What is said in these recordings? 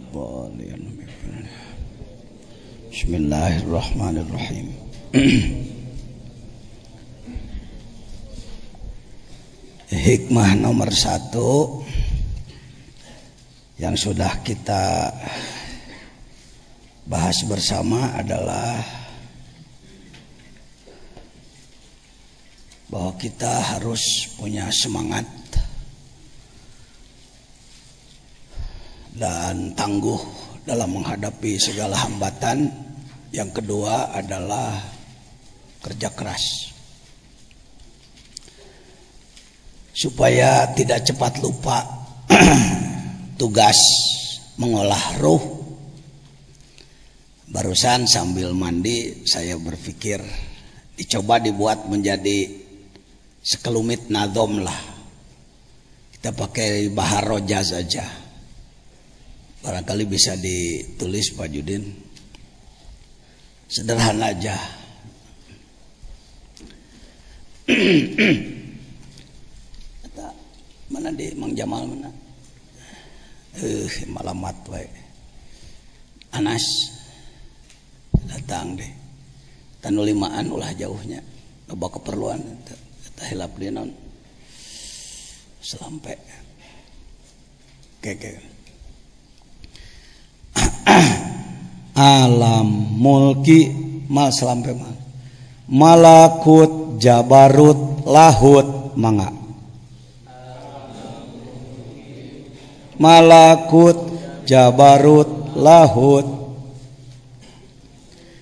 الضالين بسم الله الرحمن الرحيم hikmah nomor satu yang sudah kita bahas bersama adalah bahwa kita harus punya semangat Dan tangguh dalam menghadapi segala hambatan. Yang kedua adalah kerja keras. Supaya tidak cepat lupa tugas mengolah ruh. Barusan sambil mandi saya berpikir dicoba dibuat menjadi sekelumit nadom lah. Kita pakai bahar roja saja barangkali bisa ditulis Pak Judin. Sederhana aja. Mana di Mang Jamal mana? Eh malamat wae Anas datang deh. Tanu limaan ulah jauhnya. Loba keperluan. Tah hilap non selampe keke alam mulki mal selampe mal malakut jabarut lahut mangga malakut jabarut lahut.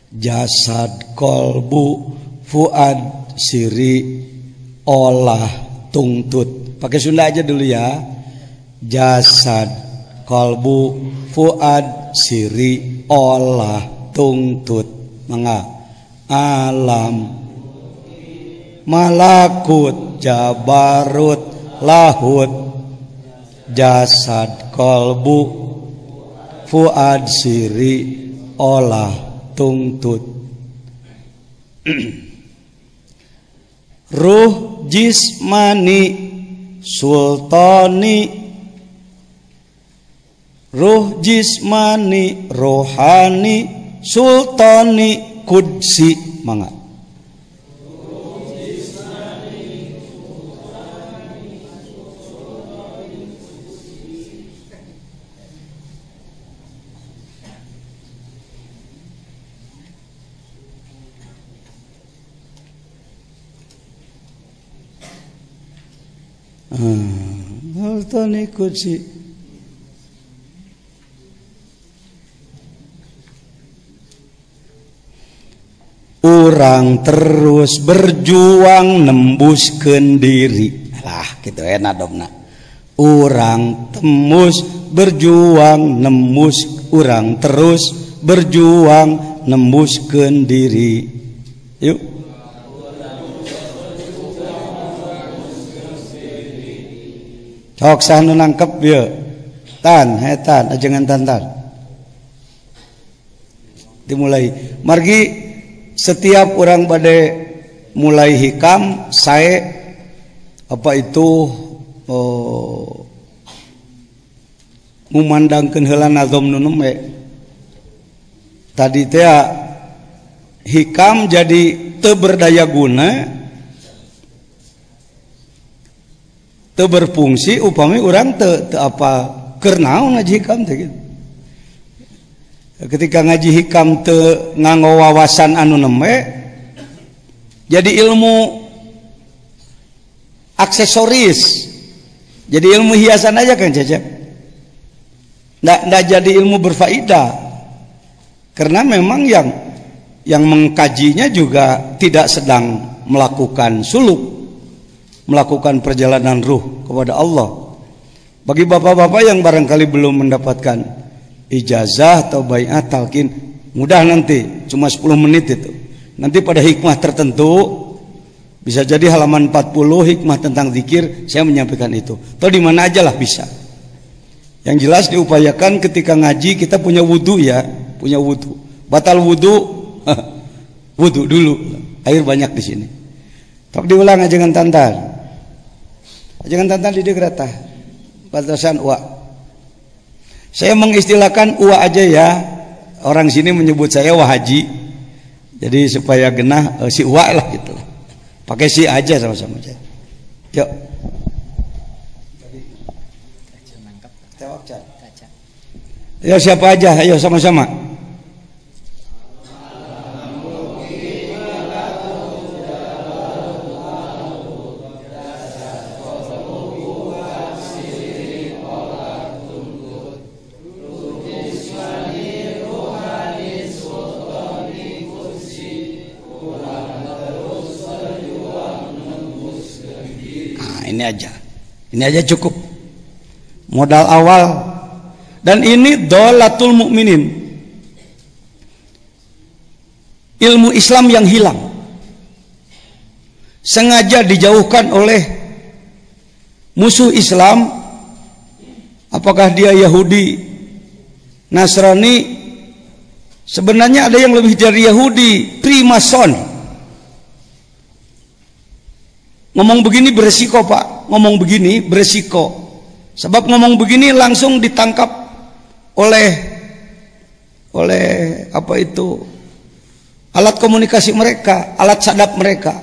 Jasad kolbu fuad siri olah tungtut. Pakai Sunda aja dulu ya. Jasad kolbu fuad siri olah tungtut. Mangga alam. Malakut jabarut lahut. Jasad kolbu. Fuad siri olah tungtut. Ruh jismani sultani ruh jismani rohani sultani kudsi mangga. Hmm, sultani kudsi orang terus berjuang nembus diri. Lah gitu enak dong nak orang tembus berjuang nembus orang terus berjuang nembus diri. Yuk. Cok sanu nangkep ya tan hetan ajangan tantan dimulai. Margi setiap orang badai mulai hikam saya apa itu oh, memandangkan heula nazom nunum tadi teh hikam jadi teberdaya guna teu berfungsi upami orang te, te apa kernaon ngaji hikam teh gitu ketika ngaji hikam te nganggo wawasan anu neme jadi ilmu aksesoris. Jadi ilmu hiasan aja kan Cecep nggak nggak jadi ilmu berfaedah. Karena memang yang yang mengkajinya juga tidak sedang melakukan suluk melakukan perjalanan ruh kepada Allah. Bagi bapak-bapak yang barangkali belum mendapatkan ijazah atau bayat talqin. Mudah nanti cuma 10 menit itu. Nanti pada hikmah tertentu bisa jadi halaman 40 hikmah tentang zikir saya menyampaikan itu. Atau di mana aja lah bisa. Yang jelas diupayakan ketika ngaji kita punya wudhu ya punya wudhu batal wudhu wudhu dulu. Air banyak di sini. Tapi diulang aja dengan tantan. Jangan tantan di degrata. Batasan wa. Saya mengistilahkan uwa aja ya. Orang sini menyebut saya wahaji. Jadi supaya genah uh, si uwa lah gitu. Pakai si aja sama-sama aja. Yuk. Ya siapa aja? Ayo sama-sama. Ini aja cukup. Modal awal. Dan ini dolatul mukminin ilmu Islam yang hilang. Sengaja dijauhkan oleh musuh Islam. Apakah dia Yahudi Nasrani? Sebenarnya ada yang lebih dari Yahudi primason Ngomong begini beresiko pak Ngomong begini beresiko. Sebab ngomong begini langsung ditangkap Oleh Oleh apa itu Alat komunikasi mereka Alat sadap mereka.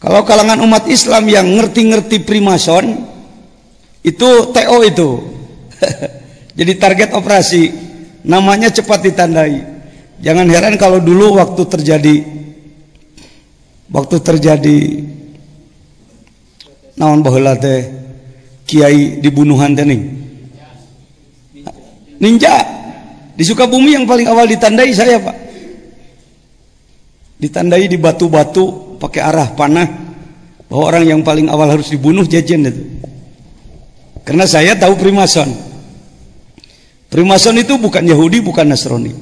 Kalau kalangan umat Islam yang ngerti-ngerti primason Itu TO itu. Jadi target operasi Namanya cepat ditandai. Jangan heran kalau dulu waktu terjadi waktu terjadi naon baheula teh kiai dibunuhan teh ninja. Di Sukabumi yang paling awal ditandai saya Pak. Ditandai di batu-batu pakai arah panah. Bahwa orang yang paling awal harus dibunuh jajan itu. Karena saya tahu primason. Primason itu bukan Yahudi bukan Nasrani.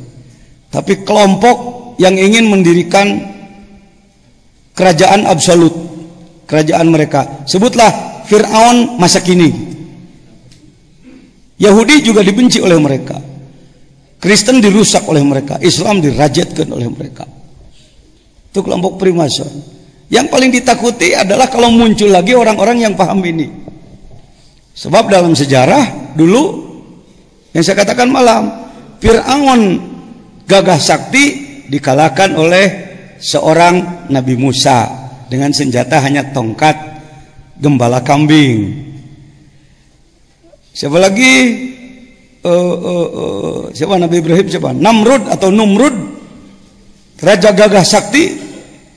Tapi kelompok yang ingin mendirikan kerajaan absolut kerajaan mereka. Sebutlah Fir'aun masa kini. Yahudi juga dibenci oleh mereka. Kristen dirusak oleh mereka. Islam dirajatkan oleh mereka. Itu kelompok primason. Yang paling ditakuti adalah kalau muncul lagi orang-orang yang paham ini. Sebab dalam sejarah dulu yang saya katakan malam Fir'aun gagah sakti dikalahkan oleh seorang Nabi Musa dengan senjata hanya tongkat gembala kambing. Siapa lagi? Uh, uh, uh, siapa Nabi Ibrahim siapa? Namrud atau Numrud, raja gagah sakti,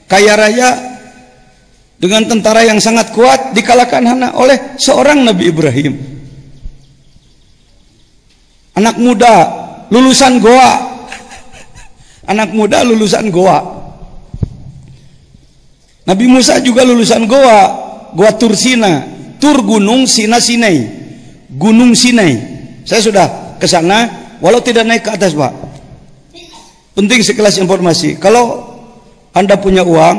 kaya raya, dengan tentara yang sangat kuat dikalahkan hanya oleh seorang Nabi Ibrahim. Anak muda lulusan Goa. Anak muda lulusan Goa. Nabi Musa juga lulusan Goa, Goa Tursina, Tur Gunung Sina Sinai, Gunung Sinai. Saya sudah ke sana, walau tidak naik ke atas, Pak. Penting sekelas informasi. Kalau Anda punya uang,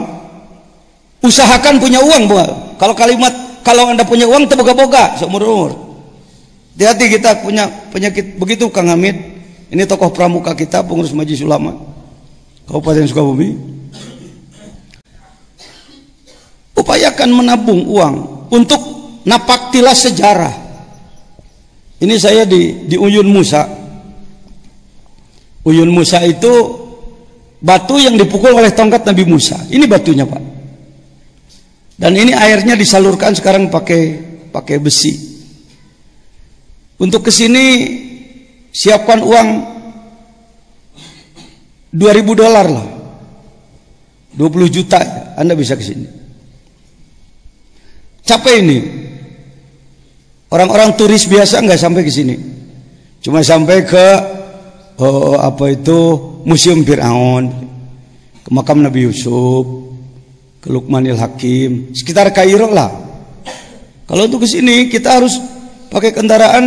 usahakan punya uang, Pak. Kalau kalimat kalau Anda punya uang terboga-boga seumur umur. Hati-hati kita punya penyakit begitu Kang Hamid. Ini tokoh pramuka kita, pengurus Majelis Ulama Kabupaten Sukabumi upayakan menabung uang untuk napaktilah sejarah. Ini saya di di Uyun Musa. Uyun Musa itu batu yang dipukul oleh tongkat Nabi Musa. Ini batunya, Pak. Dan ini airnya disalurkan sekarang pakai pakai besi. Untuk ke sini siapkan uang 2000 dolar lah. 20 juta Anda bisa ke sini capek ini. Orang-orang turis biasa nggak sampai ke sini. Cuma sampai ke oh, apa itu museum Fir'aun ke makam Nabi Yusuf ke Lukmanil Hakim sekitar Kairo lah. Kalau untuk ke sini kita harus pakai kendaraan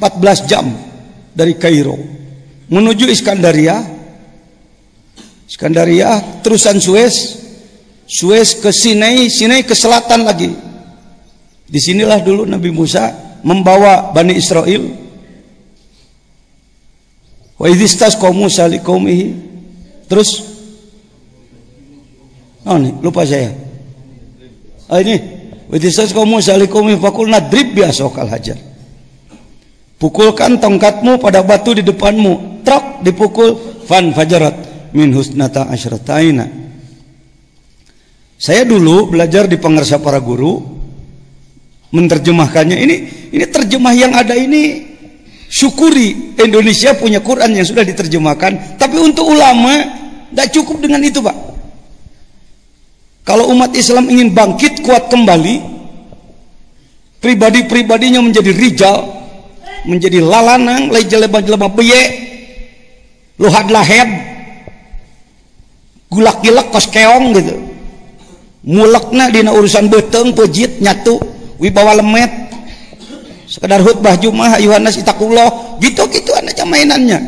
14 jam dari Kairo menuju Iskandaria. Iskandaria terusan Suez Suez ke Sinai, Sinai ke selatan lagi. Di sinilah dulu Nabi Musa membawa Bani Israel. Wa idistas Musa liqaumihi. Terus Oh nih, lupa saya. Oh ini Wa istasqa Musa liqaumihi faqulna drib bi asokal hajar. Pukulkan tongkatmu pada batu di depanmu. Trok dipukul fan fajarat min husnata asyrataina. Saya dulu belajar di pengersa para guru menerjemahkannya. Ini ini terjemah yang ada ini syukuri Indonesia punya Quran yang sudah diterjemahkan, tapi untuk ulama tidak cukup dengan itu, Pak. Kalau umat Islam ingin bangkit kuat kembali, pribadi-pribadinya menjadi rijal, menjadi lalanang, lai jelema-jelema beye, luhad lahed, gulak-gilak kos keong gitu. Mulekna dina urusan beteng, pejit, nyatu, wibawa lemet, sekedar khutbah Jumat Yohanes itakullah gitu-gitu aja mainannya.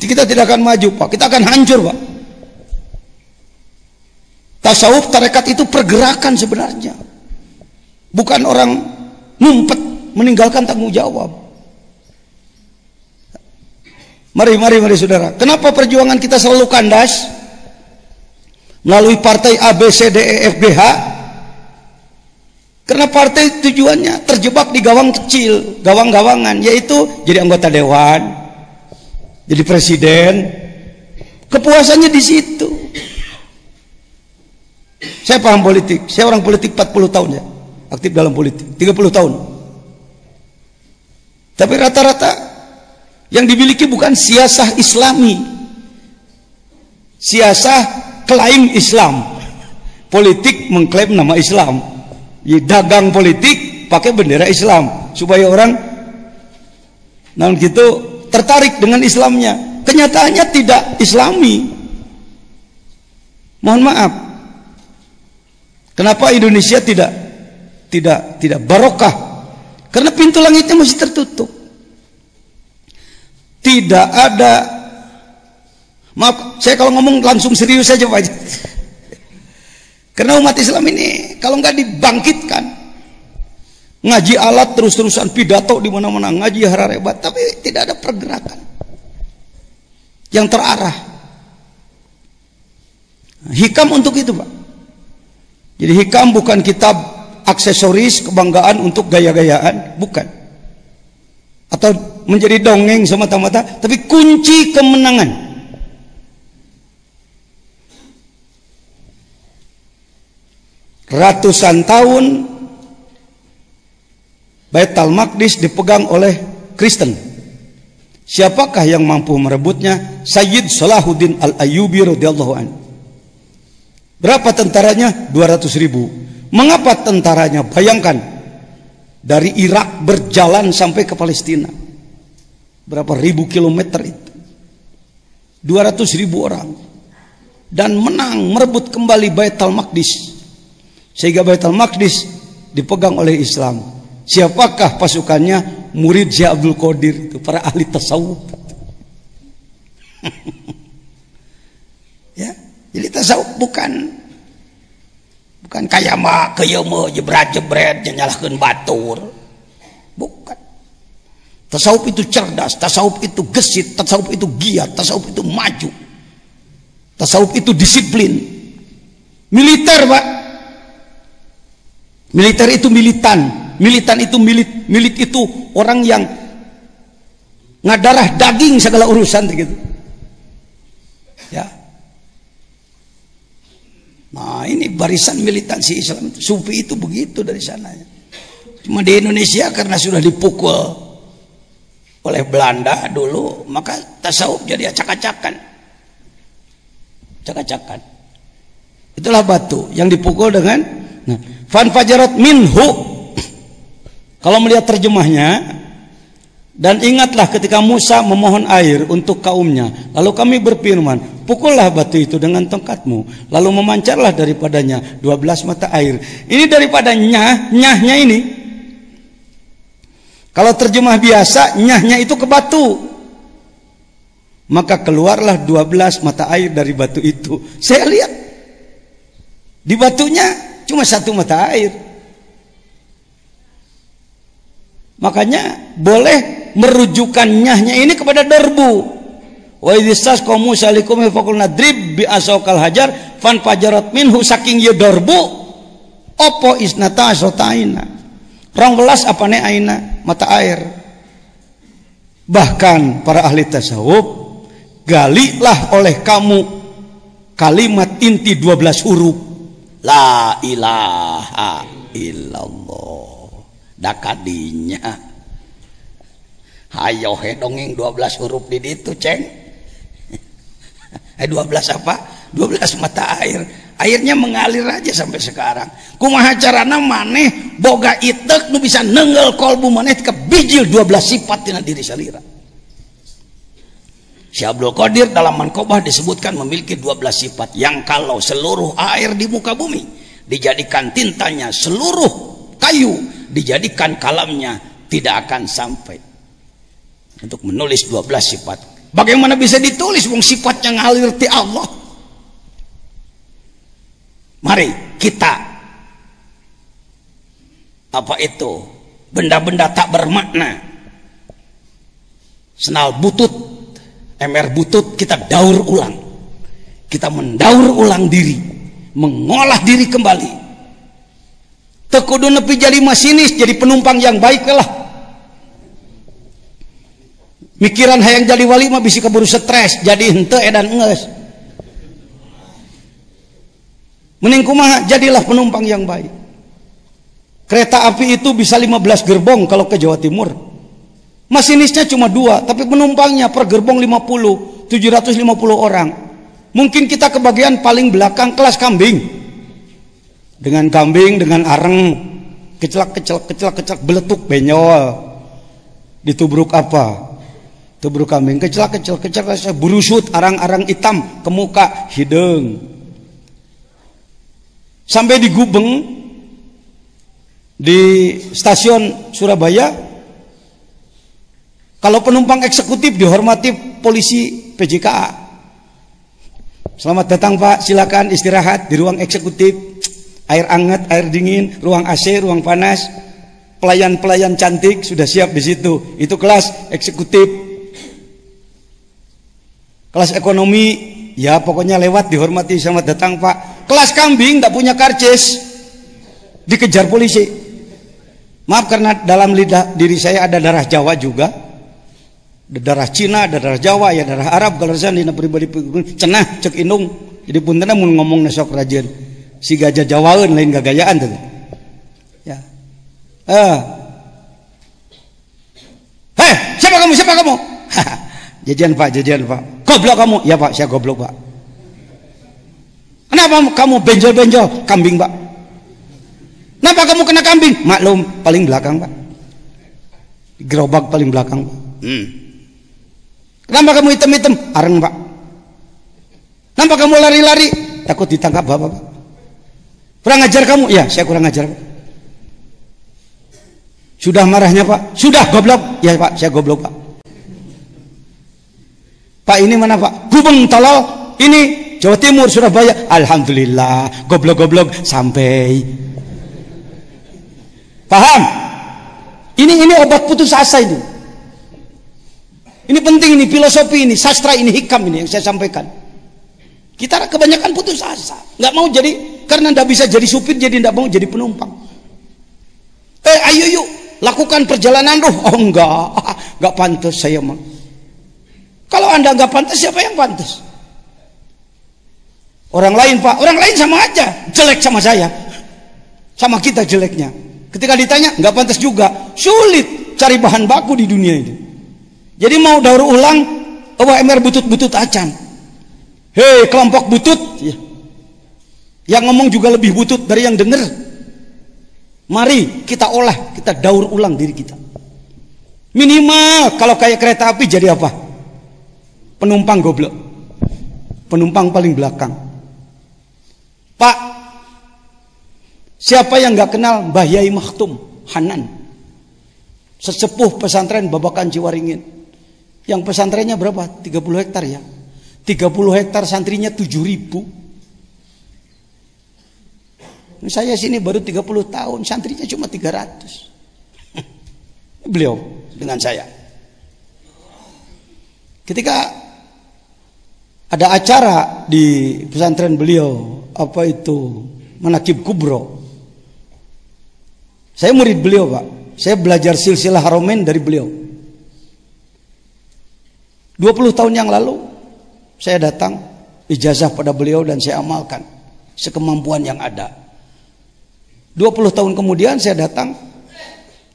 Kita tidak akan maju Pak. Kita akan hancur Pak. Tasawuf tarekat itu pergerakan sebenarnya. Bukan orang ngumpet meninggalkan tanggung jawab. Mari mari mari saudara. Kenapa perjuangan kita selalu kandas melalui partai A B C D E F G H karena partai tujuannya terjebak di gawang kecil, gawang-gawangan, yaitu jadi anggota dewan, jadi presiden. Kepuasannya di situ. Saya paham politik, saya orang politik 40 tahun ya, aktif dalam politik, 30 tahun. Tapi rata-rata yang dimiliki bukan siasah islami. Siasah klaim Islam. Politik mengklaim nama Islam. Ya, dagang politik pakai bendera Islam. Supaya orang namun gitu tertarik dengan Islamnya. Kenyataannya tidak Islami. Mohon maaf. Kenapa Indonesia tidak tidak tidak barokah? Karena pintu langitnya masih tertutup. Tidak ada maaf saya kalau ngomong langsung serius saja Pak karena umat Islam ini kalau nggak dibangkitkan, ngaji alat terus-terusan pidato di mana-mana, ngaji hararebat, tapi tidak ada pergerakan yang terarah. Hikam untuk itu, Pak. Jadi hikam bukan kitab aksesoris kebanggaan untuk gaya-gayaan, bukan. Atau menjadi dongeng semata-mata, tapi kunci kemenangan. Ratusan tahun Baitul Maqdis dipegang oleh Kristen. Siapakah yang mampu merebutnya? Sayyid Salahuddin Al-Ayyubi radhiyallahu an. Berapa tentaranya? 200 ribu. Mengapa tentaranya? Bayangkan dari Irak berjalan sampai ke Palestina. Berapa ribu kilometer itu? 200 ribu orang. Dan menang merebut kembali Baitul Maqdis sehingga Baitul Maqdis dipegang oleh Islam. Siapakah pasukannya? Murid Syekh Abdul Qadir itu, para ahli tasawuf. ya, jadi tasawuf bukan bukan kaya mah jebret-jebret nyalahkeun batur. Bukan. Tasawuf itu cerdas, tasawuf itu gesit, tasawuf itu giat, tasawuf itu maju. Tasawuf itu disiplin. Militer, Pak. Militer itu militan, militan itu milit, milit itu orang yang ngadarah daging segala urusan gitu. Ya. Nah, ini barisan militansi Islam. Sufi itu begitu dari sananya. Cuma di Indonesia karena sudah dipukul oleh Belanda dulu, maka tasawuf jadi acak-acakan. Acak-acakan. Itulah batu yang dipukul dengan Nah, fan fajarat minhu. Kalau melihat terjemahnya dan ingatlah ketika Musa memohon air untuk kaumnya, lalu kami berfirman, pukullah batu itu dengan tongkatmu, lalu memancarlah daripadanya 12 mata air. Ini daripada nyah, nyahnya ini. Kalau terjemah biasa, nyahnya itu ke batu. Maka keluarlah 12 mata air dari batu itu. Saya lihat di batunya Cuma satu mata air. Makanya boleh merujukan nyahnya ini kepada derbu. Wa idzas qaum Musa likum faqulna drib bi asaqal hajar fan fajarat minhu saking ya derbu Opo isnata. Rong belas apa ne aina mata air. Bahkan para ahli tasawuf galilah oleh kamu kalimat inti 12 huruf la ilaha illallah. Dakadinya. Hayo he dongeng 12 huruf di itu ceng. Eh 12 apa? 12 mata air. Airnya mengalir aja sampai sekarang. Kumaha carana maneh boga itek nu bisa nenggel kolbu maneh ke bijil 12 sifat tina diri salira Syabdul Qadir dalam Mankobah disebutkan memiliki 12 sifat. Yang kalau seluruh air di muka bumi dijadikan tintanya seluruh kayu dijadikan kalamnya tidak akan sampai. Untuk menulis 12 sifat. Bagaimana bisa ditulis wong sifatnya ngalir ti Allah? Mari kita. Apa itu? Benda-benda tak bermakna. Senal butut ember butut kita daur ulang kita mendaur ulang diri mengolah diri kembali tekudu nepi jadi masinis jadi penumpang yang baik lah mikiran hayang jadi wali mah bisa keburu stres jadi hente edan enges Mending kumaha jadilah penumpang yang baik. Kereta api itu bisa 15 gerbong kalau ke Jawa Timur. Masinisnya cuma dua, tapi penumpangnya per gerbong 50, 750 orang. Mungkin kita kebagian paling belakang kelas kambing. Dengan kambing, dengan areng, kecelak kecelak kecelak kecelak beletuk benyol. Ditubruk apa? Tubruk kambing, kecelak kecelak kecelak burusut arang-arang hitam ke muka hidung sampai di Gubeng di stasiun Surabaya kalau penumpang eksekutif dihormati polisi PJKA Selamat datang Pak, silakan istirahat di ruang eksekutif. Air hangat, air dingin, ruang AC, ruang panas. Pelayan-pelayan cantik sudah siap di situ. Itu kelas eksekutif. Kelas ekonomi, ya pokoknya lewat dihormati selamat datang Pak kelas kambing tak punya karcis dikejar polisi maaf karena dalam lidah diri saya ada darah Jawa juga darah Cina darah Jawa ya darah Arab kalau saya dina pribadi cenah cek indung jadi puntennya mau ngomong nesok rajin si gajah Jawaan lain gagayaan tuh ya eh hei siapa kamu siapa kamu jajan pak jajan pak goblok kamu ya pak saya goblok pak Kenapa kamu benjol-benjol kambing, Pak? Kenapa kamu kena kambing? Maklum, paling belakang, Pak. Gerobak paling belakang, Pak. Hmm. Kenapa kamu hitam-hitam? Areng, Pak. Kenapa kamu lari-lari? Takut ditangkap Bapak, Pak. Kurang ajar kamu? Ya, saya kurang ajar, Pak. Sudah marahnya, Pak? Sudah, goblok. Ya, Pak, saya goblok, Pak. Pak, ini mana, Pak? Gubeng tolol. Ini Jawa Timur, Surabaya, alhamdulillah, goblok-goblok sampai. Paham? Ini ini obat putus asa ini. Ini penting ini filosofi ini, sastra ini, hikam ini yang saya sampaikan. Kita kebanyakan putus asa, nggak mau jadi karena nggak bisa jadi supir, jadi nggak mau jadi penumpang. Eh, ayo yuk lakukan perjalanan roh. Oh enggak, enggak pantas saya mah. Kalau anda nggak pantas, siapa yang pantas? Orang lain pak, orang lain sama aja jelek sama saya, sama kita jeleknya. Ketika ditanya nggak pantas juga, sulit cari bahan baku di dunia ini. Jadi mau daur ulang, emer butut-butut acan. Hei kelompok butut, ya. yang ngomong juga lebih butut dari yang dengar. Mari kita olah, kita daur ulang diri kita. Minimal kalau kayak kereta api jadi apa? Penumpang goblok. Penumpang paling belakang. Pak, siapa yang nggak kenal Mbah Yai Maktum Hanan? Sesepuh pesantren Babakan Ciwaringin. Yang pesantrennya berapa? 30 hektar ya. 30 hektar santrinya 7 ribu. Saya sini baru 30 tahun, santrinya cuma 300. Beliau dengan saya. Ketika ada acara di pesantren beliau, apa itu manakib kubro Saya murid beliau, Pak. Saya belajar silsilah haromen dari beliau. 20 tahun yang lalu saya datang ijazah pada beliau dan saya amalkan sekemampuan yang ada. 20 tahun kemudian saya datang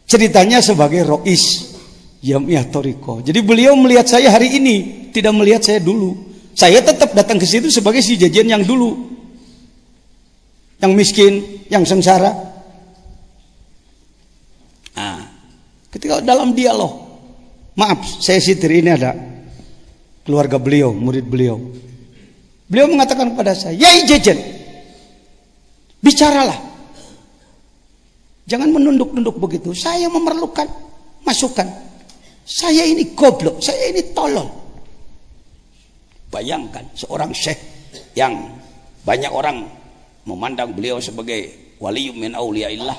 ceritanya sebagai rois Yamiah Toriko. Jadi beliau melihat saya hari ini, tidak melihat saya dulu. Saya tetap datang ke situ sebagai si jajan yang dulu. Yang miskin, yang sengsara. Nah, ketika dalam dialog, maaf, saya sitir ini ada keluarga beliau, murid beliau. Beliau mengatakan kepada saya, "Yai jajan, bicaralah. Jangan menunduk-nunduk begitu. Saya memerlukan masukan. Saya ini goblok, saya ini tolol. Bayangkan seorang syekh yang banyak orang memandang beliau sebagai wali min auliyaillah.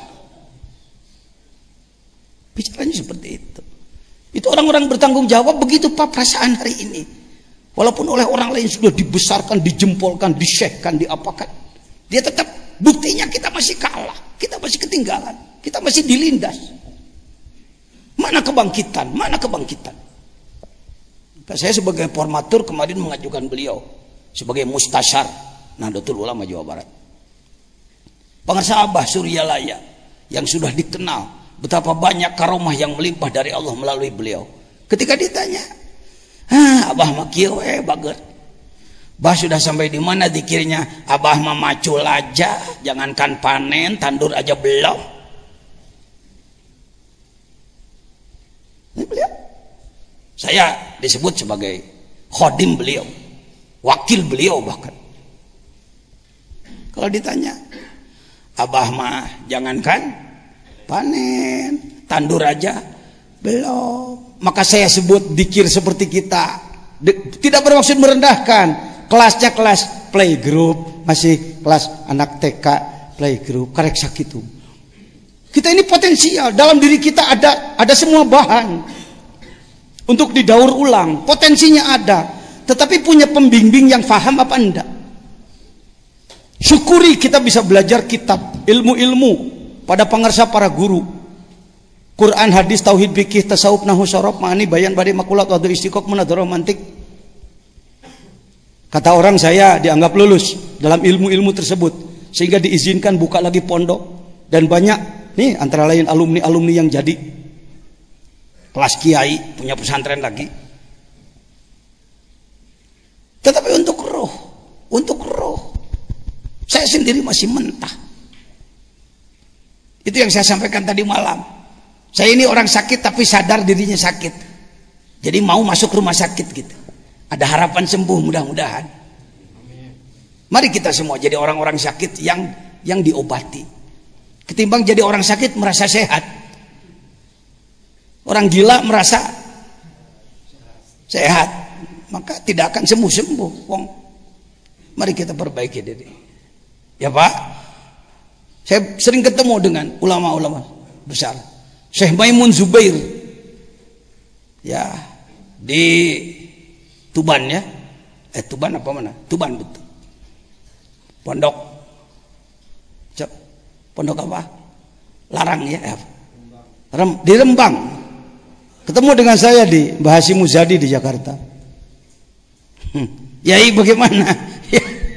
Bicaranya seperti itu. Itu orang-orang bertanggung jawab begitu Pak perasaan hari ini. Walaupun oleh orang lain sudah dibesarkan, dijempolkan, disyekkan, diapakan. Dia tetap buktinya kita masih kalah, kita masih ketinggalan, kita masih dilindas. Mana kebangkitan? Mana kebangkitan? Saya sebagai formatur kemarin mengajukan beliau sebagai mustasyar Nahdlatul Ulama Jawa Barat. Pengarsa Abah Suryalaya yang sudah dikenal betapa banyak karomah yang melimpah dari Allah melalui beliau. Ketika ditanya, ah, Abah makio eh bager. Bah sudah sampai di mana dikirnya Abah mah macul aja, jangankan panen, tandur aja belum. Ini beliau. Saya disebut sebagai khodim beliau, wakil beliau bahkan. Kalau ditanya, Abah mah jangankan panen, tandur aja belum. Maka saya sebut dikir seperti kita. Tidak bermaksud merendahkan. Kelasnya kelas playgroup, masih kelas anak TK playgroup, karek itu kita ini potensial dalam diri kita ada ada semua bahan untuk didaur ulang. Potensinya ada, tetapi punya pembimbing yang faham apa enggak? Syukuri kita bisa belajar kitab, ilmu-ilmu pada pengersa para guru. Quran, hadis, tauhid, fikih, tasawuf, nahu, sorob, ma'ani, bayan, badi, makulat, wadu, istiqok, munadar, romantik. Kata orang saya dianggap lulus dalam ilmu-ilmu tersebut sehingga diizinkan buka lagi pondok dan banyak Nih antara lain alumni-alumni yang jadi kelas kiai punya pesantren lagi. Tetapi untuk roh, untuk roh, saya sendiri masih mentah. Itu yang saya sampaikan tadi malam. Saya ini orang sakit tapi sadar dirinya sakit. Jadi mau masuk rumah sakit gitu. Ada harapan sembuh mudah-mudahan. Mari kita semua jadi orang-orang sakit yang yang diobati. Ketimbang jadi orang sakit merasa sehat. Orang gila merasa sehat. Maka tidak akan sembuh-sembuh. Mari kita perbaiki diri. Ya Pak. Saya sering ketemu dengan ulama-ulama besar. Syekh Maimun Zubair. Ya. Di Tuban ya. Eh Tuban apa mana? Tuban betul. Pondok Pondok apa? Larang ya. Rem, di Rembang. Ketemu dengan saya di Bahasi Muzadi di Jakarta. Hmm. Yai bagaimana?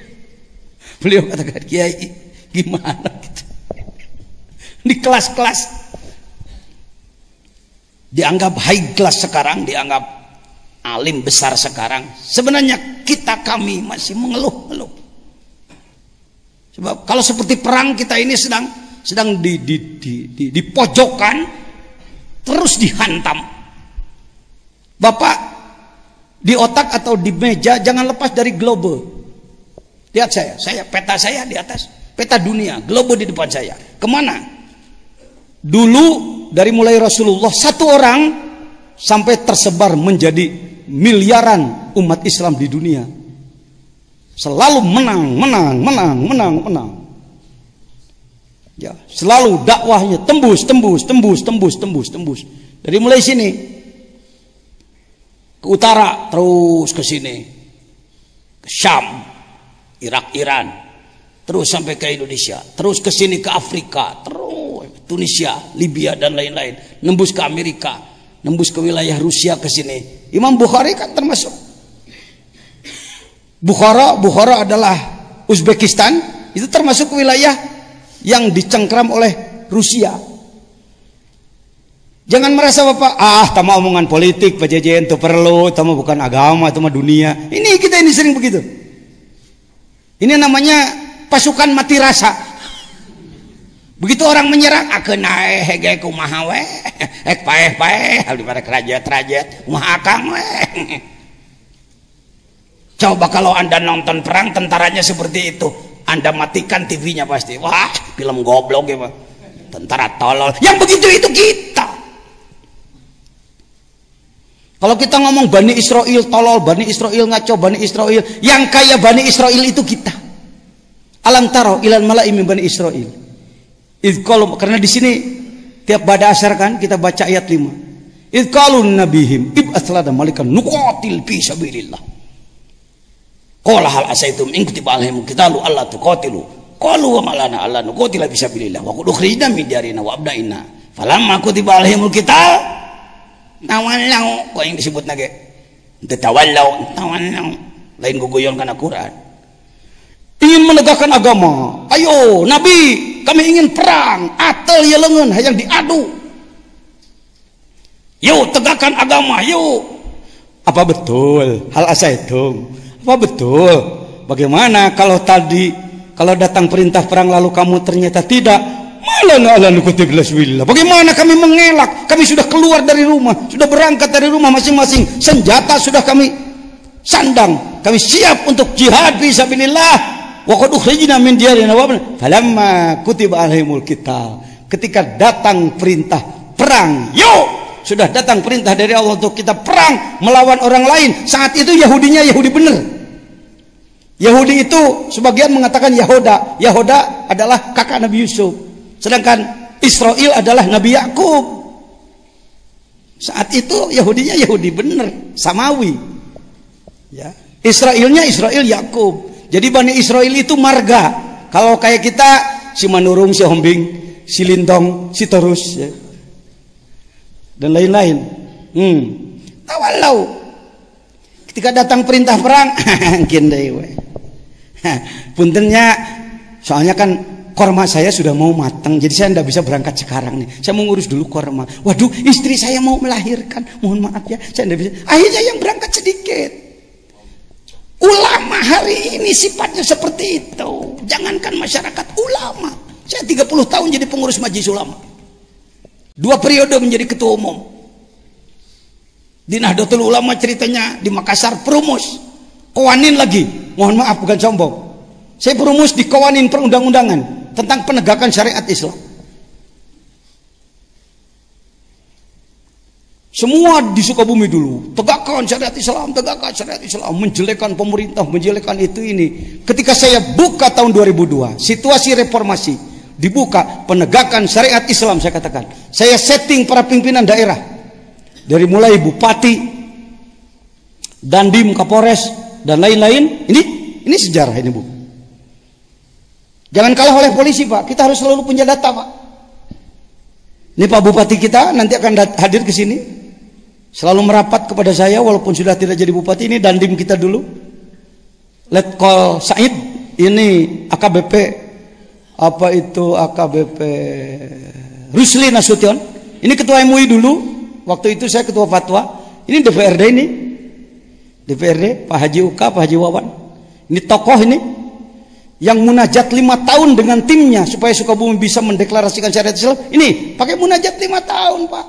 Beliau katakan, Kiai gimana gitu. Di kelas-kelas dianggap high class sekarang, dianggap alim besar sekarang. Sebenarnya kita kami masih mengeluh-ngeluh. Sebab kalau seperti perang kita ini sedang sedang di, di, di, di, di pojokan terus dihantam. Bapak di otak atau di meja jangan lepas dari globe. Lihat saya, saya peta saya di atas, peta dunia, globe di depan saya. Ke mana? Dulu dari mulai Rasulullah satu orang sampai tersebar menjadi miliaran umat Islam di dunia Selalu menang, menang, menang, menang, menang. Ya, selalu dakwahnya tembus, tembus, tembus, tembus, tembus, tembus. Dari mulai sini ke utara terus ke sini. Ke Syam, Irak, Iran. Terus sampai ke Indonesia, terus ke sini ke Afrika, terus Tunisia, Libya dan lain-lain, nembus ke Amerika, nembus ke wilayah Rusia ke sini. Imam Bukhari kan termasuk. Bukhara, Bukhara adalah Uzbekistan, itu termasuk wilayah yang dicengkram oleh Rusia. Jangan merasa Bapak, ah, tama omongan politik, Pak Jejen itu perlu, tama bukan agama, tama dunia. Ini kita ini sering begitu. Ini namanya pasukan mati rasa. Begitu orang menyerang, akan naik hege kumaha we, ek paeh paeh, di pada kerajat kerajat, kumaha akang we. Coba kalau anda nonton perang tentaranya seperti itu, anda matikan TV-nya pasti. Wah, film goblok ya, Pak. Tentara tolol. Yang begitu itu kita. Kalau kita ngomong Bani Israel tolol, Bani Israel ngaco, Bani Israel yang kaya Bani Israel itu kita. Alam taro ilal malai min Bani Israel. Kalau karena di sini tiap pada asar kan kita baca ayat 5. Id qalu nabihim ib aslada malikan nuqatil fi sabilillah. Qala hal asaitum in kutiba alaihim qitalu alla tuqatilu. Qalu wa malana alla nuqatila fi sabilillah wa qad ukhrijna min darina wa abdaina. Falamma kutiba alaihimul qital tawallau kok yang disebut nage tawallau tawallau lain guguyon karena Quran ingin menegakkan agama. Ayo Nabi kami ingin perang. Atel ya lengan yang diadu. Yuk tegakkan agama yuk. Apa betul? Hal asa itu apa betul? Bagaimana kalau tadi kalau datang perintah perang lalu kamu ternyata tidak? Bagaimana kami mengelak? Kami sudah keluar dari rumah, sudah berangkat dari rumah masing-masing. Senjata sudah kami sandang. Kami siap untuk jihad fisabilillah. Wa qad ukhrijna min diyarina wa falamma kutiba alaihimul qital. Ketika datang perintah perang, yuk sudah datang perintah dari Allah untuk kita perang melawan orang lain. Saat itu Yahudinya Yahudi benar. Yahudi itu sebagian mengatakan Yahoda. Yahoda adalah kakak Nabi Yusuf. Sedangkan Israel adalah Nabi Yakub. Saat itu Yahudinya Yahudi benar, Samawi. Ya. Israelnya Israel Yakub. Jadi Bani Israel itu marga. Kalau kayak kita si Manurung, si Hombing, si Lintong, si Terus ya. Dan lain-lain. Hmm. Tawalau ketika datang perintah perang, kinde Puntennya soalnya kan korma saya sudah mau matang jadi saya tidak bisa berangkat sekarang nih saya mau ngurus dulu korma waduh istri saya mau melahirkan mohon maaf ya saya tidak bisa akhirnya yang berangkat sedikit ulama hari ini sifatnya seperti itu. Jangankan masyarakat ulama. Saya 30 tahun jadi pengurus majlis ulama. Dua periode menjadi ketua umum. Di Nahdlatul Ulama ceritanya di Makassar perumus. Kawanin lagi. Mohon maaf bukan sombong. Saya perumus di kawanin perundang-undangan tentang penegakan syariat Islam. Semua di Sukabumi dulu, tegakkan syariat Islam, tegakkan syariat Islam, menjelekkan pemerintah, menjelekkan itu ini. Ketika saya buka tahun 2002, situasi reformasi, dibuka penegakan syariat Islam saya katakan. Saya setting para pimpinan daerah. Dari mulai bupati, dandim, kapolres, dan lain-lain. Ini ini sejarah ini Bu. Jangan kalah oleh polisi Pak. Kita harus selalu punya data Pak. Ini Pak Bupati kita nanti akan hadir ke sini. Selalu merapat kepada saya walaupun sudah tidak jadi bupati ini dan dim kita dulu. Let call Said ini AKBP apa itu AKBP Rusli Nasution. Ini ketua MUI dulu. Waktu itu saya ketua fatwa. Ini DPRD ini. DPRD Pak Haji Uka, Pak Haji Wawan. Ini tokoh ini yang munajat lima tahun dengan timnya supaya Sukabumi bisa mendeklarasikan syariat Islam ini pakai munajat lima tahun pak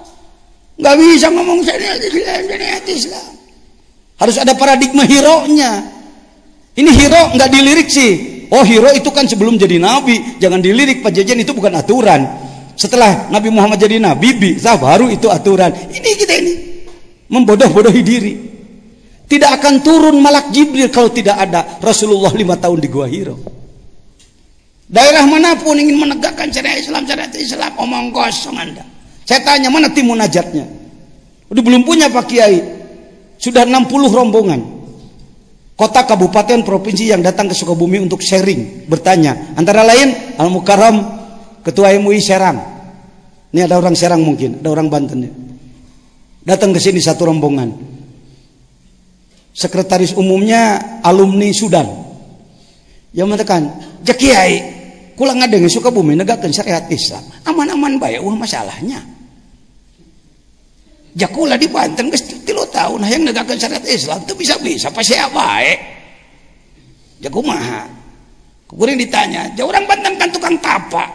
nggak bisa ngomong syariat Islam. Harus ada paradigma hero nya ini hero nggak dilirik sih. Oh hero itu kan sebelum jadi nabi. Jangan dilirik pak jajan itu bukan aturan. Setelah Nabi Muhammad jadi nabi bisa baru itu aturan. Ini kita ini membodoh-bodohi diri. Tidak akan turun malak Jibril kalau tidak ada Rasulullah lima tahun di Gua Hiro. Daerah mana pun ingin menegakkan syariat Islam, syariat Islam, omong kosong Anda. Saya tanya, mana tim munajatnya? Udah belum punya Pak Kiai. Sudah 60 rombongan. Kota, kabupaten, provinsi yang datang ke Sukabumi untuk sharing, bertanya. Antara lain, Al-Mukarram, Ketua MUI Serang. Ini ada orang Serang mungkin, ada orang Banten ya. Datang ke sini satu rombongan. Sekretaris umumnya alumni Sudan. Yang mengatakan, Jakiai, kulang ada yang suka bumi negakkan syariat Islam. Aman-aman baik, wah masalahnya. Jakula di Banten geus tilu tahun yang negakkan syariat Islam itu bisa-bisa pasti baik. Jaku maha. Kuring ditanya, jauh orang Banten kan tukang tapa.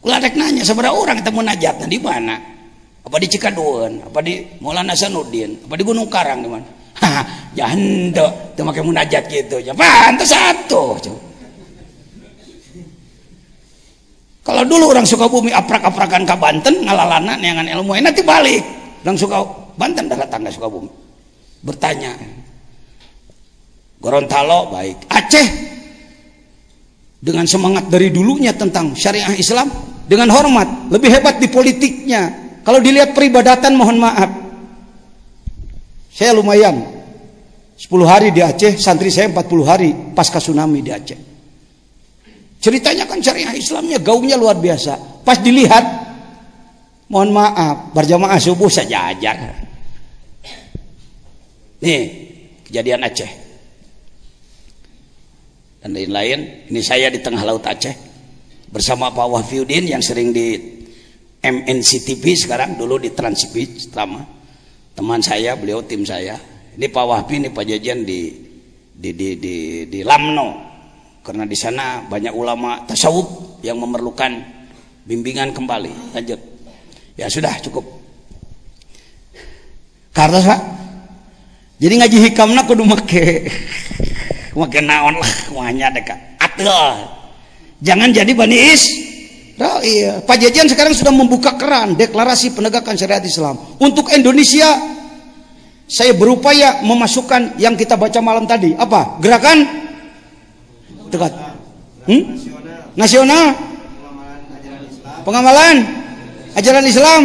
Kula rek nanya seberapa orang kita munajatnya di mana? Apa di Cikaduan, apa di Maulana Sanuddin, apa di Gunung Karang di mana? Haha, janda, itu pakai munajat gitu. Ya pantas satu. Kalau dulu orang suka bumi aprak-aprakan ke Banten, ngalalana neangan ilmu, nanti balik. Orang suka Banten darah tangga suka bumi. Bertanya. Gorontalo baik. Aceh dengan semangat dari dulunya tentang syariah Islam dengan hormat lebih hebat di politiknya kalau dilihat peribadatan mohon maaf saya lumayan 10 hari di Aceh santri saya 40 hari pasca tsunami di Aceh ceritanya kan syariah Islamnya gaungnya luar biasa pas dilihat mohon maaf berjamaah subuh saja aja. Nih kejadian Aceh. Dan lain-lain. Ini saya di tengah laut Aceh bersama Pak Wahfiuddin yang sering di MNC TV sekarang dulu di Trans TV selama teman saya beliau tim saya. Ini Pak Wahfi ini Pak Jajan di di di di, di Lamno. Karena di sana banyak ulama tasawuf yang memerlukan bimbingan kembali. Lanjut ya sudah cukup. Karena Pak. Jadi ngaji hikamna kudu make. Makin naon lah wanya dekat atul jangan jadi bani is. Iya. Pak Jajan sekarang sudah membuka keran deklarasi penegakan syariat Islam. Untuk Indonesia saya berupaya memasukkan yang kita baca malam tadi. Apa? Gerakan? Dekat. Hmm? nasional. Pengamalan ajaran Islam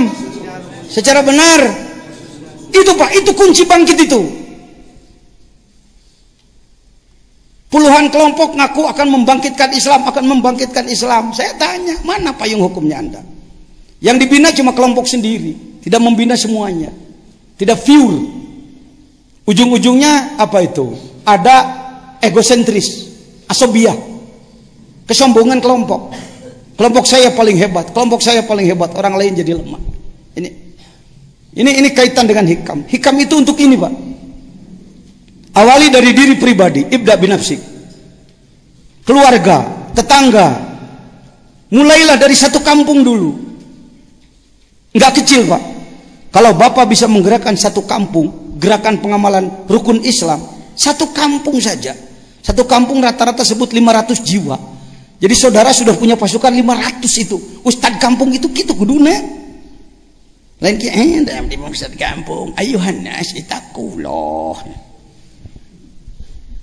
secara benar itu pak itu kunci bangkit itu Puluhan kelompok ngaku akan membangkitkan Islam, akan membangkitkan Islam. Saya tanya, mana payung hukumnya Anda? Yang dibina cuma kelompok sendiri, tidak membina semuanya. Tidak pure. Ujung-ujungnya apa itu? Ada egosentris, asobiah, kesombongan kelompok. Kelompok saya paling hebat, kelompok saya paling hebat, orang lain jadi lemah. Ini ini ini kaitan dengan hikam. Hikam itu untuk ini, Pak. Awali dari diri pribadi, ibda binafsik. Keluarga, tetangga. Mulailah dari satu kampung dulu. Enggak kecil, Pak. Kalau Bapak bisa menggerakkan satu kampung, gerakan pengamalan rukun Islam, satu kampung saja. Satu kampung rata-rata sebut 500 jiwa. Jadi saudara sudah punya pasukan 500 itu. Ustad kampung itu gitu kudune. Lain ki dalam di ustad kampung. Ayuhan nas itakullah.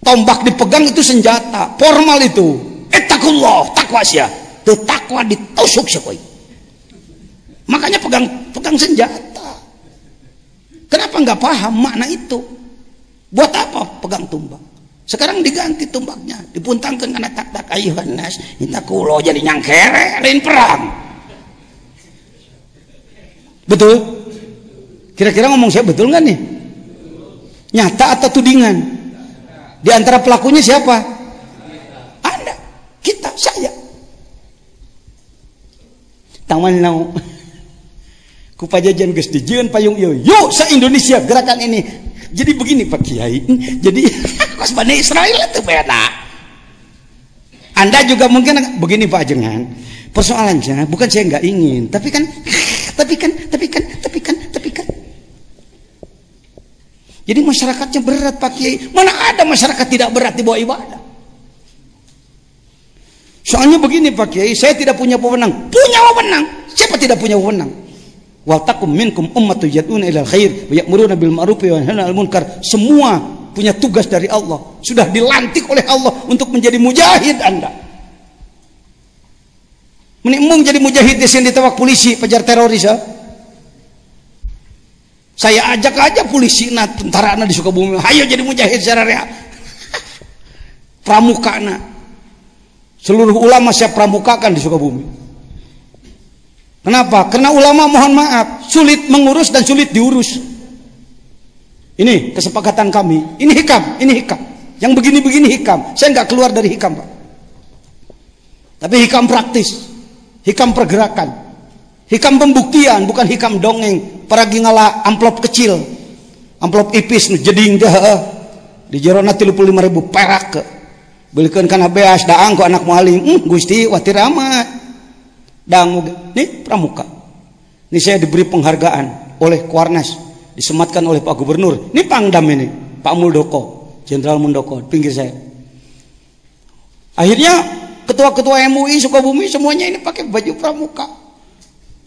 Tombak dipegang itu senjata formal itu. Etakullah takwa sia. Tuh takwa ditusuk sekoi makanya pegang pegang senjata. Kenapa nggak paham makna itu? Buat apa pegang tombak sekarang diganti tombaknya dipuntangkan karena tak tak ayuhan nas itakullah jadi nyangkere lain perang betul kira-kira ngomong saya betul nggak nih nyata atau tudingan di antara pelakunya siapa? Anda, kita, saya. Tangan nau. Kupajajan dijieun payung ieu. Yuk sa Indonesia gerakan ini. Jadi begini Pak Kiai. Jadi pas Bani Israel itu beda. Anda juga mungkin begini Pak Jengan. Persoalannya bukan saya nggak ingin, tapi kan, tapi kan, tapi kan, tapi kan, tapi kan. Jadi masyarakatnya berat Pak Kiai. Mana ada masyarakat tidak berat di bawah ibadah? Soalnya begini Pak Kiai, saya tidak punya pewenang. Punya pewenang. Siapa tidak punya pewenang? Wa takum minkum ummatu yad'una ilal khair wa ya'muruna bil ma'ruf wa yanhauna 'anil munkar. Semua punya tugas dari Allah. Sudah dilantik oleh Allah untuk menjadi mujahid Anda. Menimung jadi mujahid di sini ditewak polisi, pejar teroris ya. Saya ajak aja polisi na tentara na di Sukabumi. Ayo jadi mujahid secara Pramuka na. Seluruh ulama saya pramukakan di Sukabumi. Kenapa? Karena ulama mohon maaf, sulit mengurus dan sulit diurus. Ini kesepakatan kami. Ini hikam, ini hikam. Yang begini-begini hikam. Saya nggak keluar dari hikam, Pak. Tapi hikam praktis, hikam pergerakan, hikam pembuktian, bukan hikam dongeng. Para ngala amplop kecil, amplop ipis jeding deh. Di jerona lima ribu perak ke. Belikan karena beas daang ku anak mualim. Hmm, gusti watir amat dangu nih pramuka ini saya diberi penghargaan oleh Kuarnas disematkan oleh Pak Gubernur. Ini Pangdam ini Pak Muldoko Jenderal Muldoko pinggir saya. Akhirnya ketua-ketua MUI Sukabumi semuanya ini pakai baju pramuka.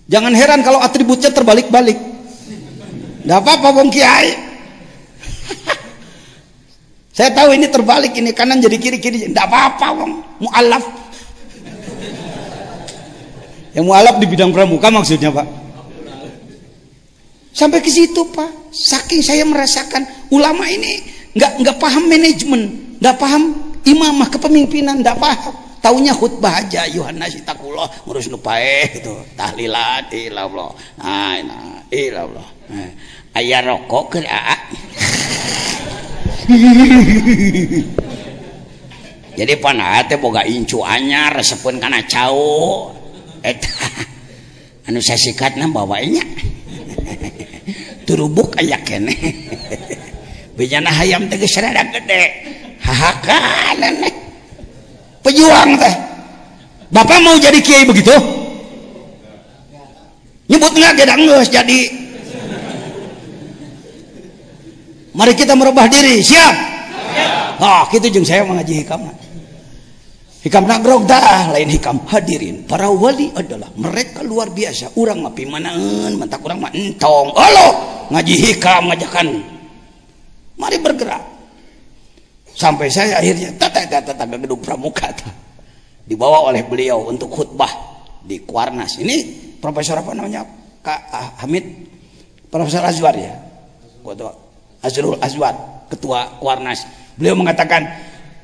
Jangan heran kalau atributnya terbalik-balik. Tidak apa-apa Bung Kiai. Saya tahu ini terbalik ini kanan jadi kiri kiri tidak apa-apa Bung. Mualaf. Yang mualaf di bidang pramuka maksudnya Pak. Sampai ke situ Pak. Saking saya merasakan ulama ini nggak nggak paham manajemen, nggak paham imamah kepemimpinan, nggak paham. Taunya khutbah aja Yohanes itakullah ngurus nupae gitu. Tahlilat ilallah. Nah, nah ilallah. Nah, ayah rokok ke Jadi panah teh boga incu anyar resepun kana cau eta anu sasikatna bawanya turubuk aya keneh bejana hayam teges rada gede. Hahaha pejuang teh. Bapak mau jadi kiai begitu? Nyebut nggak gedanggus jadi. Mari kita merubah diri. Siap? Oh gitu jeng saya mengaji hikam Hikam nagrog dah lain hikam hadirin. Para wali adalah mereka luar biasa. Urang mah pimanaan, mentak urang mah entong. Halo, ngaji hikam ngajakan. Mari bergerak. Sampai saya akhirnya tata tata tata gedung pramuka dibawa oleh beliau untuk khutbah di Kuarnas. Ini profesor apa namanya? Kak ah, Hamid Profesor Azwar ya. Azrul Azwar, ketua Kuarnas. Beliau mengatakan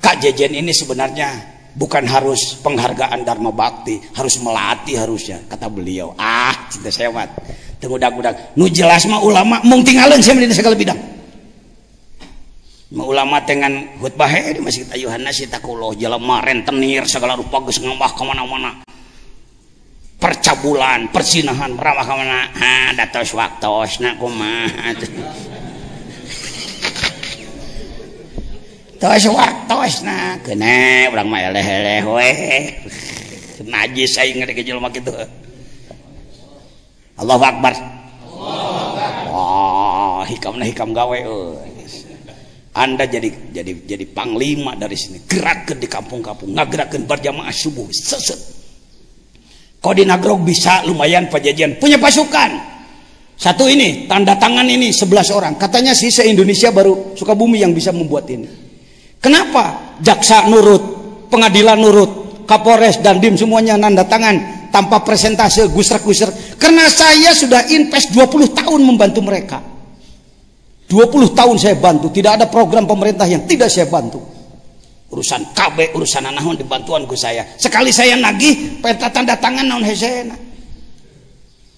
Kak Jejen ini sebenarnya bukan harus penghargaan Dharma Bakti harus melatih harusnya kata beliau. Ah cinta sewat. Tegudak-gudak nu jelas mah ulama mung tinggalin saya di segala bidang. Ma ulama dengan khutbah di masjid ayuhan si takuloh jelema rentenir segala rupa geus ngambah kemana-mana percabulan persinahan meramah kemana ah datos waktos nak kumaha tos waktos nah kena urang mah eleh-eleh we najis aing ngeri ke jelema kitu Allahu Akbar Wah, oh, hikamna hikam gawe Anda jadi jadi jadi panglima dari sini. Gerakkan di kampung-kampung, ngagerakkan berjamaah subuh, seset. Kau di Nagrog bisa lumayan pajajian, punya pasukan. Satu ini, tanda tangan ini 11 orang. Katanya sih se-Indonesia baru Sukabumi yang bisa membuat ini. Kenapa jaksa nurut, pengadilan nurut, Kapolres dan DIM semuanya nanda tangan tanpa presentase gusrak-gusrak? Karena saya sudah invest 20 tahun membantu mereka. 20 tahun saya bantu, tidak ada program pemerintah yang tidak saya bantu. Urusan KB, urusan anahon dibantuan ke saya. Sekali saya nagih, peta tanda tangan naon hesena.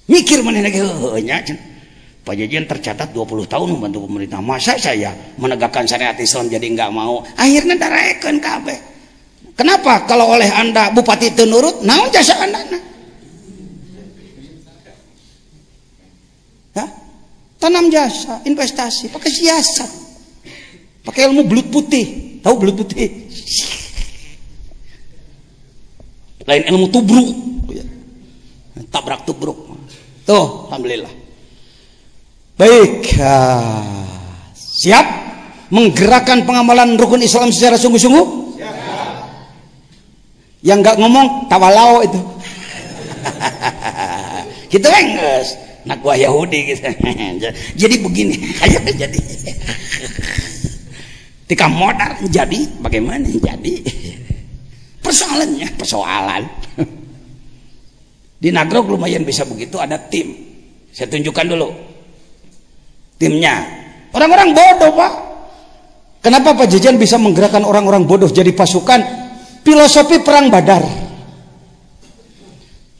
Mikir mana lagi, nya Pak Jajan tercatat 20 tahun membantu pemerintah. Masa saya menegakkan syariat Islam jadi nggak mau? Akhirnya darahkan KB. Kenapa? Kalau oleh anda bupati itu nurut, naon jasa anda? Ya? Tanam jasa, investasi, pakai siasat, pakai ilmu belut putih. Tahu belut putih? Lain ilmu tubruk, tabrak tubruk. Tuh, alhamdulillah. Baik, siap menggerakkan pengamalan rukun Islam secara sungguh-sungguh? Yang nggak ngomong tawalau itu. kita enggak nak gua Yahudi gitu. jadi begini, ayo jadi. Tika modal jadi bagaimana jadi? Persoalannya persoalan. Di Nagrog lumayan bisa begitu ada tim. Saya tunjukkan dulu timnya. Orang-orang bodoh, Pak. Kenapa Pak Jajan bisa menggerakkan orang-orang bodoh jadi pasukan? Filosofi perang Badar.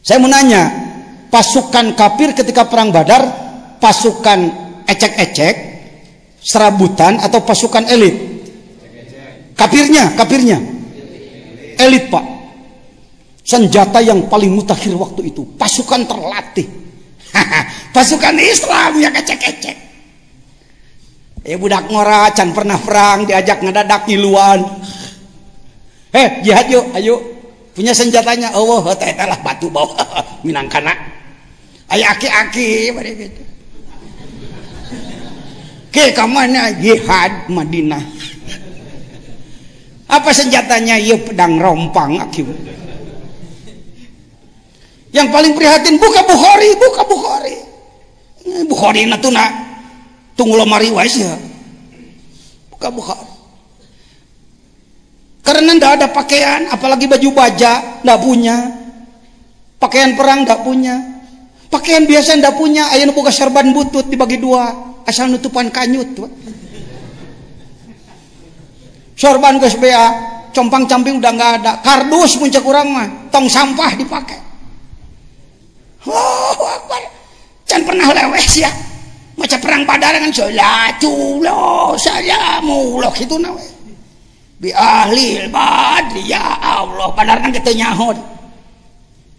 Saya mau nanya, pasukan kafir ketika perang Badar, pasukan ecek-ecek, serabutan atau pasukan elit? Kafirnya, kafirnya. Elit, Pak. Senjata yang paling mutakhir waktu itu, pasukan terlatih. pasukan Islam yang ecek-ecek. Eh budak ngora can pernah perang diajak ngedadak ngiluan. Eh jihad yuk, ayo. Punya senjatanya. Oh, teh lah batu bawa minang kana. Ayo aki-aki pada gitu. Ke kamana jihad Madinah. Apa senjatanya? Ya pedang rompang aki. Yang paling prihatin buka Bukhari, buka Bukhari. Bukhari natuna tunggu lemari ya. Buka buka. Karena ndak ada pakaian apalagi baju baja ndak punya. Pakaian perang ndak punya. Pakaian biasa ndak punya ayah buka serban butut dibagi dua. Asal nutupan kanyut tuh. sorban ke SBA compang camping udah nggak ada. Kardus puncak kurang mah tong sampah dipakai. Oh akbar. Can pernah lewes ya macam perang padar kan salatullah salamullah itu nawe bi ahli badri ya Allah. Padar kan kita nyahot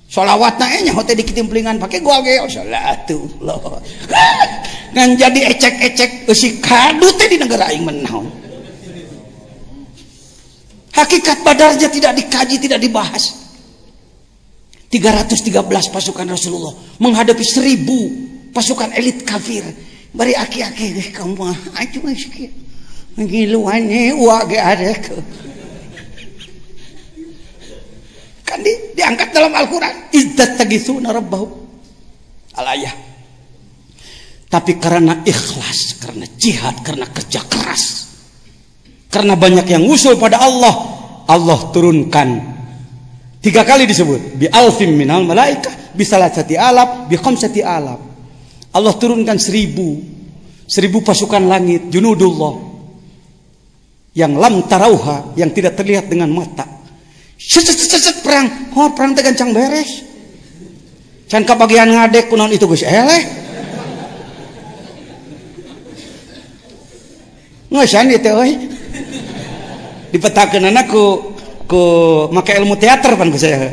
Salawat na nyahot di kitimplingan pakai gua ge salatullah kan jadi ecek-ecek si kadu teh di negara aing menaon hakikat badarnya tidak dikaji tidak dibahas. 313 pasukan Rasulullah menghadapi seribu pasukan elit kafir. Bari aki-aki kamu aja masih ngiluannya uang ada ke. Kan di, diangkat dalam Al-Quran. Iddat tagisuna rabbahu alayah. Tapi karena ikhlas karena jihad karena kerja keras karena banyak yang usul pada Allah Allah turunkan tiga kali disebut. Bi alfim minal malaikah bi salasati alaf bi khamsati alaf Allah turunkan seribu seribu pasukan langit junudullah yang lam tarauha yang tidak terlihat dengan mata. Set set set perang. Oh perang tegancang beres. Can bagian ngadek kunaon itu Gus eleh. Ngesan itu euy. Dipetakeun ku ku make ilmu teater pan ku saya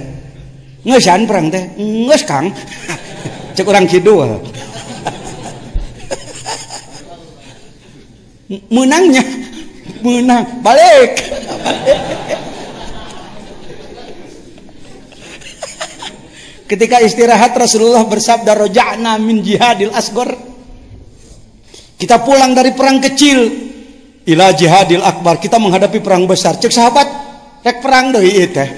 ngesan perang teh? Ngeus Kang. Cek urang kidul menangnya. Menang. Balik. Ketika istirahat Rasulullah bersabda roja'na min jihadil asgor kita pulang dari perang kecil. Ila jihadil akbar. Kita menghadapi perang besar. Cek sahabat rek perang deui teh.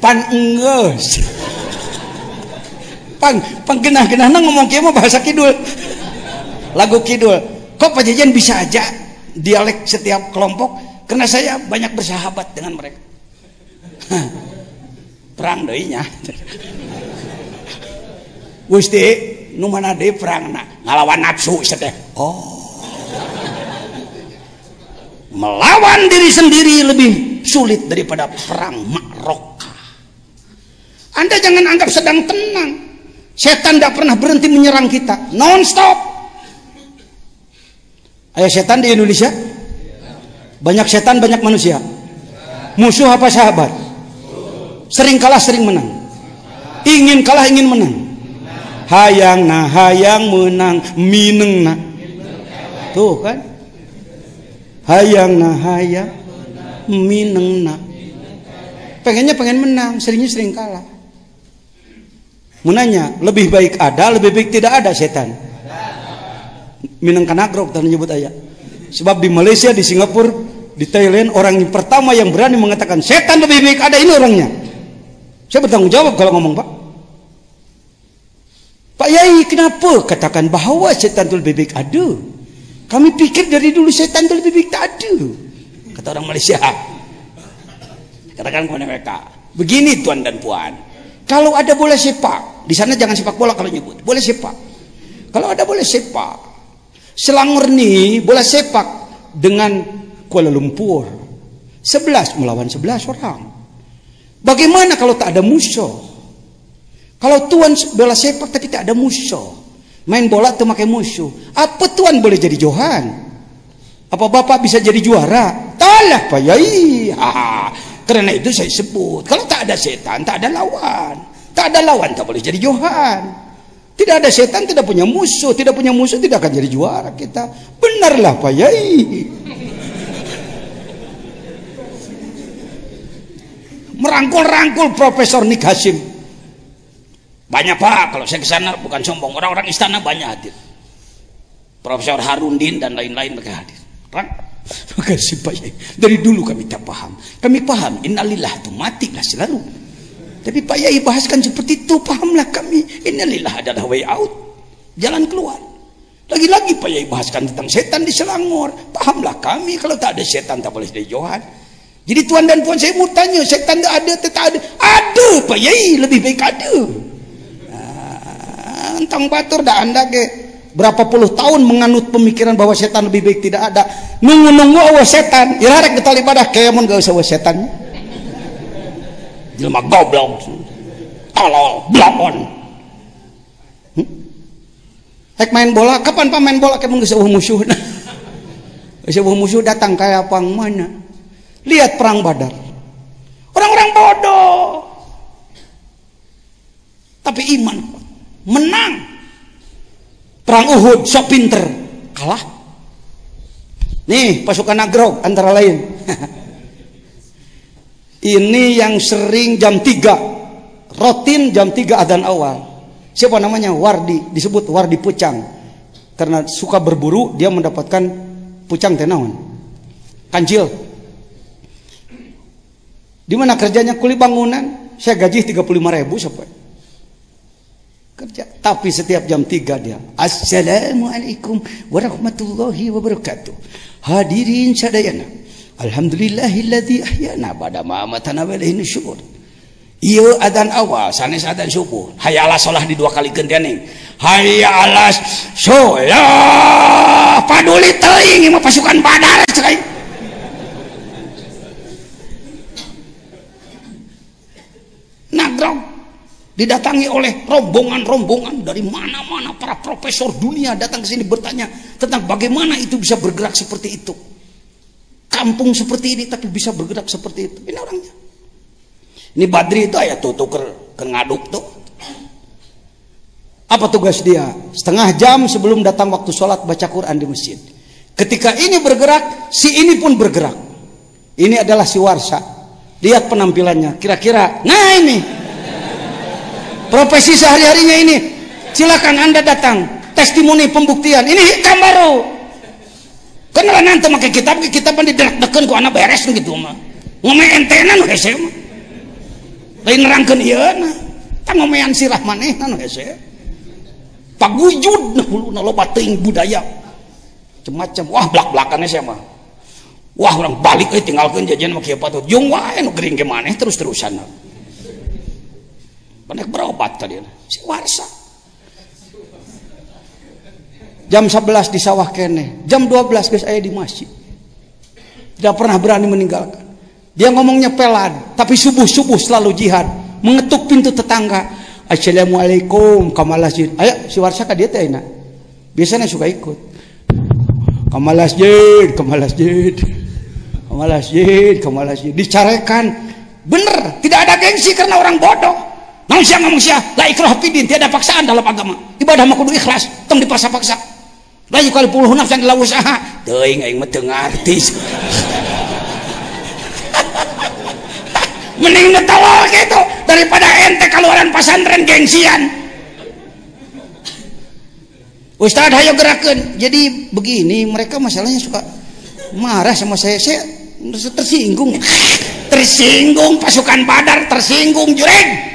Pan enggeus pan panggenah genah ngomong kieu mah bahasa kidul. Lagu kidul. Kok pajajan bisa aja dialek setiap kelompok? Karena saya banyak bersahabat dengan mereka. Perang deui nya. Gusti nu mana deui perang ngalawan nafsu teh. Oh. Melawan diri sendiri lebih sulit daripada perang makroka anda jangan anggap sedang tenang Setan tidak pernah berhenti menyerang kita, non-stop. Ayo setan di Indonesia? Banyak setan, banyak manusia. Musuh apa sahabat? Sering kalah, sering menang. Ingin kalah, ingin menang. Hayang nah, hayang menang, mineng nah. Tuh kan? Hayang nah, hayang, mineng nah. Pengennya pengen menang, seringnya sering kalah. Menanya, lebih baik ada, lebih baik tidak ada setan. Minang kanagrok dan nyebut ayat. Sebab di Malaysia, di Singapura, di Thailand, orang yang pertama yang berani mengatakan setan lebih baik ada ini orangnya. Saya bertanggung jawab kalau ngomong Pak. Pak Yai kenapa katakan bahwa setan itu lebih baik ada? Kami pikir dari dulu setan itu lebih baik tak ada. Kata orang Malaysia. Katakan kepada mereka. Begini tuan dan puan. Kalau ada bola sepak, di sana jangan sepak bola kalau nyebut. Boleh sepak. Kalau ada boleh sepak. Selangor nih bola sepak dengan Kuala Lumpur. 11 melawan 11 orang. Bagaimana kalau tak ada musuh? Kalau tuan bela sepak tapi tak ada musuh. Main bola tuh pakai musuh. Apa tuan boleh jadi Johan? Apa bapak bisa jadi juara? Talah Pak Yai. Karena itu saya sebut. Kalau tak ada setan, tak ada lawan. Tak ada lawan, tak boleh jadi Johan. Tidak ada setan, tidak punya musuh. Tidak punya musuh, tidak akan jadi juara kita. Benarlah Pak Yai. Merangkul-rangkul Profesor Nik Hasim. Banyak pak, kalau saya ke sana bukan sombong, orang-orang istana banyak hadir. Profesor Harundin dan lain-lain mereka hadir. Terang? Makasih Pak Yai. Dari dulu kami tak paham. Kami paham, innalillah itu matilah selalu. Tapi Pak Yai bahaskan seperti itu, pahamlah kami. Innalillah adalah way out. Jalan keluar. Lagi-lagi Pak Yai bahaskan tentang setan di Selangor. Pahamlah kami, kalau tak ada setan tak boleh jadi Johan. Jadi tuan dan puan saya mau tanya, setan tak ada, tak ada. Ada Pak Yai, lebih baik ada tentang batur dah anda ke berapa puluh tahun menganut pemikiran bahwa setan lebih baik tidak ada. Nunggu-nunggu awas setan. Irarek getol ibadah kayak gak usah awas setan. Jelma goblok. Tolol blabon hmm? Hek main bola kapan pak main bola? Mun gak musuh. Sebuah musuh datang kayak apa mana? Lihat perang badar. Orang-orang bodoh. Tapi iman menang perang Uhud sok pinter. Kalah. Nih pasukan Nagrog antara lain. Ini yang sering jam 3 rotin jam 3 adzan awal. Siapa namanya? Wardi. Disebut Wardi Pucang. Karena suka berburu dia mendapatkan pucang tenawan kancil. Di mana kerjanya? Kuli bangunan. Saya gaji 35 ribu sampai kerja. Tapi setiap jam 3 dia. Assalamualaikum warahmatullahi wabarakatuh. Hadirin sadayana. Alhamdulillahilladzi ahyana pada ma'amatana wa ilaihi nusyur. Iya adan awal, sanes adan subuh. Hayya ala sholah di dua kali gendening. Hayya ala sholah. Paduli teuing mah pasukan badar cerai. Nagrong didatangi oleh rombongan-rombongan dari mana-mana para profesor dunia datang ke sini bertanya tentang bagaimana itu bisa bergerak seperti itu. Kampung seperti ini tapi bisa bergerak seperti itu. Ini orangnya. Ini Badri itu ayat tuh ke, ke ngaduk tuh. Apa tugas dia? Setengah jam sebelum datang waktu sholat baca Quran di masjid. Ketika ini bergerak, si ini pun bergerak. Ini adalah si Warsa. Lihat penampilannya. Kira-kira, nah ini profesi sehari-harinya ini. Silakan anda datang. Testimoni pembuktian. Ini hikam baru. Kenapa nanti pakai kitab kitab di dekan ku anak beres gitu mah ngomong entenan hese mah lain nerangkan iya nah tak ngomean sirah manehan hese pagujud nah hulu nah loba teuing budaya. Macam wah belak-belakannya saya mah wah orang balik eh tinggalkan jajan kieu patut jeung wae nu gering ke maneh terus-terusan Panek berobat tadi. Si warsa. Jam 11 di sawah kene. Jam 12 guys ayah di masjid. Tidak pernah berani meninggalkan. Dia ngomongnya pelan. Tapi subuh-subuh selalu jihad. Mengetuk pintu tetangga. Assalamualaikum kamalasjid. Ayo si warsa ka dia teh Biasanya suka ikut. Kamalasjid, kamalasjid. Kamalasjid, kamalasjid. Dicarekan. Bener, tidak ada gengsi karena orang bodoh. Ngomong siang, la ikrah fidin, tiada paksaan dalam agama. Ibadah mah kudu ikhlas, tong dipaksa-paksa. La yukal puluh nafsan ila usaha. Teuing aing mah teu artis. Mending netawal gitu daripada ente keluaran pesantren gengsian. Ustadz hayo gerakan. Jadi begini, mereka masalahnya suka marah sama saya. Saya tersinggung. Tersinggung pasukan Badar, tersinggung jureng.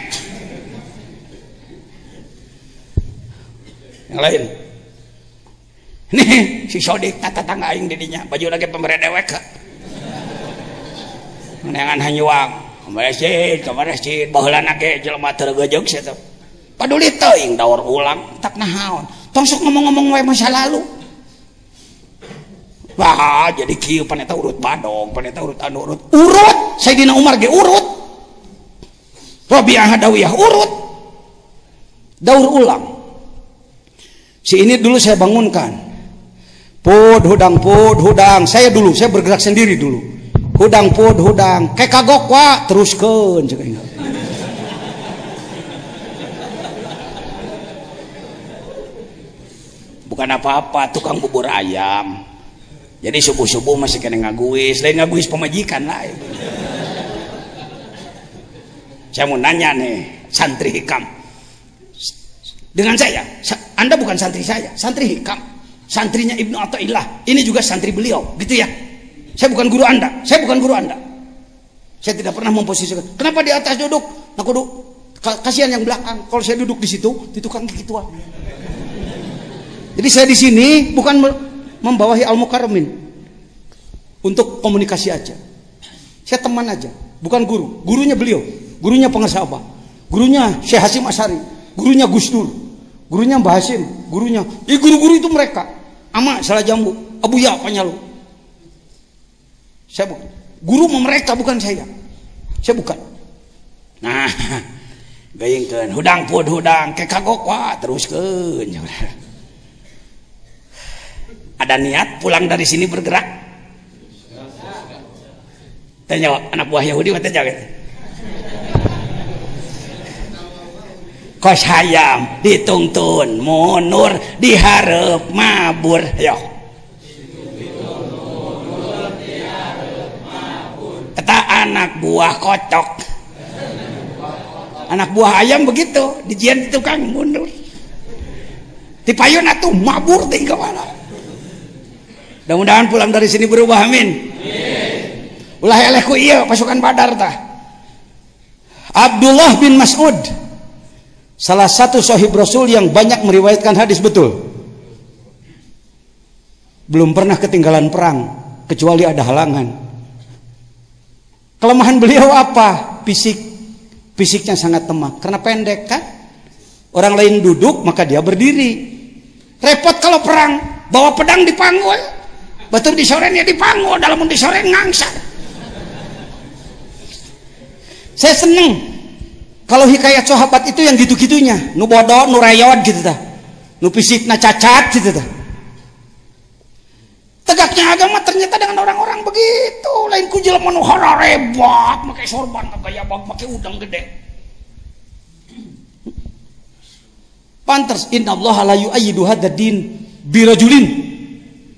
lain. Nih si Sodik tata tangga aing didinya. Baju lagi pemberi dewek menengan hanyuang. Masjid ke masjid. Bahula nake jelma teu sih tuh paduli teing daur ulang tak nahaon. Tosok ngomong-ngomong wae masa lalu. Wah jadi kieu paneta urut badong paneta urut anu urut. Urut! Sayyidina Umar ge urut. Rabi'ah Hadawiyah urut. Daur ulang. Si ini dulu saya bangunkan. Pud hudang pud hudang. Saya dulu saya bergerak sendiri dulu. Hudang pud hudang. Kayak kagok wa teruskan bukan apa-apa tukang bubur ayam. Jadi subuh-subuh masih kena ngaguis. Lain ngaguis pemajikan lah saya mau nanya nih santri hikam dengan saya. Anda bukan santri saya. Santri hikam. Santrinya Ibnu Atta'illah. Ini juga santri beliau. Gitu ya. Saya bukan guru anda. Saya bukan guru anda. Saya tidak pernah memposisikan. Kenapa di atas duduk? Aku duduk kasihan yang belakang. Kalau saya duduk di situ di tukang tua jadi saya di sini bukan membawahi al mukarramin untuk komunikasi aja. Saya teman aja. Bukan guru. Gurunya beliau. Gurunya pengasah apa? Gurunya Syekh Hasim Asari gurunya Gus Dur gurunya Mbah Hasim gurunya. Eh guru-guru itu mereka. Ama salah jambu. Abu Ya Panyalu saya bukan guru mereka bukan saya. Saya bukan. Nah gayengkeun hudang pun hudang ke kagok wah teruskeun. Ada niat pulang dari sini bergerak? Tanya anak buah Yahudi tanya gitu kos hayam dituntun munur diharap mabur. Yo kata anak buah kocok. Anak buah ayam begitu dijian di tukang mundur. Di payun atuh mabur di ke mana mudah-mudahan pulang dari sini berubah amin. Ulah elehku iya pasukan badar tah. Abdullah bin Mas'ud Salah satu sahib Rasul yang banyak meriwayatkan hadis betul. Belum pernah ketinggalan perang kecuali ada halangan. Kelemahan beliau apa? Fisik. Fisiknya sangat lemah karena pendek kan? Orang lain duduk maka dia berdiri. Repot kalau perang, bawa pedang dipanggul. Betul disoren ya dipanggul, dalam disoren ngangsa. Saya seneng kalau hikayat sahabat itu yang gitu-gitunya, nu bodoh, nu gitu dah. Nu fisiknya cacat gitu dah. Tegaknya agama ternyata dengan orang-orang begitu. Lain ku jelema nu rebak, pakai sorban gaya bag, pakai udang gede. Pantas inna Allah la yu'ayyidu hadzal din birajulin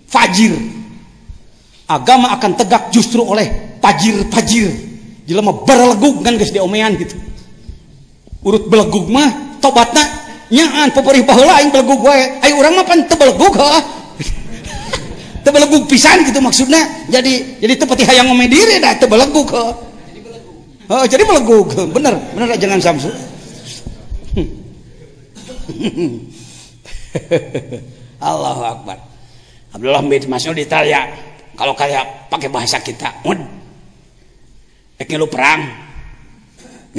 fajir. Agama akan tegak justru oleh pajir-pajir. Jelema berleguk kan guys di omean gitu urut belegug mah tobatna. Nyaan peperih baheula aing belegug wae. Aing urang mah pan teu belegug heuh teu pisan gitu maksudnya jadi jadi teu pati hayang ngome diri dah teu heuh oh, jadi belegug bener bener jangan samsu. Allahu Akbar. Abdullah bin Mas'ud ditanya kalau kayak pakai bahasa kita mud lu perang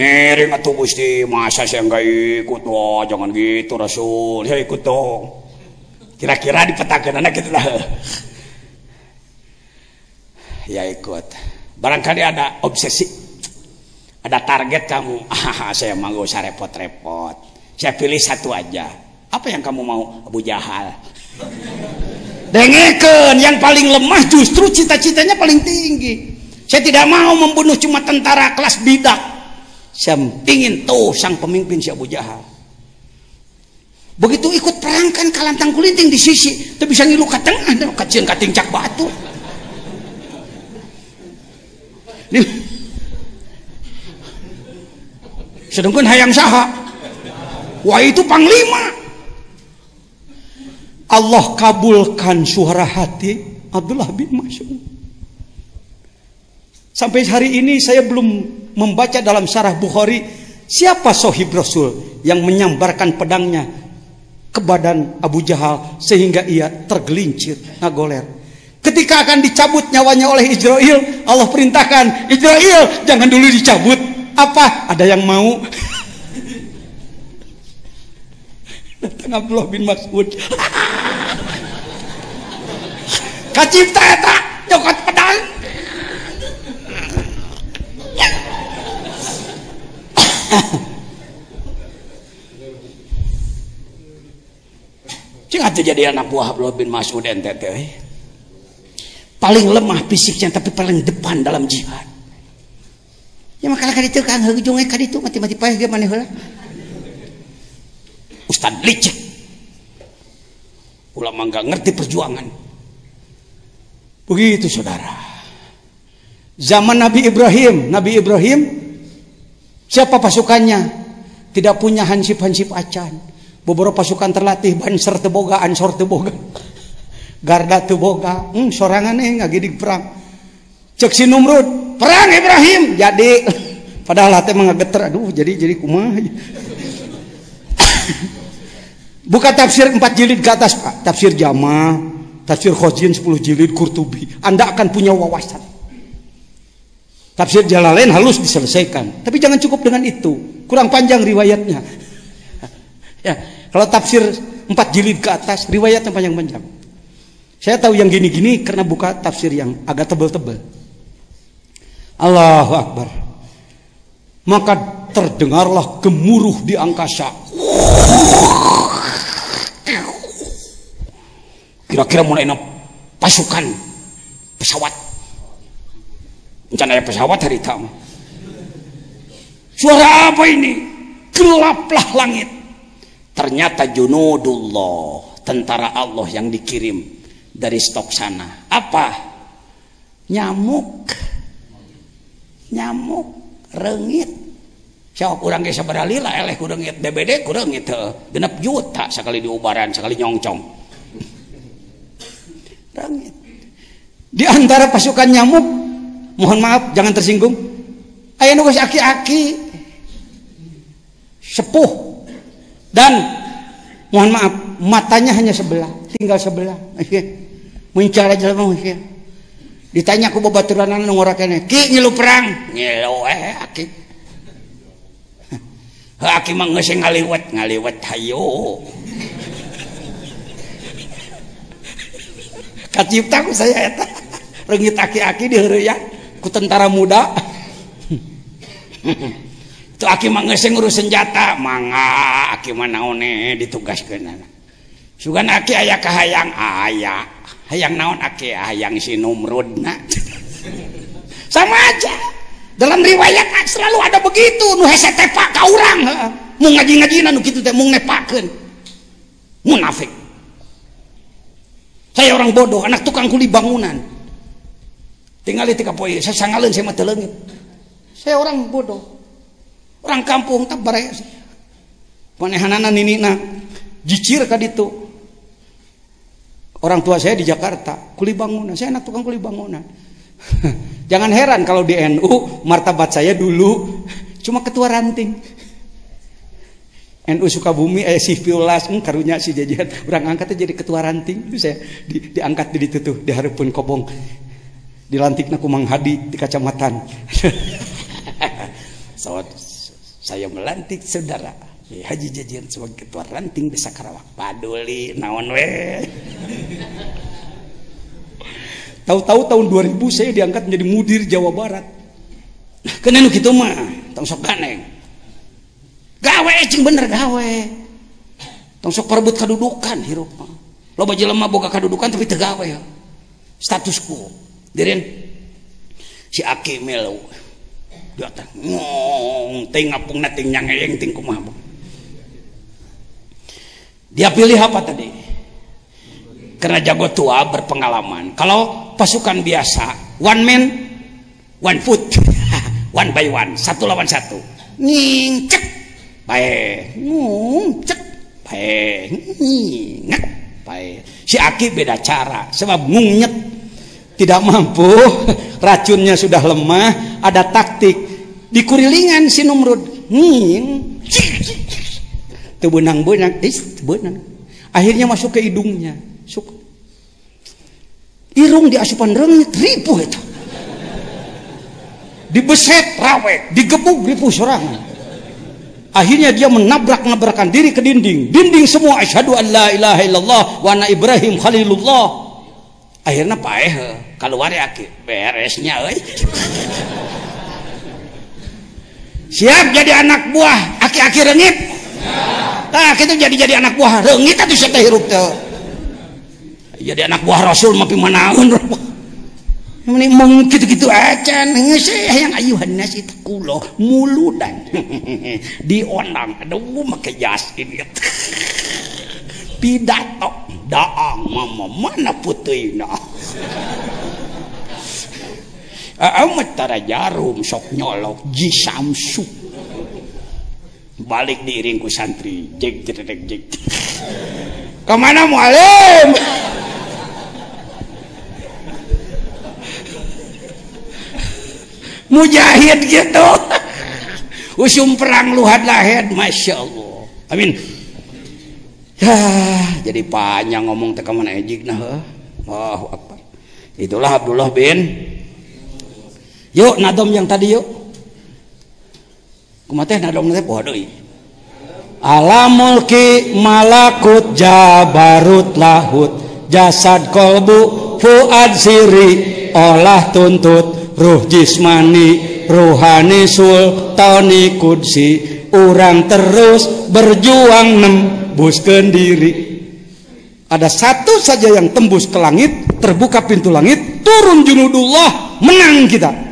ngiring atuh Gusti masa saya nggak ikut? Wah jangan gitu Rasul. Ya ikut dong. Kira-kira dipetakan anak gitu lah. Ya ikut. Barangkali ada obsesi. Ada target kamu. Ah saya mau gak usah repot-repot. Saya pilih satu aja. Apa yang kamu mau Abu Jahal? Dengarkan yang paling lemah justru cita-citanya paling tinggi. Saya tidak mau membunuh cuma tentara kelas bidak sampingin tuh sang pemimpin si Abu Jahal. Begitu ikut perangkan kalantang kulinting di sisi, tapi bisa ngilu ke tengah, dan kacian katingcak batu. Nih. Sedangkan hayang saha. Wah itu panglima. Allah kabulkan suara hati Abdullah bin Mas'ud. Sampai hari ini saya belum membaca dalam syarah Bukhari siapa sohib Rasul yang menyambarkan pedangnya ke badan Abu Jahal sehingga ia tergelincir nagoler. Ketika akan dicabut nyawanya oleh Israel, Allah perintahkan Israel jangan dulu dicabut. Apa? Ada yang mau? Datang Abdullah bin Mas'ud. Kacipta eta nyokot pedang Cing atuh jadi anak buah Abdullah bin Mas'ud ente Paling lemah fisiknya tapi paling depan dalam jihad. Ya makalah kaditu kang hujungnya kaditu mati-mati payah ge maneh heula. Ustad licik. Ulama nggak ngerti perjuangan. Begitu saudara. Zaman Nabi Ibrahim, Nabi Ibrahim siapa pasukannya? Tidak punya hansip-hansip acan. Beberapa pasukan terlatih banser teboga, ansor teboga. Garda teboga, hmm, sorangan nih nggak gini perang. Cek si Numrud, perang Ibrahim. Jadi padahal hati mengageter, aduh jadi jadi kumah. Buka tafsir 4 jilid ke atas Pak. Tafsir Jama, tafsir Khozin 10 jilid, Kurtubi. Anda akan punya wawasan. Tafsir Jalalain halus diselesaikan. Tapi jangan cukup dengan itu. Kurang panjang riwayatnya. ya, kalau tafsir 4 jilid ke atas, riwayatnya panjang-panjang. Saya tahu yang gini-gini karena buka tafsir yang agak tebal-tebal. Allahu Akbar. Maka terdengarlah gemuruh di angkasa. kira-kira mulai pasukan pesawat rencana pesawat hari tamu suara apa ini? Gelaplah langit. Ternyata junudullah tentara Allah yang dikirim dari stok sana. Apa? Nyamuk. Nyamuk. Rengit. Siapa kurang ke sabaralila eleh kurangit DBD kurangit genap juta sekali diubaran sekali nyongcong Langit. Di antara pasukan nyamuk, mohon maaf jangan tersinggung. Ayah nugas aki-aki sepuh dan mohon maaf matanya hanya sebelah, tinggal sebelah. Muncul aja lah Ditanya aku babaturan ngorakane, ki ngilu perang, ngilu eh aki. Aki mah ngasih ngaliwat, ngaliwat hayo. Kacipta ku saya eta. Rengit aki-aki ya ku tentara muda. Itu aki mah geus ngurus senjata. Mangga aki mah naone ditugaskeun. Sugan aki aya kahayang aya. Hayang naon aki? Hayang si Numrudna. Sama aja. Dalam riwayat ah, selalu ada begitu. Nu hese tepak ka urang mau ngaji-ngajina nu kitu teh mung nepakeun. Munafik. Saya orang bodoh anak tukang kuli bangunan. Tinggal di tiga poin, saya sangalin saya mata langit. Saya orang bodoh. Orang kampung tak saya. Panehanana nini na jicir ka itu. Orang tua saya di Jakarta, kuli bangunan. Saya anak tukang kuli bangunan. Jangan heran kalau di NU martabat saya dulu cuma ketua ranting. NU Sukabumi eh si Piulas hmm, karunya si jajan orang angkatnya jadi ketua ranting itu saya di, diangkat di itu tuh di harapun kobong dilantik naku Mang Hadi di kacamatan. So, saya melantik saudara. Haji Jajian sebagai ketua ranting desa Karawak paduli naon we? Tahu-tahu tahun 2000 saya diangkat menjadi mudir Jawa Barat. Kenapa gitu mah tong sok ganeng gawe cing bener gawe. Tong sok perebut kedudukan hirup lo baju lemah boga kedudukan tapi tergawe ya. Status quo dirin si aki melu. Teh ngong ting ngapung nating nyangeyeng ting kumaha dia pilih apa tadi? Karena jago tua berpengalaman. Kalau pasukan biasa one man one foot. One by one satu lawan satu. Ngingcek baik nguncek baik nginget baik si Aki beda cara sebab ngunyet tidak mampu. Racunnya sudah lemah. Ada taktik. Di kurilingan si Numrud. Nging. Tebenang-benang is tebenang akhirnya masuk ke hidungnya. Suk. irung di asupan rengit. Ribu itu. Dibeset rawe digebuk ribu serangan. Akhirnya dia menabrak-nabrakan diri ke dinding. Dinding semua asyhadu an la ilaha illallah wa ana Ibrahim khalilullah. Akhirnya paeh keluar ya beresnya euy. siap jadi anak buah aki-aki rengit. Nah kita jadi jadi anak buah rengit atau siapa hirup tuh jadi anak buah rasul mapi manaun ini mung gitu-gitu aja yang ayuhan nasi kulo muludan. Dionang aduh make jas ini pidato daang mama mana putihna? amat tara jarum sok nyolok jisamsu balik diiringku santri jek jek jek ke mana mualim? Mujahid gitu. Usum perang luhat lahed masya Allah. Amin. Ya jadi panjang ngomong teka mana ejik nah wah apa itulah Abdullah bin Yuk nadom yang tadi yuk. Kumateh nadom nanti poho deui. Alamulki malakut jabarut lahut. Jasad kolbu fuad siri olah tuntut. Ruh jismani ruhani sultani kudsi. Orang terus berjuang nembus diri ada satu saja yang tembus ke langit terbuka pintu langit turun junudullah menang kita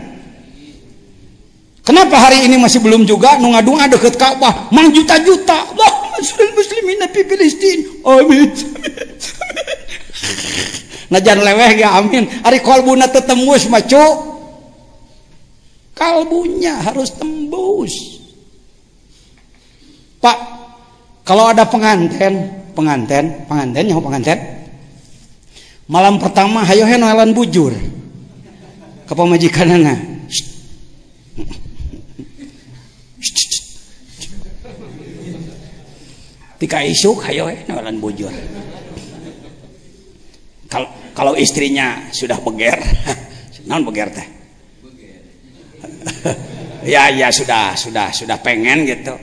Kenapa hari ini masih belum juga nunga-dunga deket Ka'bah? Mang juta-juta. Wah, muslim muslimin di Filistin. Amin. Najan leweh ya amin. Hari kalbuna tetembus macu. Kalbunya harus tembus. Pak, kalau ada pengantin, pengantin, pengantin yang pengantin. Malam pertama hayo henoelan bujur. Ke pemajikanana. Tika isuk hayo eh nawalan bujur. Kalau kalau istrinya sudah beger, non beger teh. ya ya sudah sudah sudah pengen gitu.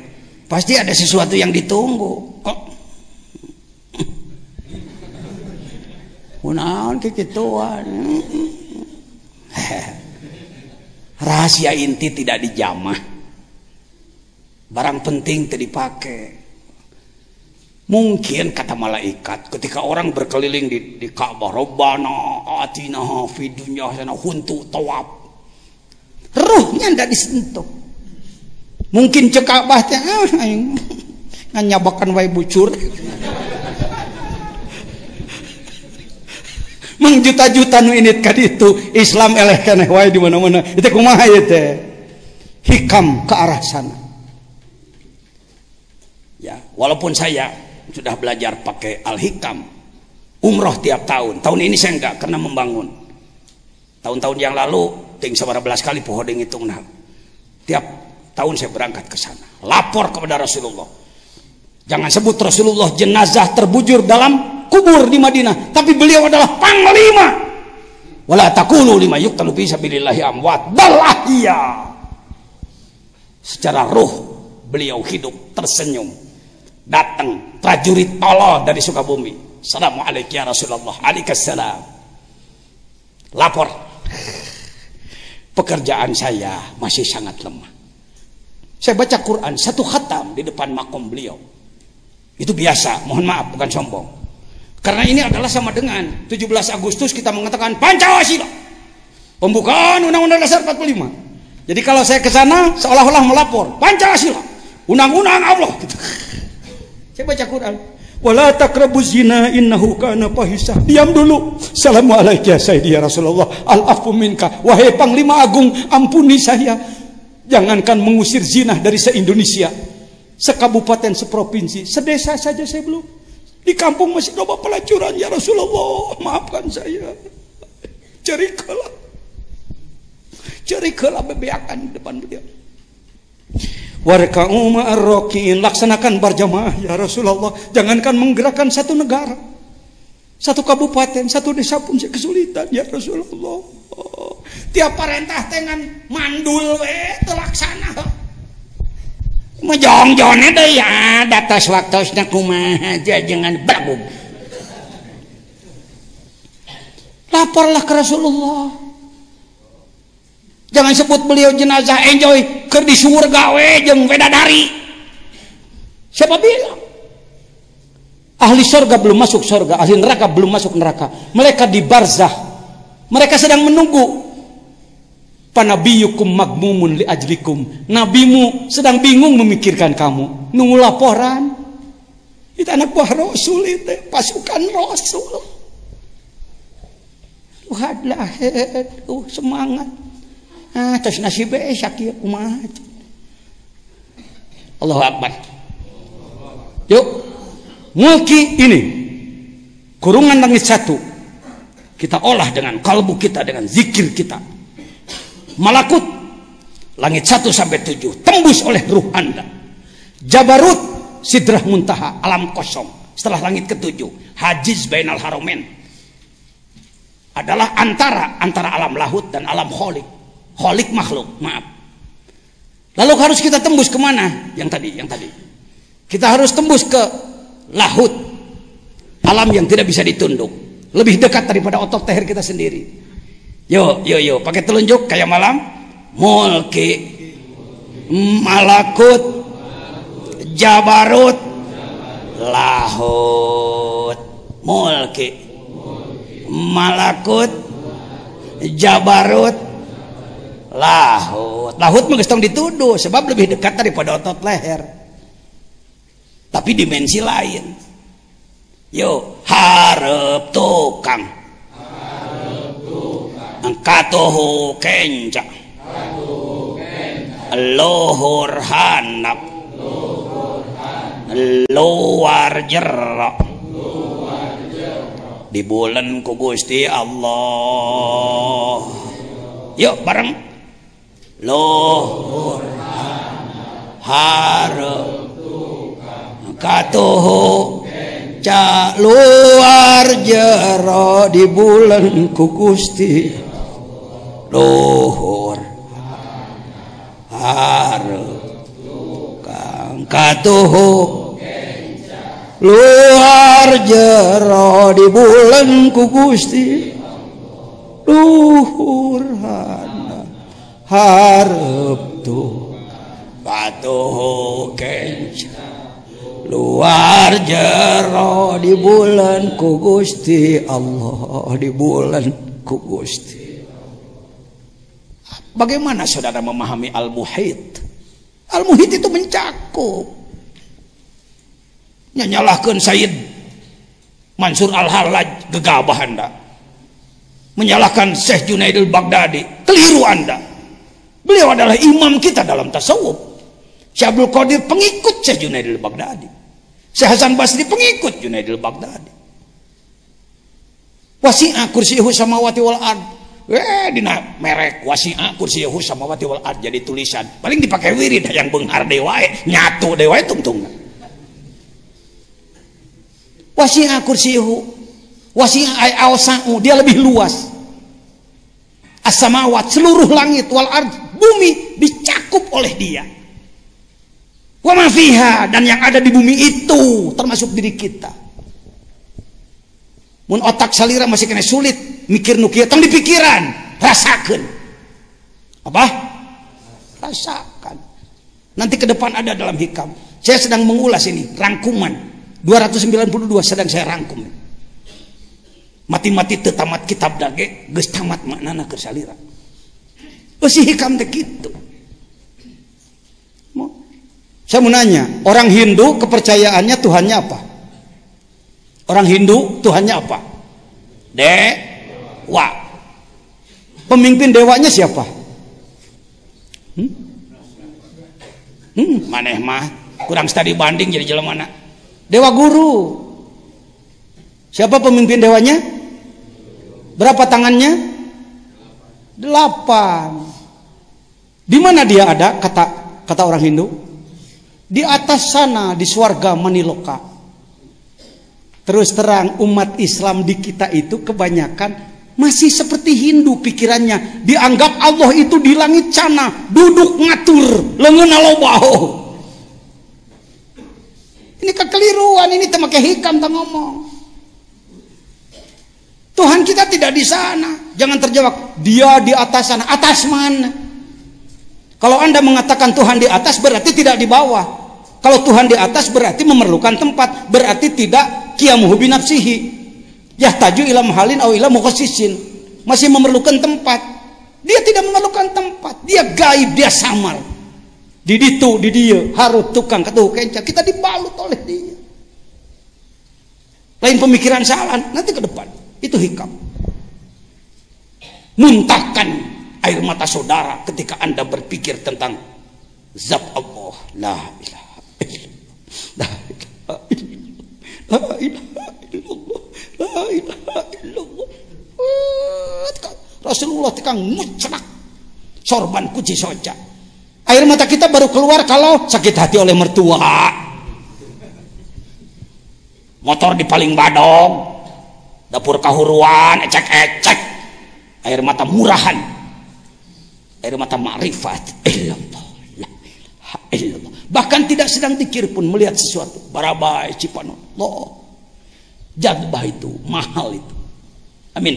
Pasti ada sesuatu yang ditunggu. Oh. Kunaon kekituan. Rahasia inti tidak dijamah. Barang penting tidak dipakai Mungkin kata malaikat ketika orang berkeliling di, di Ka'bah, Rabbana atina fi dunya huntu tawab. Ruhnya tidak disentuh. Mungkin cek Ka'bah teh ah, nganyabakan wae bucur. Mengjuta-juta nu init itu Islam eleh keneh wae di mana-mana. Itu kumaha ieu teh? Hikam ke arah sana. Ya, walaupun saya sudah belajar pakai al-hikam. Umroh tiap tahun. Tahun ini saya enggak karena membangun. Tahun-tahun yang lalu ting seberapa belas kali pohodeng hitung nah. Tiap tahun saya berangkat ke sana. Lapor kepada Rasulullah. Jangan sebut Rasulullah jenazah terbujur dalam kubur di Madinah tapi beliau adalah panglima. Wala takulu lima yuktalu fi sabilillahi amwat. Bal secara roh beliau hidup tersenyum datang prajurit Allah dari Sukabumi. Assalamualaikum ya Rasulullah. Alaikassalam lapor. Pekerjaan saya masih sangat lemah. Saya baca Quran satu khatam di depan makom beliau. Itu biasa mohon maaf bukan sombong. Karena ini adalah sama dengan 17 Agustus kita mengatakan Pancasila pembukaan Undang-Undang Dasar 45 jadi kalau saya ke sana seolah-olah melapor Pancasila undang-undang Allah. Saya baca Quran. Wala taqrabu zina innahu kana fahisah. Diam dulu. Assalamualaikum ya Sayyidi ya Rasulullah. Al-afu minka. Wahai Panglima Agung, ampuni saya. Jangankan mengusir zina dari se-Indonesia. Sekabupaten, seprovinsi, sedesa saja saya belum. Di kampung masih ada pelacuran ya Rasulullah. Maafkan saya. Cari kalah. Cari kalah bebeakan di depan beliau. Warka'u ma'arrokiin laksanakan berjamaah ya Rasulullah. Jangankan menggerakkan satu negara, satu kabupaten, satu desa pun kesulitan ya Rasulullah. Tiap perintah dengan mandul we terlaksana. Mejong-jongnya deh ya, datas waktu kumaha aja jangan bagum. Laporlah ke Rasulullah. Jangan sebut beliau jenazah enjoy. Ke di surga we jeung wedadari siapa bilang? Ahli surga belum masuk surga ahli neraka belum masuk neraka. Mereka di barzah. Mereka sedang menunggu. Panabiyukum magmumun li ajlikum. Nabimu sedang bingung memikirkan kamu. Nunggu laporan. Itu anak buah rasul itu pasukan rasul. Tuhan lahir uh semangat ah terus nasib esyak ya umat Allahu Akbar. Yuk mulki ini. Kurungan langit satu. Kita olah dengan kalbu kita dengan zikir kita. Malakut langit 1 sampai 7 tembus oleh ruh anda. Jabarut sidrah muntaha alam kosong. Setelah langit ketujuh hajiz bainal haromen. Adalah antara antara alam lahut dan alam kholik kholik makhluk maaf. Lalu harus kita tembus ke mana? Yang tadi yang tadi. Kita harus tembus ke lahut alam yang tidak bisa ditunduk. Lebih dekat daripada otot teher kita sendiri. Yo, yo, yo, pakai telunjuk kayak malam. Mulki, malakut, jabarut, lahut. Mulki, malakut, jabarut, lahut. Lahut mengestong dituduh sebab lebih dekat daripada otot leher. Tapi dimensi lain. Yo, harap tukang katuhu kenca luhur hanap luar jerak di bulan ku Allah yuk bareng luhur har katuhu ca luar jero di bulan ku Gusti. Luhur har kang katuhu luar jero di bulan ku Gusti. Luhur har hareup tuh katuhu kenca luar jero di bulan ku Gusti Allah di bulan ku Gusti Bagaimana saudara memahami al-muhit? Al-muhit itu mencakup. Nyanyalahkan Sayyid Mansur Al-Halaj gegabah anda. Menyalahkan Syekh Junaidul Baghdadi. Keliru anda. Beliau adalah imam kita dalam tasawuf. Syekh Abdul Qadir pengikut Syekh Junaidul Baghdadi. Syekh Hasan Basri pengikut Junaidul Baghdadi. Wasi'ah kursihu samawati wal ard Eh dina merek wasi'a kursiyahu samawati wal ard jadi tulisan. Paling dipakai wirid yang benghar dewa nyatu dewa tungtung. Wasi'a kursiyahu wasi'a ay awsa'u dia lebih luas. As-samawat seluruh langit wal ard bumi dicakup oleh dia. Wa ma fiha dan yang ada di bumi itu termasuk diri kita. Mun otak salira masih kena sulit mikir nukia tong di pikiran rasakan. Apa? Rasakan. Nanti ke depan ada dalam hikam. Saya sedang mengulas ini rangkuman. 292 sedang saya rangkum. Mati-mati tetamat kitab dage geus tamat maknana keur salira si hikam teh kitu saya mau nanya orang Hindu kepercayaannya Tuhannya apa orang Hindu Tuhannya apa dewa. Pemimpin dewanya siapa? Hmm? Hmm, maneh mah kurang studi banding jadi jalan mana? Dewa guru. Siapa pemimpin dewanya? Berapa tangannya? Delapan. Di mana dia ada? Kata kata orang Hindu. Di atas sana di swarga Maniloka. Terus terang umat Islam di kita itu kebanyakan masih seperti Hindu pikirannya. Dianggap Allah itu di langit sana. Duduk ngatur. Lengan alobaho. Ini kekeliruan. Ini temakai hikam tak ngomong. Tuhan kita tidak di sana. Jangan terjawab. Dia di atas sana. Atas mana? Kalau Anda mengatakan Tuhan di atas berarti tidak di bawah. Kalau Tuhan di atas berarti memerlukan tempat, berarti tidak kiamuhu binafsihi. Yahtaju ilam halin au ila mukhasisin. Masih memerlukan tempat. Dia tidak memerlukan tempat. Dia gaib, dia samar. Di ditu, di dia, harus tukang ketuh kenca. Kita dibalut oleh dia. Lain pemikiran salah, nanti ke depan. Itu hikam. Muntahkan air mata saudara ketika Anda berpikir tentang zat Allah. La ilaha illallah. La ilaha illallah. La ilaha illallah. Rasulullah tekang mucrak sorban kuci soja. Air mata kita baru keluar kalau sakit hati oleh mertua. Motor di paling badong, dapur kahuruan, ecek-ecek. Air mata murahan, air mata illallah bahkan tidak sedang dikir pun melihat sesuatu. Barabai cipanullah jadbah itu mahal itu. Amin.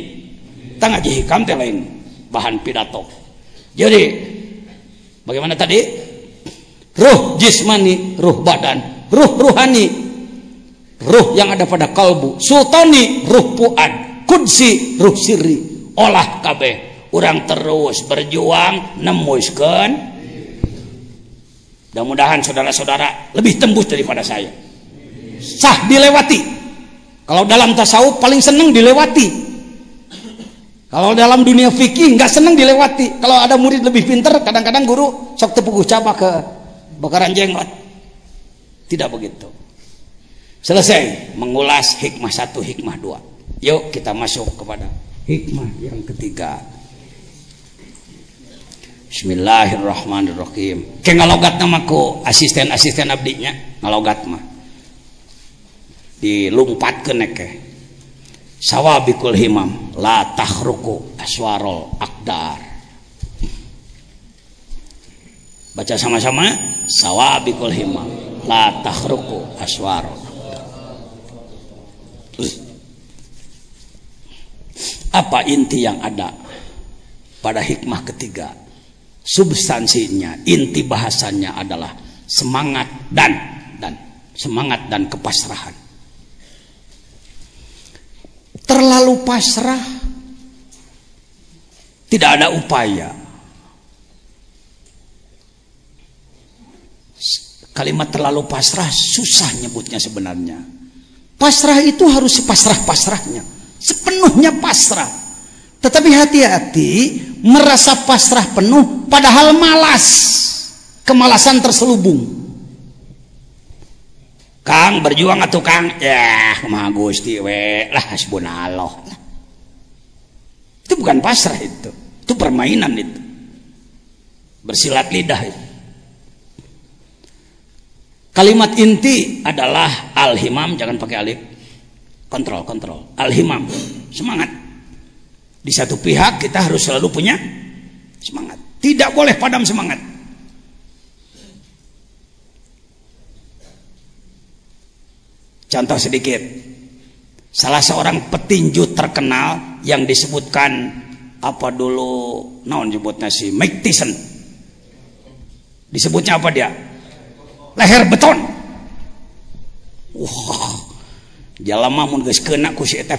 Tang aja hikam teh lain. Bahan pidato. Jadi bagaimana tadi? Ruh jismani ruh badan. Ruh ruhani ruh yang ada pada kalbu. Sultani ruh puan. Kudsi ruh siri olah kabeh. Orang terus berjuang nemuskan mudah-mudahan saudara-saudara lebih tembus daripada saya. Sah dilewati. Kalau dalam tasawuf paling senang dilewati. Kalau dalam dunia fikih nggak senang dilewati. Kalau ada murid lebih pinter kadang-kadang guru sok tepuguh cabak ke bakaran jenggot. Tidak begitu selesai mengulas hikmah satu hikmah dua yuk kita masuk kepada hikmah yang ketiga Bismillahirrahmanirrahim. Ke ngalogat nama ku asisten-asisten abdinya ngalogat mah. Dilumpat ke neke. Sawabikul himam la tahruku aswarol akdar. Baca sama-sama sawabikul himam la tahruku aswarol Apa inti yang ada pada hikmah ketiga? substansinya inti bahasannya adalah semangat dan dan semangat dan kepasrahan. Terlalu pasrah tidak ada upaya. Kalimat terlalu pasrah susah nyebutnya sebenarnya pasrah itu harus sepasrah-pasrahnya sepenuhnya pasrah tetapi hati-hati merasa pasrah penuh padahal malas. Kemalasan terselubung. Kang berjuang atau Kang? Ya, mah Gusti we lah hasbunallah. Itu bukan pasrah itu. Itu permainan itu. Bersilat lidah itu. Kalimat inti adalah al-himam, jangan pakai alif. Kontrol, kontrol. Al-himam, semangat di satu pihak kita harus selalu punya semangat. Tidak boleh padam semangat. Contoh sedikit. Salah seorang petinju terkenal yang disebutkan apa dulu naon nyebutnya si Mike Tyson. Disebutnya apa dia? Leher beton. Wah. Jalama mun geus kena ku si eta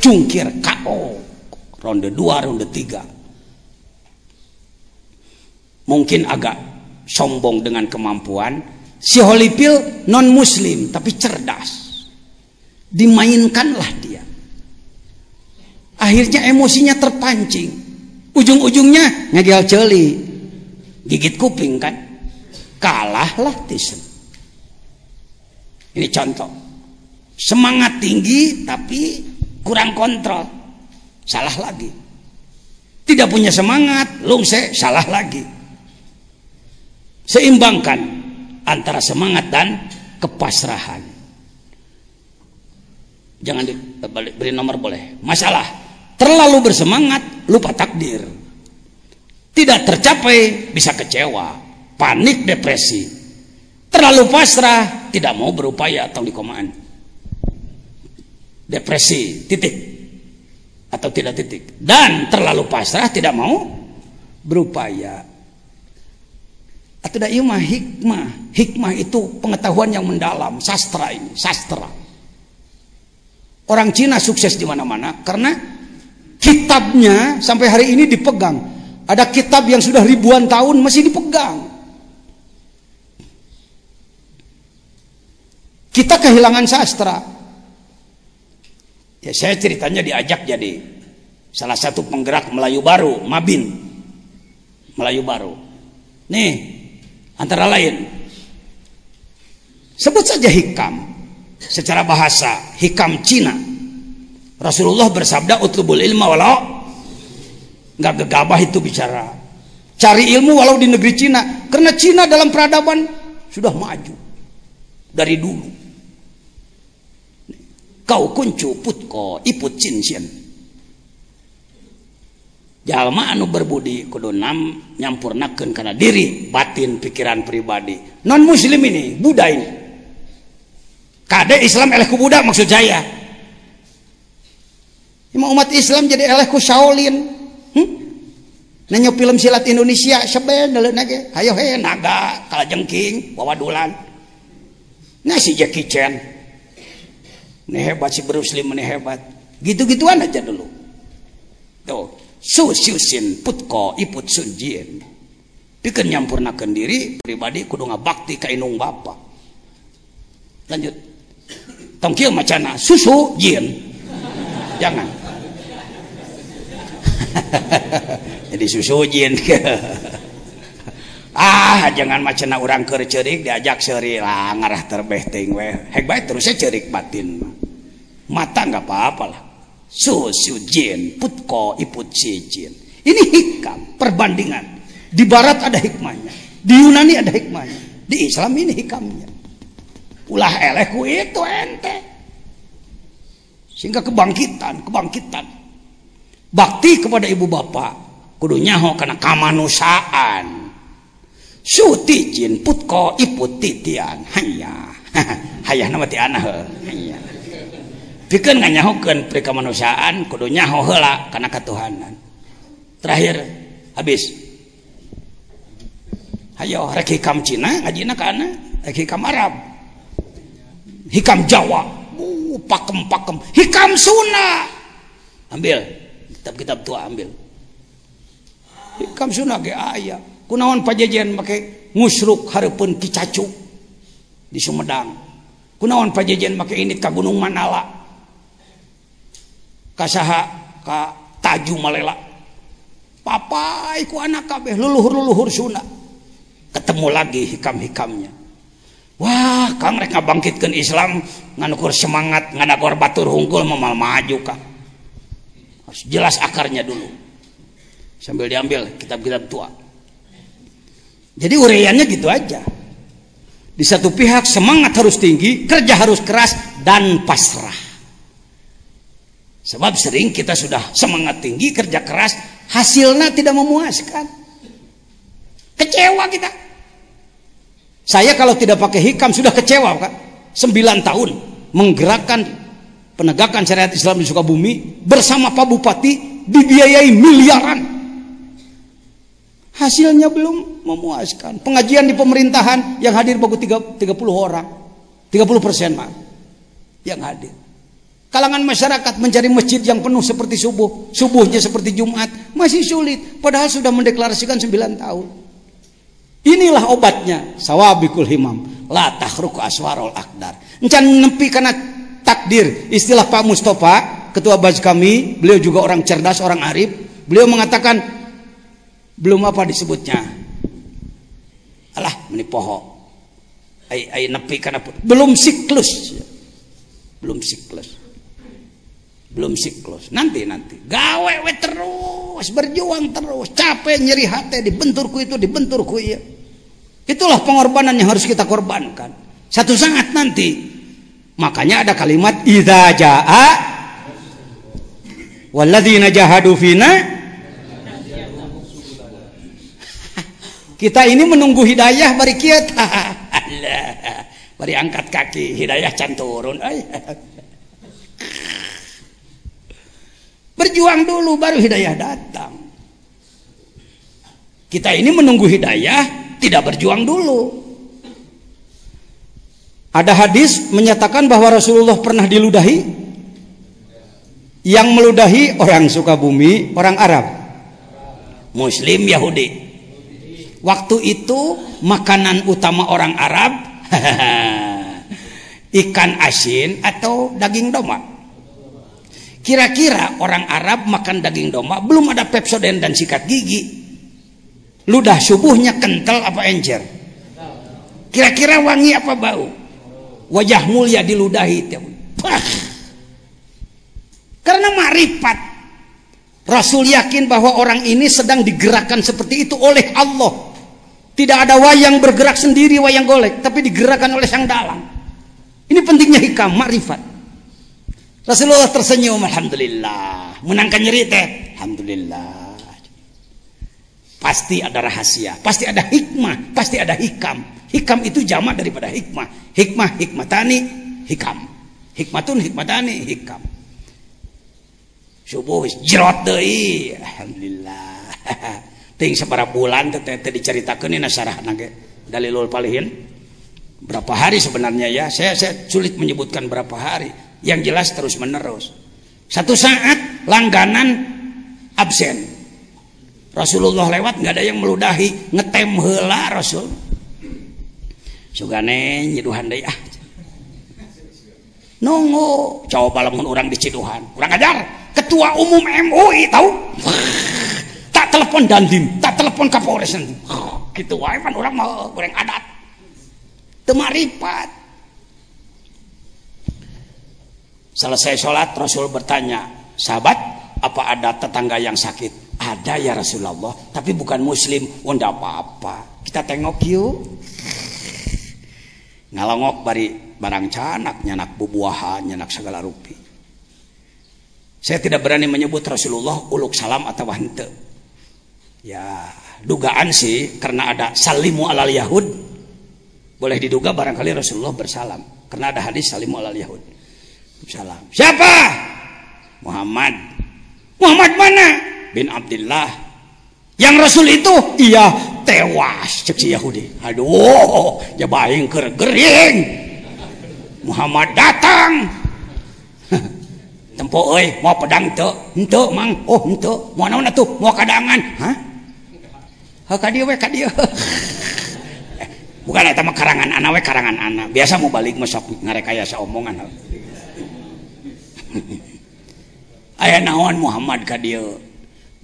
cungkir KO ronde 2 ronde 3 mungkin agak sombong dengan kemampuan. Si Holipil non muslim tapi cerdas. Dimainkanlah dia. Akhirnya emosinya terpancing. Ujung-ujungnya ngegel celi. Gigit kuping kan kalahlah Tyson. Ini contoh. Semangat tinggi tapi kurang kontrol. Salah lagi. Tidak punya semangat lungse salah lagi. Seimbangkan antara semangat dan kepasrahan. Jangan dibalik beri nomor boleh. Masalah. Terlalu bersemangat lupa takdir. Tidak tercapai bisa kecewa panik depresi. Terlalu pasrah tidak mau berupaya atau dikomaan depresi titik. Atau tidak titik. Dan terlalu pasrah tidak mau berupaya. Atau da mah hikmah. Hikmah itu pengetahuan yang mendalam. Sastra ini sastra. Orang Cina sukses di mana-mana karena kitabnya sampai hari ini dipegang. Ada kitab yang sudah ribuan tahun masih dipegang kita kehilangan sastra ya saya ceritanya diajak jadi salah satu penggerak Melayu baru Mabin Melayu baru nih Antara lain, sebut saja hikam. Secara bahasa, hikam Cina. Rasulullah bersabda, utlubul ilma walau nggak gegabah itu bicara. Cari ilmu walau di negeri Cina. Karena Cina dalam peradaban sudah maju. Dari dulu. Kau kuncu putko iput cincin jalma anu berbudi kudu nam nyampurnakeun karena diri batin pikiran pribadi. Non muslim ini Buddha ini. Kade Islam eleh ku Buddha maksud saya Ima umat Islam jadi eleh ku Shaolin. Hmm? Nanya film silat Indonesia seben dulu nage. Ayo he naga kala jengking wawadulan nah si Jackie Chan ini hebat si Bruce Lee ini hebat gitu-gituan aja dulu. Tuh su siusin putko iput sunjien pikeun nyampurnakeun diri pribadi kudu ngabakti ka inung bapa. Lanjut. Tong kieu macana susu jin. Jangan. Jadi susu jin ah jangan macana orang keur cerik diajak seri lah ngarah terbeh ting we hek bae terus cerik batin mata nggak apa-apa lah Susu jin, putko iput jin. Ini hikam, perbandingan. Di barat ada hikmahnya. Di Yunani ada hikmahnya. Di Islam ini hikamnya. Ulah eleku itu ente. Sehingga kebangkitan, kebangkitan. Bakti kepada ibu bapak. Kudu nyaho karena kamanusaan. Suticin putko iput titian hanya hayah nama ti anah hanya pikeun nganyahokeun pri kemanusiaan kudu nyaho heula kana katuhanan terakhir habis hayo rek hikam Cina ngajina kana rek hikam Arab. Hikam Jawa. Uh, pakem pakem hikam Sunda ambil. Kitab-kitab tua ambil. Hikam Sunda ge aya kunaon pajajian make musyruk harapun kicacu di Sumedang. Kunaon pajajian make ini ka Gunung Manala. Kasaha ka Taju Malela. Papai ku anak kabeh leluhur-leluhur Sunda. Ketemu lagi hikam-hikamnya. Wah kang rek ngabangkitkeun Islam nganukur semangat ngadagor batur hungkul memal maju kang harus jelas akarnya dulu. Sambil diambil kitab-kitab tua. Jadi uraiannya gitu aja di satu pihak semangat harus tinggi kerja harus keras dan pasrah Sebab sering kita sudah semangat tinggi, kerja keras, hasilnya tidak memuaskan. Kecewa kita. Saya kalau tidak pakai hikam sudah kecewa kan. Sembilan tahun menggerakkan penegakan syariat Islam di Sukabumi bersama Pak Bupati dibiayai miliaran. Hasilnya belum memuaskan. Pengajian di pemerintahan yang hadir bagus 30 orang. 30 persen mah yang hadir. Kalangan masyarakat mencari masjid yang penuh seperti subuh, subuhnya seperti Jumat, masih sulit. Padahal sudah mendeklarasikan 9 tahun. Inilah obatnya, sawabikul himam, la tahruku aswarul akdar. Encan nepi karena takdir. Istilah Pak Mustafa, ketua baz kami, beliau juga orang cerdas, orang arif. Beliau mengatakan belum apa disebutnya. Alah, menipoho. Ai ai nepi karena belum siklus. Belum siklus. Belum siklus. Nanti nanti. Gawe we terus berjuang terus. Capek nyeri hati dibenturku itu dibenturku ya itulah pengorbanan yang harus kita korbankan. Satu saat nanti. Makanya ada kalimat idza jaa walladzina jahadu fina kita ini menunggu hidayah bari kita bari angkat kaki hidayah can turun Berjuang dulu baru hidayah datang. Kita ini menunggu hidayah tidak berjuang dulu. Ada hadis menyatakan bahwa Rasulullah pernah diludahi. Yang meludahi orang Sukabumi, orang Arab. Muslim Yahudi. Waktu itu makanan utama orang Arab ikan asin atau daging domba. Kira-kira orang Arab makan daging domba belum ada Pepsodent dan sikat gigi. Ludah subuhnya kental apa encer? Kira-kira wangi apa bau? Wajah mulia diludahi. Pah. Karena marifat. Rasul yakin bahwa orang ini sedang digerakkan seperti itu oleh Allah. Tidak ada wayang bergerak sendiri wayang golek, tapi digerakkan oleh sang dalang. Ini pentingnya hikam, makrifat. Rasulullah tersenyum, alhamdulillah. Menangkan nyeri alhamdulillah. Pasti ada rahasia, pasti ada hikmah, pasti ada hikam. Hikam itu jamak daripada hikmah. Hikmah, hikmatani, hikam. Hikmatun, hikmatani, hikam. Subuh jerot deui. Alhamdulillah. Ting sabaraha bulan teh teh diceritakeun ini nasarahna ge. Dalilul palihin. Berapa hari sebenarnya ya? Saya saya sulit menyebutkan berapa hari. Yang jelas terus menerus. Satu saat langganan absen. Rasulullah lewat nggak ada yang meludahi, ngetem heula Rasul. Sugane nyiduhan deui ah. Nunggu, coba lamun orang di Ciduhan. Kurang ajar. Ketua Umum MUI tahu? Tak telepon dandim, tak telepon Kapolres nanti. gitu wae pan orang mau goreng adat. Temaripat. Selesai sholat Rasul bertanya, sahabat, apa ada tetangga yang sakit? Ada ya Rasulullah, tapi bukan Muslim. Oh, enggak apa-apa. Kita tengok yuk. Ngalongok bari barang canak, nyanak bubuahan, nyanak segala rupi. Saya tidak berani menyebut Rasulullah uluk salam atau hente. Ya, dugaan sih karena ada salimu alal Yahud. Boleh diduga barangkali Rasulullah bersalam. Karena ada hadis salimu alal Yahud. Salam. Siapa? Muhammad. Muhammad mana? Bin Abdullah. Yang Rasul itu iya tewas cek si Yahudi. Aduh, ya baing gering. Muhammad datang. Tempo euy, mau pedang teu? Henteu, Mang. Oh, henteu. Mau naon atuh? Mau kadangan. Hah? Heuh ka dieu we ka dieu. Bukan eta mah karangan anak we karangan anak. Biasa mau balik mah sok ngarekayasa omongan. Aya naon Muhammad ka dieu?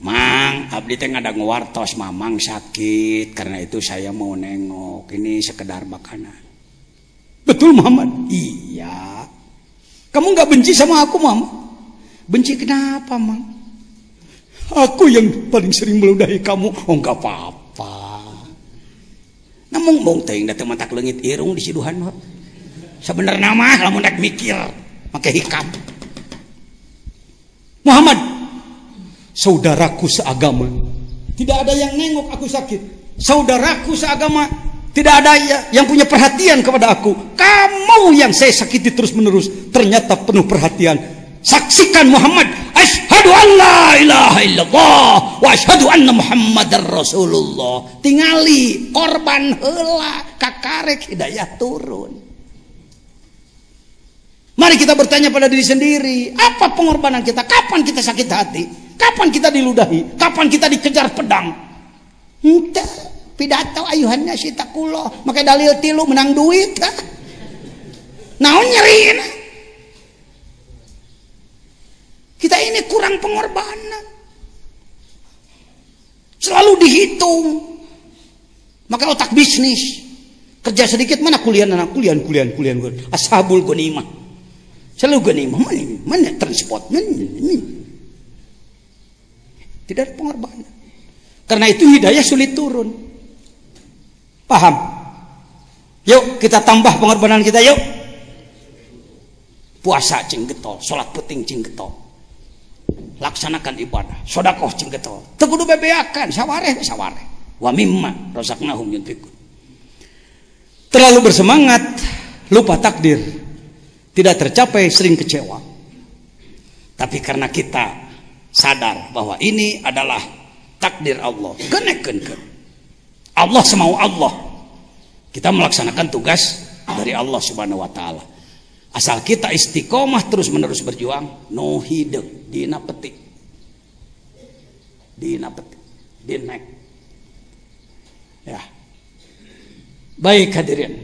Mang, abdi teh ngadang wartos mamang sakit karena itu saya mau nengok. Ini sekedar makanan. Betul Muhammad? Iya. Kamu nggak benci sama aku, Mama? Benci kenapa, Mang? Aku yang paling sering meludahi kamu. Oh, nggak apa-apa. Namun bong teuing datang matak lengit irung di siduhan mah. Sebenarnya mah lamun rek mikir make hikam. Muhammad, saudaraku seagama. Tidak ada yang nengok aku sakit. Saudaraku seagama tidak ada yang punya perhatian kepada aku. Kamu yang saya sakiti terus menerus. Ternyata penuh perhatian. Saksikan Muhammad. Ashadu an la ilaha illallah. Wa ashadu anna Muhammadar Rasulullah. Tingali korban hela kakarek hidayah turun. Mari kita bertanya pada diri sendiri. Apa pengorbanan kita? Kapan kita sakit hati? Kapan kita diludahi? Kapan kita dikejar pedang? Entah pidato ayuhannya si takulo maka dalil tilu menang duit kah? naon nyeriin kita ini kurang pengorbanan. Selalu dihitung. Maka otak bisnis. Kerja sedikit mana kuliah anak? Kuliah kuliah kuliah ashabul gonimah selalu gonimah mana, mana transport? Mana, mana. tidak ada pengorbanan. Karena itu hidayah sulit turun. Paham? Yuk kita tambah pengorbanan kita yuk. Puasa cing getol, sholat puting cing getol. Laksanakan ibadah, sodakoh cing getol. Tegudu bebeakan, sawareh sawareh. Wa mimma rozaknahum yunfikun. Terlalu bersemangat, lupa takdir. Tidak tercapai, sering kecewa. Tapi karena kita sadar bahwa ini adalah takdir Allah. Kenek Allah semau Allah kita melaksanakan tugas dari Allah subhanahu wa ta'ala asal kita istiqomah terus menerus berjuang no hidung dina petik. Dina petik. Dinek. Ya. Baik hadirin.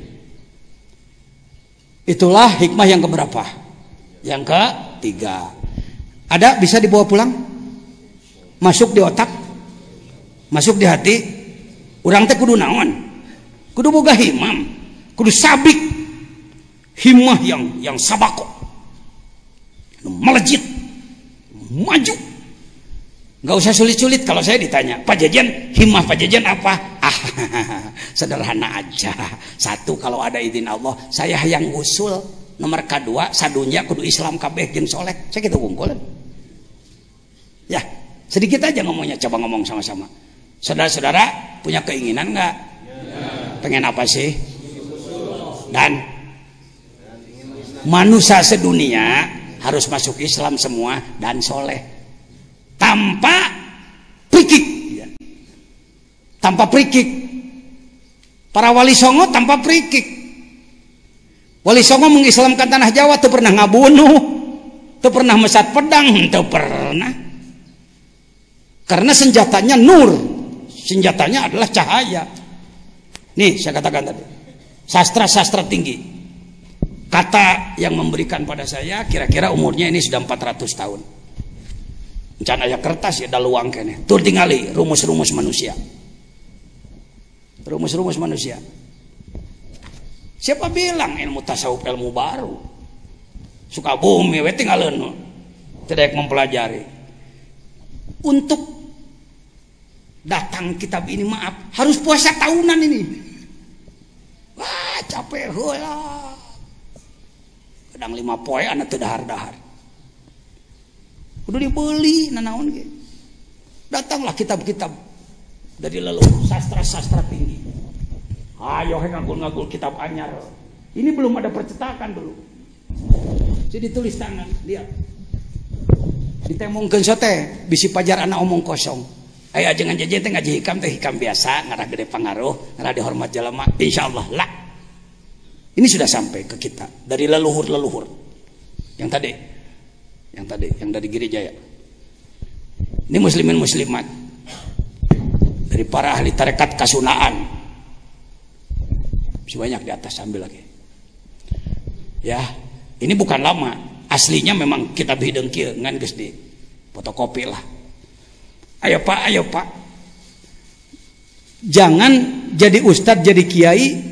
Itulah hikmah yang keberapa? Yang ketiga. Ada? Bisa dibawa pulang? Masuk di otak? Masuk di hati? Orang teh kudu naon? Kudu boga himam. Kudu sabik. Himah yang yang sabako. Melejit maju. Nggak usah sulit-sulit kalau saya ditanya Pak Jajan himah Pak Jajan apa? Ah sederhana aja. Satu kalau ada izin Allah saya yang usul. Nomor kedua sadunya kudu Islam kabeh jeung soleh. Saya kita wungkulan ya sedikit aja ngomongnya coba ngomong sama-sama. Saudara-saudara punya keinginan nggak? Pengen apa sih? Dan manusia sedunia harus masuk Islam semua dan soleh tanpa prikik ya. tanpa prikik para wali songo tanpa prikik Wali Songo mengislamkan tanah Jawa tuh pernah ngabunuh, tuh pernah mesat pedang, tuh pernah. Karena senjatanya nur, senjatanya adalah cahaya. Nih saya katakan tadi, sastra-sastra tinggi. Kata yang memberikan pada saya kira-kira umurnya ini sudah 400 tahun. Rencana ya kertas ya daluang kene. Tur tingali rumus-rumus manusia. Rumus-rumus manusia. Siapa bilang ilmu tasawuf ilmu baru? Suka bumi, we tinggal tidak mempelajari. Untuk datang kitab ini maaf harus puasa tahunan ini. Wah capek lah. Kadang lima poe anak terdahar-dahar. Udah dibeli nanaon gitu. Datanglah kitab-kitab dari leluhur sastra-sastra tinggi Ayo ngagul-ngagul kitab anyar. Ini belum ada percetakan dulu. Jadi tulis tangan, lihat. Ditemongkeun sote, bisi pajar anak omong kosong. Ayo jangan jajan teh ngaji hikam teh hikam biasa, ngarah gede pengaruh, ngarah dihormat jalama. Insyaallah lah. Ini sudah sampai ke kita. Dari leluhur-leluhur. Yang tadi, yang tadi, yang dari Jaya. Ini muslimin muslimat dari para ahli tarekat kasunaan. Masih banyak di atas ambil lagi. Ya ini bukan lama. Aslinya memang kita bideng kia ngan geus di fotokopi lah. Ayo pak ayo pak. Jangan jadi ustadz jadi kiai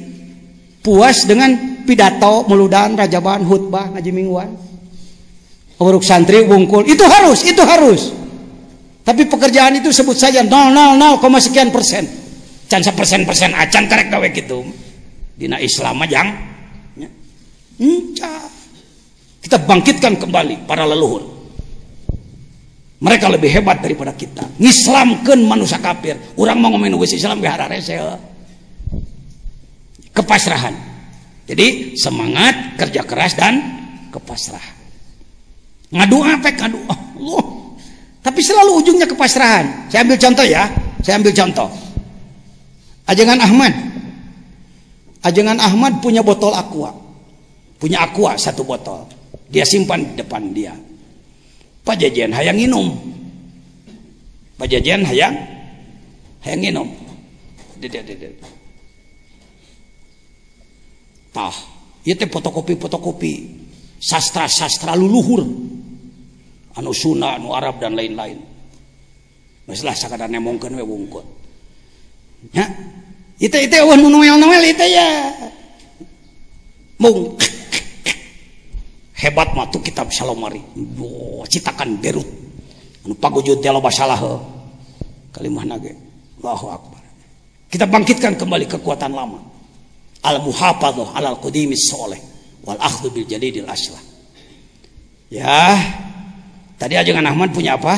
puas dengan pidato meludan rajaban khutbah ngaji mingguan. Uruk santri wungkul itu harus itu harus. Tapi pekerjaan itu sebut saja 000, sekian persen. Can persen persen acan karek gawe gitu. Dina Islam yang ya. kita bangkitkan kembali para leluhur. Mereka lebih hebat daripada kita. Ngislamkan manusia kafir. Orang mau ngomongin Islam biar resel kepasrahan jadi semangat kerja keras dan kepasrahan ngadu apa ngadu Allah tapi selalu ujungnya kepasrahan saya ambil contoh ya saya ambil contoh ajangan Ahmad Ajangan Ahmad punya botol aqua. Punya aqua satu botol. Dia simpan di depan dia. Pak Jajan hayang minum. Pak Jajan hayang hayang minum. Tah, itu fotokopi-fotokopi sastra-sastra luluhur. Anu Sunda, anu Arab dan lain-lain. Masalah sakadar nemongkeun we wungkut. Ya, itu itu wah noel noel itu ya. Mung. Hebat mah kitab salomari. Oh, citakan berut. Anu pagujud telo basalah kalimah nage. Allahu akbar. Kita bangkitkan kembali kekuatan lama al muhafadzah alal qadimis soleh wal akhdhu bil jadidil aslah. Ya tadi aja Ahmad punya apa?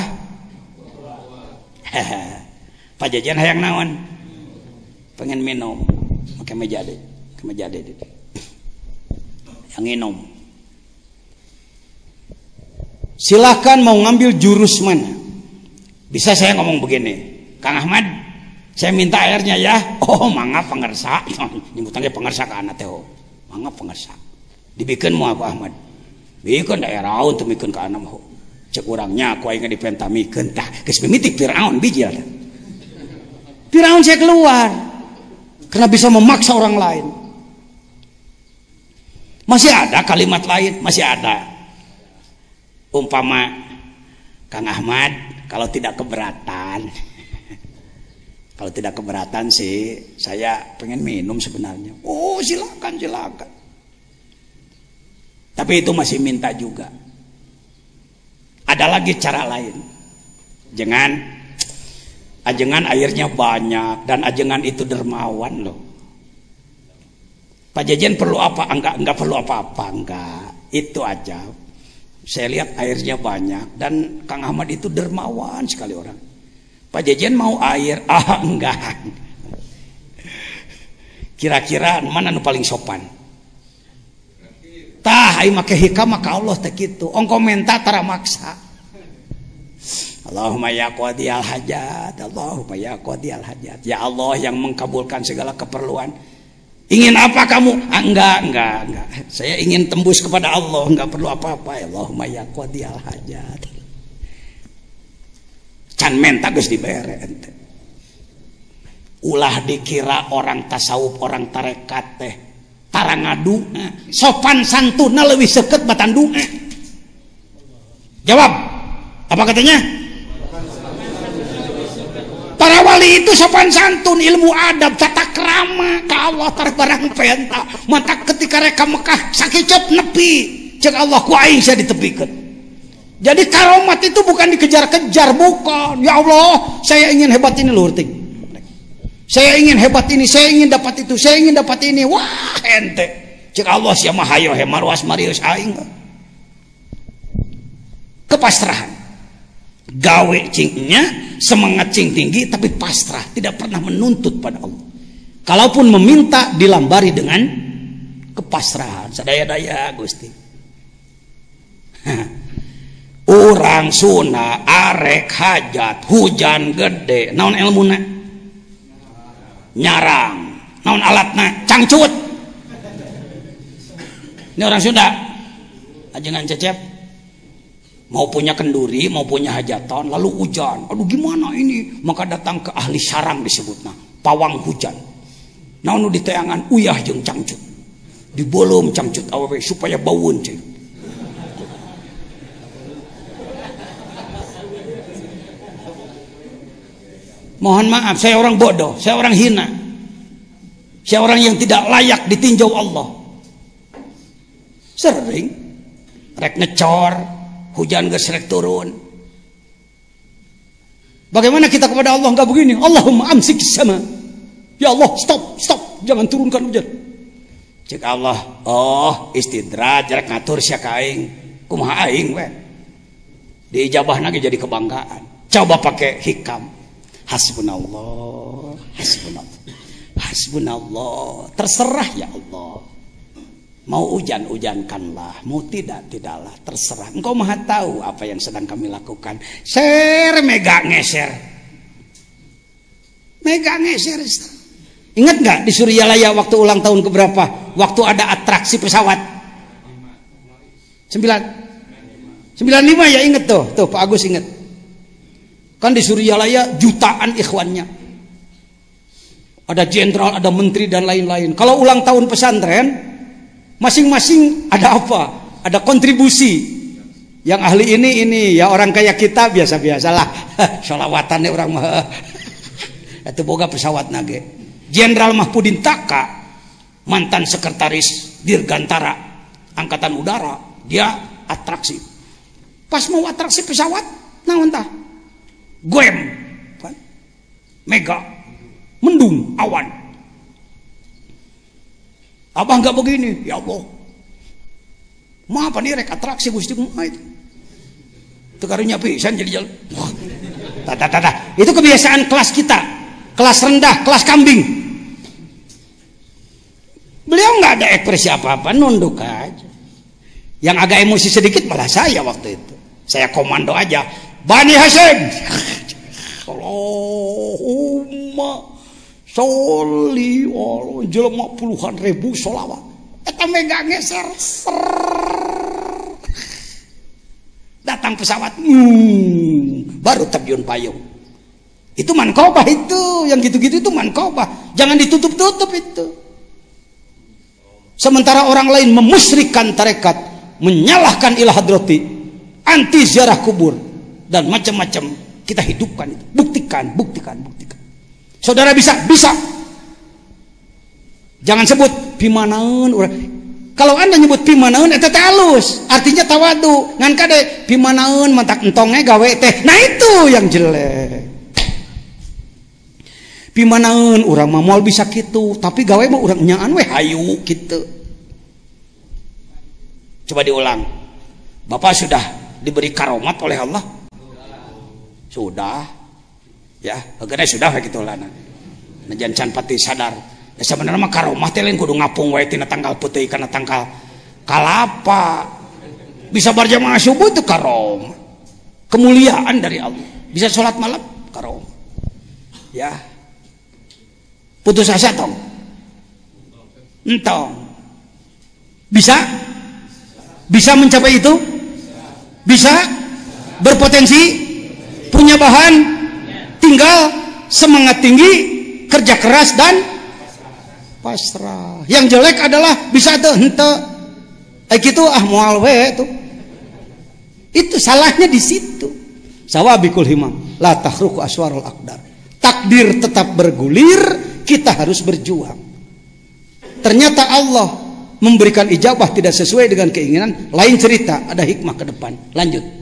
Pak Jajan hayang naon? Pengen minum. Pakai meja deh ke meja deh yang minum silahkan mau ngambil jurus mana? Bisa saya ngomong begini. Kang Ahmad saya minta airnya ya. Oh mangga pengersa. Nyebutnya pengersa ke anak teh oh. mangga pengersa. Dibikin mau apa Ahmad? Bikin daerah untuk bikin ke anak mau cek orangnya aku ingin dipentamikan tah. Geus Firaun biji ada Firaun saya keluar. Karena bisa memaksa orang lain. Masih ada kalimat lain masih ada. Umpama Kang Ahmad kalau tidak keberatan kalau tidak keberatan sih saya pengen minum sebenarnya. Oh silakan silakan. Tapi itu masih minta juga. Ada lagi cara lain. Jangan ajengan airnya banyak dan ajengan itu dermawan loh. Pak Jajan perlu apa? Enggak enggak perlu apa-apa enggak. Itu aja. Saya lihat airnya banyak dan Kang Ahmad itu dermawan sekali orang. Pak Jejen mau air? Ah enggak. Kira-kira mana nu paling sopan? Tah, ayo make hikam maka Allah tak gitu. Ong komentar tara maksa. Allahumma ya qadiyal hajat, Allahumma ya qadiyal hajat. Ya Allah yang mengkabulkan segala keperluan. Ingin apa kamu? Ah, enggak, enggak, enggak. Saya ingin tembus kepada Allah, enggak perlu apa-apa. Allahumma ya qadiyal hajat. can menta geus dibere ente. Ulah dikira orang tasawuf orang tarekat teh. Tara ngadua eh. sopan santuna leuwih seket batan doa eh. jawab. Apa katanya? Para wali itu sopan santun ilmu adab tata krama. Ka Allah terbarang penta mata ketika mereka Mekah sakicep nepi. Cek Allah ku aing saya ditepikan. Jadi karomat itu bukan dikejar-kejar, bukan. Ya Allah, saya ingin hebat ini luhur ting. Saya ingin hebat ini, saya ingin dapat itu, saya ingin dapat ini. Wah, ente. Cek Allah siapa hayo he marwas marius aing. Kepasrahan gawe cingnya semangat cing tinggi tapi pasrah tidak pernah menuntut pada Allah kalaupun meminta dilambari dengan kepasrahan sadaya-daya Gusti orang Sunda arek hajat hujan gede naon ilmuna nyarang naon alatna cangcut ini orang Sunda ajengan cecep mau punya kenduri, mau punya hajatan, lalu hujan. Aduh gimana ini? Maka datang ke ahli sarang disebutnya, pawang hujan. Nu diteangan uyah jeng cangcut. Dibolom cangcut awewe supaya bauun cuy. Mohon maaf, saya orang bodoh, saya orang hina. Saya orang yang tidak layak ditinjau Allah. Sering. Rek ngecor, hujan gesrek turun. Bagaimana kita kepada Allah nggak begini? Allahumma amsik sama. Ya Allah stop stop. Jangan turunkan hujan. Cek Allah. Oh istidraj rek ngatur sia kaing kumaha aing we diijabah lagi jadi kebanggaan. Coba pakai hikam hasbunallah hasbunallah hasbunallah terserah ya Allah Mau hujan, hujankanlah. Mau tidak, tidaklah. Terserah. Engkau maha tahu apa yang sedang kami lakukan. Ser, mega ngeser. Mega ngeser. Ingat nggak di Suryalaya waktu ulang tahun keberapa? Waktu ada atraksi pesawat. Sembilan. Sembilan lima ya inget tuh. Tuh Pak Agus inget. Kan di Suryalaya jutaan ikhwannya. Ada jenderal, ada menteri dan lain-lain. Kalau ulang tahun pesantren, Masing-masing ada apa? Ada kontribusi. Yang ahli ini ini ya orang kayak kita biasa-biasalah. Sholawatan orang mah. Itu boga pesawat nage. Jenderal Mahpudin Taka, mantan sekretaris Dirgantara Angkatan Udara, dia atraksi. Pas mau atraksi pesawat, nah entah. Goem. Mega. Mendung awan Abah nggak begini, ya Allah. Maaf nih rek atraksi gusti mah itu. Karunya pisan jadi jalan. Itu kebiasaan kelas kita. Kelas rendah, kelas kambing. Beliau nggak ada ekspresi apa-apa, nunduk aja. Yang agak emosi sedikit malah saya waktu itu. Saya komando aja. Bani Hasim. Allahumma sholli Allah jelema puluhan ribu sholawat. Eta mega geser datang pesawat hmm, baru terjun payung. Itu mankobah itu yang gitu-gitu itu mankobah jangan ditutup-tutup itu. Sementara orang lain memusrikan tarekat menyalahkan ilah hadrati anti ziarah kubur dan macam-macam kita hidupkan itu. Buktikan buktikan buktikan. Saudara bisa bisa. Jangan sebut pimanaun kalau anda nyebut pimanaun itu halus. Artinya tawadu. Ngan kade pimanaun mantak entongnya gawe teh. Nah itu yang jelek. Pimanaun orang mah bisa gitu. Tapi gawe mah orang nyaan we hayu gitu. Coba diulang. Bapak sudah diberi karomat oleh Allah sudah. Ya akhirnya sudah gitu lah najan can pati sadar. Ya sebenarnya mah karomat teh lain kudu ngapung wae tina tanggal putih karena tanggal kalapa. Bisa berjamaah subuh itu karom. Kemuliaan dari Allah. Bisa sholat malam karom. Ya. Putus asa tong. Entong. Bisa? Bisa mencapai itu? Bisa? Berpotensi punya bahan tinggal semangat tinggi kerja keras dan pasrah yang jelek adalah bisa tuh hente eh gitu ah mual we itu itu salahnya di situ sawabikul himam la tahruku aswarul akdar takdir tetap bergulir kita harus berjuang. Ternyata Allah memberikan ijabah tidak sesuai dengan keinginan, lain cerita, ada hikmah ke depan. Lanjut.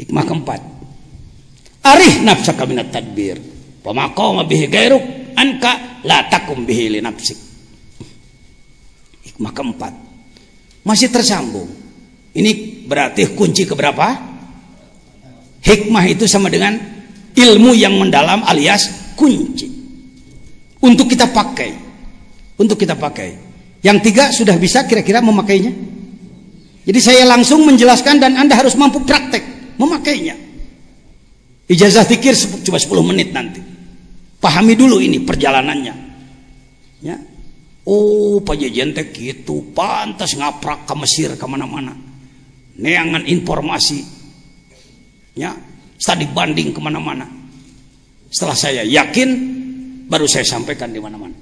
Hikmah keempat. Arih nafsaka minat tadbir. Pamaqama bihi gairuk anka la takum bihi li nafsik. Hikmah keempat. Masih tersambung. Ini berarti kunci keberapa? Hikmah itu sama dengan ilmu yang mendalam alias kunci untuk kita pakai untuk kita pakai yang tiga sudah bisa kira-kira memakainya jadi saya langsung menjelaskan dan anda harus mampu praktek memakainya. Ijazah tikir cuma 10 menit nanti. Pahami dulu ini perjalanannya. Ya. Oh pajajian teh gitu pantas ngaprak ke Mesir ke mana-mana. Neangan informasi. Ya. Studi banding ke mana-mana. Setelah saya yakin baru saya sampaikan di mana-mana.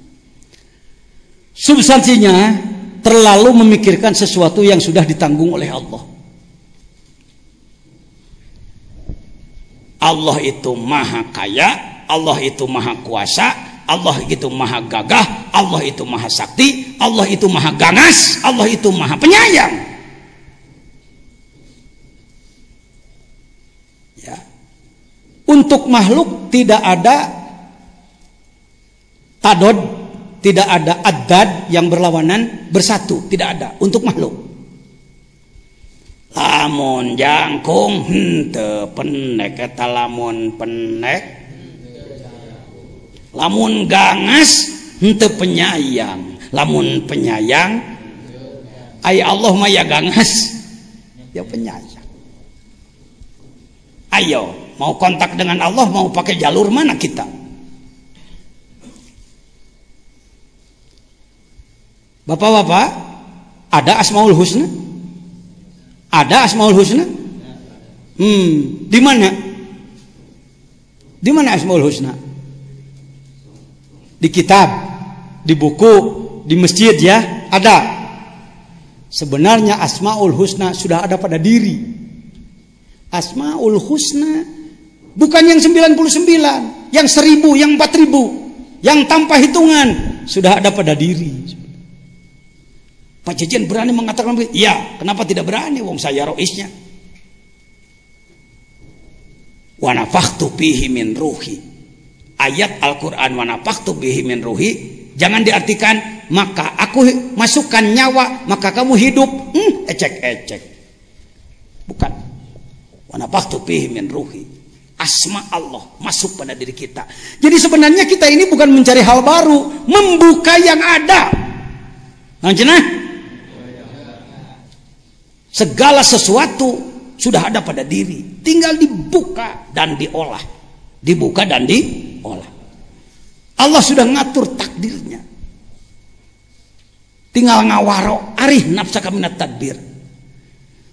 Substansinya terlalu memikirkan sesuatu yang sudah ditanggung oleh Allah Allah itu maha kaya Allah itu maha kuasa Allah itu maha gagah Allah itu maha sakti Allah itu maha ganas Allah itu maha penyayang. Untuk makhluk tidak ada tadod, tidak ada adad yang berlawanan bersatu, tidak ada. Untuk makhluk. Lamun jangkung hente penek eta lamun penek. Lamun gangas hente penyayang, lamun penyayang ay Allah maya gangas ya penyayang. Ayo Mau kontak dengan Allah, mau pakai jalur mana kita? Bapak-bapak, ada Asmaul Husna? Ada Asmaul Husna? Hmm, di mana? Di mana Asmaul Husna? Di kitab, di buku, di masjid ya, ada. Sebenarnya Asmaul Husna sudah ada pada diri. Asmaul Husna Bukan yang 99, yang 1000, yang 4000, yang tanpa hitungan sudah ada pada diri. Pak Jejen berani mengatakan iya, kenapa tidak berani wong saya roisnya. Wa nafakhtu bihi min ruhi. Ayat Al-Qur'an wa nafakhtu bihi min ruhi jangan diartikan maka aku masukkan nyawa maka kamu hidup. Hmm, ecek-ecek. Bukan. Wa nafakhtu bihi min ruhi asma Allah masuk pada diri kita. Jadi sebenarnya kita ini bukan mencari hal baru, membuka yang ada. Nah, Segala sesuatu sudah ada pada diri. Tinggal dibuka dan diolah. Dibuka dan diolah. Allah sudah ngatur takdirnya. Tinggal ngawaro arih nafsa kaminat tadbir.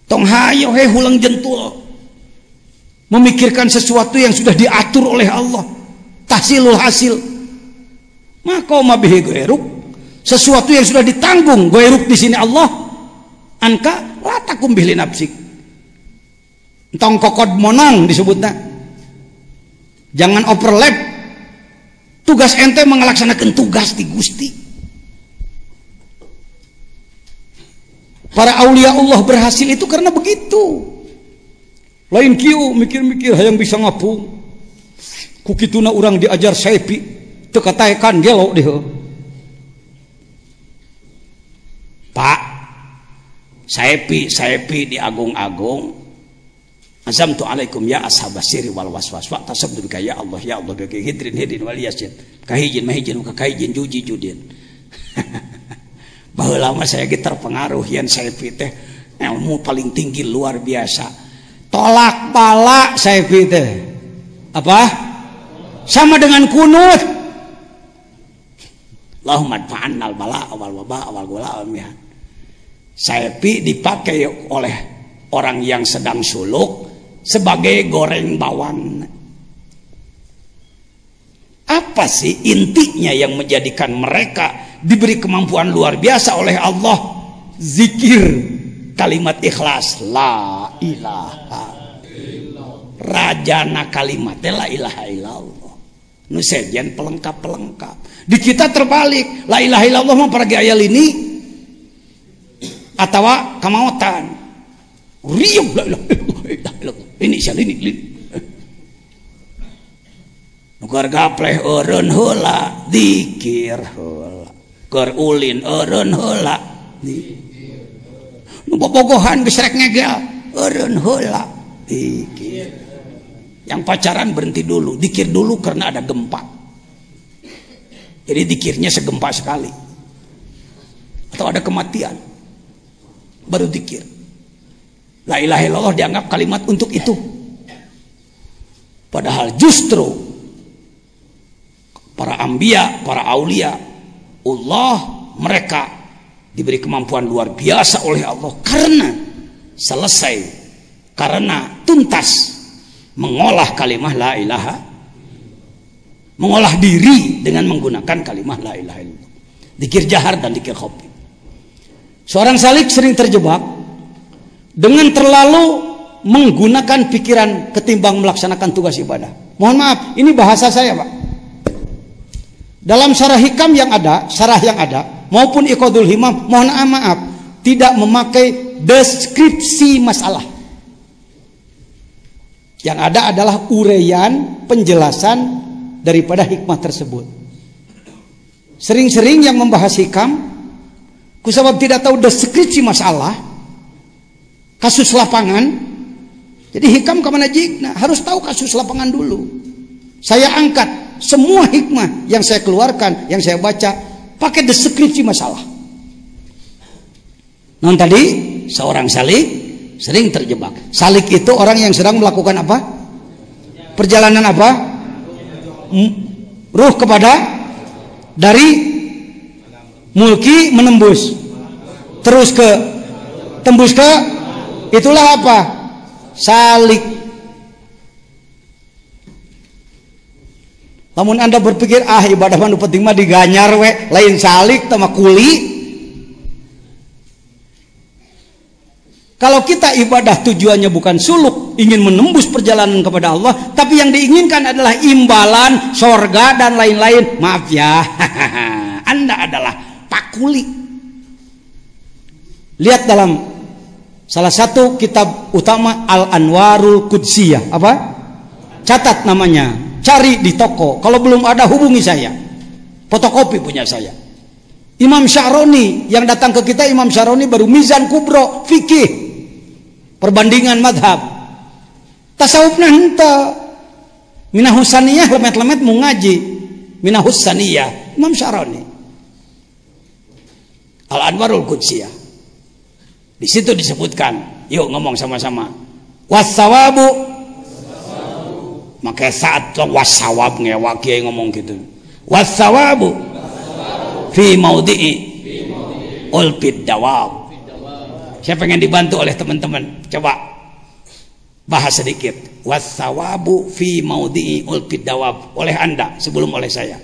Tong hayo he hulang jentul. Memikirkan sesuatu yang sudah diatur oleh Allah. Tahsilul hasil. Maka mabihi goeruk. Sesuatu yang sudah ditanggung goeruk di sini Allah anka latakum bihli nafsik Entong kokod monong disebutnya. Jangan overlap. Tugas ente mengelaksanakan tugas di Gusti. Para aulia Allah berhasil itu karena begitu. Lain kiu mikir-mikir yang bisa ngapu. Kukituna orang diajar sepi. Tekataikan gelo deh. Pak, sepi, sepi di agung-agung Azamtu alaikum ya ashabas siri wal waswas. Wa tasabdu ya Allah ya Allah bika hidrin hidrin wal yasin. Kahijin mahijin ka kahijin juji judin. Bahwa lama saya terpengaruh yang saya teh ilmu paling tinggi luar biasa. Tolak balak saya teh. Apa? Sama dengan kunut. Allahumma fa'annal bala awal wabah awal gula awal mihan saya dipakai oleh orang yang sedang suluk sebagai goreng bawang. Apa sih intinya yang menjadikan mereka diberi kemampuan luar biasa oleh Allah? Zikir kalimat ikhlas la ilaha rajana kalimat la ilaha illallah nu sejen pelengkap pelengkap di kita terbalik la ilaha illallah pergi ayat ini atau kamautan riuh la ilaha illallah ini sial ini ini Nukar gapleh eureun heula dikir heula. Keur ulin eureun heula dikir. Nu bobogohan geus rek ngegel eureun heula dikir. Yang pacaran berhenti dulu, dikir dulu karena ada gempa. Jadi dikirnya segempa sekali. Atau ada kematian. Baru dikir. La ilaha illallah dianggap kalimat untuk itu. Padahal justru para ambia, para aulia, Allah mereka diberi kemampuan luar biasa oleh Allah karena selesai karena tuntas mengolah kalimat la ilaha mengolah diri dengan menggunakan kalimat la ilaha illallah dikir jahar dan dikir khofi seorang salik sering terjebak dengan terlalu menggunakan pikiran ketimbang melaksanakan tugas ibadah. Mohon maaf, ini bahasa saya, Pak. Dalam syarah hikam yang ada, syarah yang ada, maupun iqadul himam, mohon maaf, tidak memakai deskripsi masalah. Yang ada adalah uraian penjelasan daripada hikmah tersebut. Sering-sering yang membahas hikam, kusabab tidak tahu deskripsi masalah, kasus lapangan. Jadi hikam ke mana jikna harus tahu kasus lapangan dulu. Saya angkat semua hikmah yang saya keluarkan yang saya baca pakai deskripsi masalah. Non tadi seorang salik sering terjebak. Salik itu orang yang sedang melakukan apa? Perjalanan apa? Ruh kepada dari mulki menembus terus ke tembus ke Itulah apa? Salik. Namun anda berpikir ah ibadah manu penting mah diganyar we, lain salik sama kuli. Kalau kita ibadah tujuannya bukan suluk, ingin menembus perjalanan kepada Allah, tapi yang diinginkan adalah imbalan, sorga dan lain-lain. Maaf ya, Anda adalah pakuli. Lihat dalam Salah satu kitab utama Al Anwarul Qudsiyah apa? Catat namanya, cari di toko. Kalau belum ada hubungi saya. Fotokopi punya saya. Imam Syaroni yang datang ke kita Imam Syaroni baru Mizan Kubro fikih perbandingan madhab tasawufnya hente minahus lemet-lemet mau ngaji minahus Imam Syaroni Al Anwarul Qudsiyah di situ disebutkan, yuk ngomong sama-sama. wasawabu maka saat wasawab ngewa kiai ngomong gitu. Wasawabu fi maudhi'i ulfid dawab. Saya pengen dibantu oleh teman-teman. Coba bahas sedikit. Wasawabu fi maudhi'i ulfid dawab. Oleh anda sebelum oleh saya.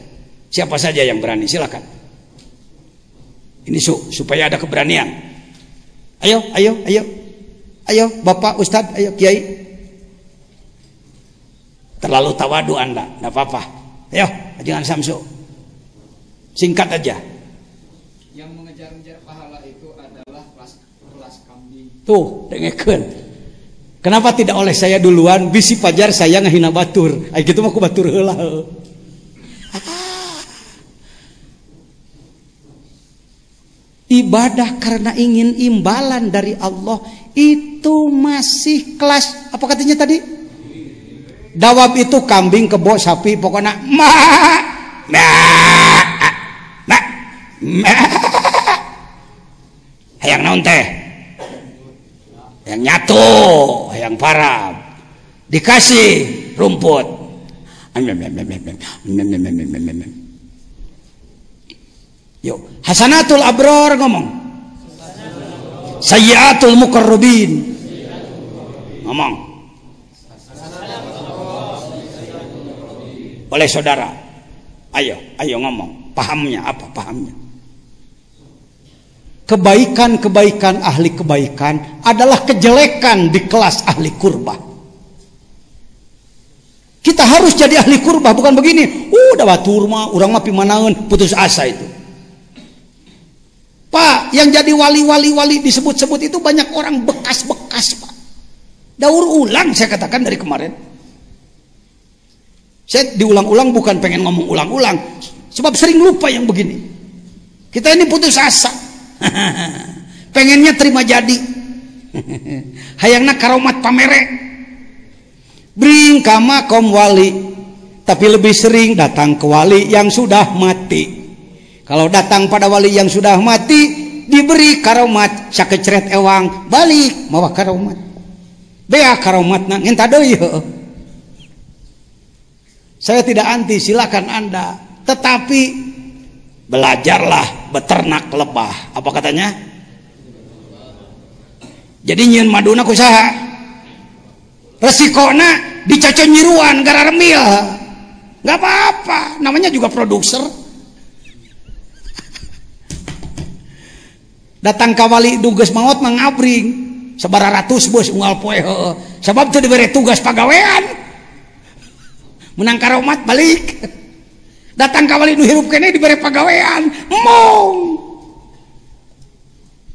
Siapa saja yang berani silakan ini su supaya ada keberanian. Ayo ayo ayo. Ayo bapak ustad ayo kiai. Terlalu tawadu anda tidak apa-apa. Ayo jangan samsu. Singkat aja. Yang mengejar-ngejar pahala itu adalah kelas, kelas kambing. Tuh dengekeun kenapa tidak oleh saya duluan? Bisi pajar saya ngehina batur. Ay gitu mah ku batur heula ibadah karena ingin imbalan dari Allah itu masih kelas apa katanya tadi dawab itu kambing kebo sapi pokoknya ma ma ma ma hayang naon teh yang nyatu yang parah dikasih rumput Yuk, Hasanatul Abror ngomong. Sayyatul Mukarrabin. Ngomong. Oleh saudara. Ayo, ayo ngomong. Pahamnya apa pahamnya? Kebaikan-kebaikan ahli kebaikan adalah kejelekan di kelas ahli kurba. Kita harus jadi ahli kurba, bukan begini. Udah batur mah, orang mah pimanaun, putus asa itu. Pak, yang jadi wali-wali wali disebut-sebut itu banyak orang bekas-bekas, Pak. Daur ulang saya katakan dari kemarin. Saya diulang-ulang bukan pengen ngomong ulang-ulang, sebab sering lupa yang begini. Kita ini putus asa. Pengennya terima jadi. Hayangna karomat pamere. Bring kama kom wali. Tapi lebih sering datang ke wali yang sudah mati. Kalau datang pada wali yang sudah mati, diberi karomat sakecret ewang, balik mawa karomat. Bea karomat nang entah Saya tidak anti, silakan Anda. Tetapi belajarlah beternak lebah. Apa katanya? Jadi nyian maduna kusaha. Resikona dicacon nyiruan gara remil. Gak apa-apa, namanya juga produser. Datang kawali dugas maut mengabring sebar ratus bos unggal poe sebab itu diberi tugas pagawean. Menang karomat balik. Datang kawali nu hirup kene diberi pagawean. Mong!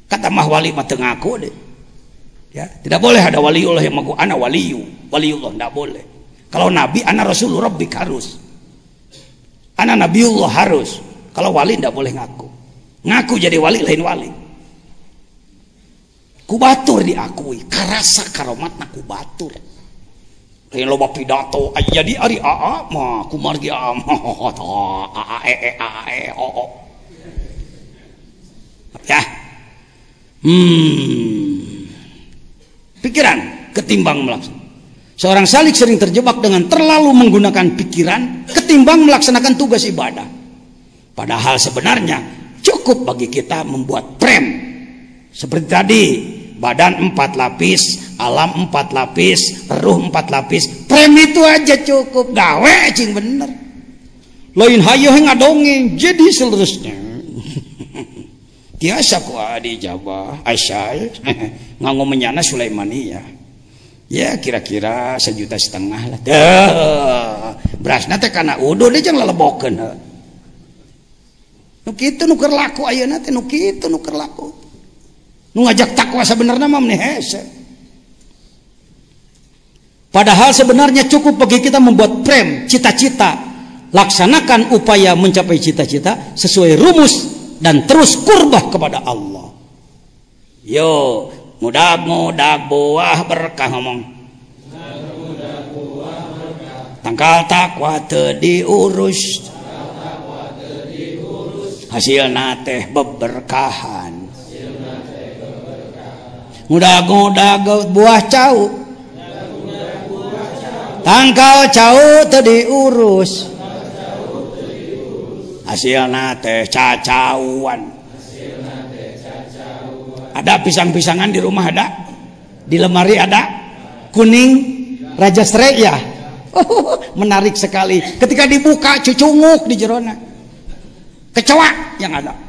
Kata mah wali mah tengaku deh. Ya tidak boleh ada waliullah yang mengaku anak waliyu. Waliullah tidak boleh. Kalau nabi anak rasulullah rabbik harus. Anak nabiullah harus. Kalau wali tidak boleh ngaku. Ngaku jadi wali lain wali kubatur diakui. Karasa karomatna kubatur. Lain loba pidato. Ay jadi ari aa mah kumargi aa mah e e aa e o o. Ya. Hmm. Pikiran ketimbang melaksanakan seorang salik sering terjebak dengan terlalu menggunakan pikiran ketimbang melaksanakan tugas ibadah. Padahal sebenarnya cukup bagi kita membuat prem. Seperti tadi badan empat lapis alam empat lapis ruh empat lapis. Prem itu aja cukup. Gawe cing bener. Lain hayo ngadongeng jadi seterusnya. Biasa ku adi jawa asyal nganggo menyana Sulaimania ya. Kira-kira sejuta setengah lah. Beras nate karena udah dia jangan lelebokan nu kitu nuker laku ayeuna teh nu kitu nuker laku ngajak takwa sebenarnya mah hese. Padahal sebenarnya cukup bagi kita membuat prem cita-cita laksanakan upaya mencapai cita-cita sesuai rumus dan terus kurbah kepada Allah. Yo mudah-mudah buah berkah ngomong. Tangkal takwa te diurus. Hasil nateh beberkahan ngudag-ngudag buah cau. Tangkal cau tadi urus hasilna teh cacauan. Ada pisang-pisangan di rumah ada? Di lemari ada? Kuning? Raja serai ya? Menarik sekali. Ketika dibuka cucunguk di jerona. Kecoa yang ada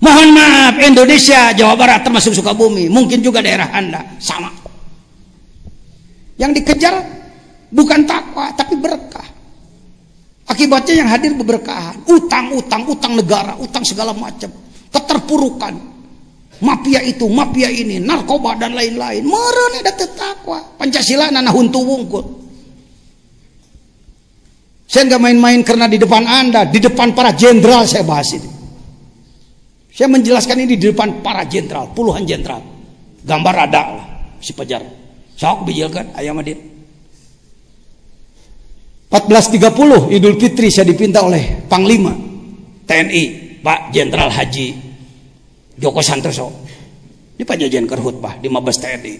mohon maaf Indonesia Jawa Barat termasuk Sukabumi mungkin juga daerah anda sama yang dikejar bukan takwa tapi berkah Akibatnya yang hadir beberkahan. Utang, utang, negara, utang segala macam. Keterpurukan. Mafia itu, mafia ini, narkoba dan lain-lain. Merene ada tetakwa. Pancasila nana huntu wungkul. Saya nggak main-main karena di depan Anda, di depan para jenderal saya bahas ini. Saya menjelaskan ini di depan para jenderal, puluhan jenderal. Gambar ada lah, si Pajar. Sok bijilkan ayam adit. 14.30 Idul Fitri saya dipinta oleh Panglima TNI Pak Jenderal Haji Joko Santoso ini Pak Jajan Kerhutbah di Mabes TNI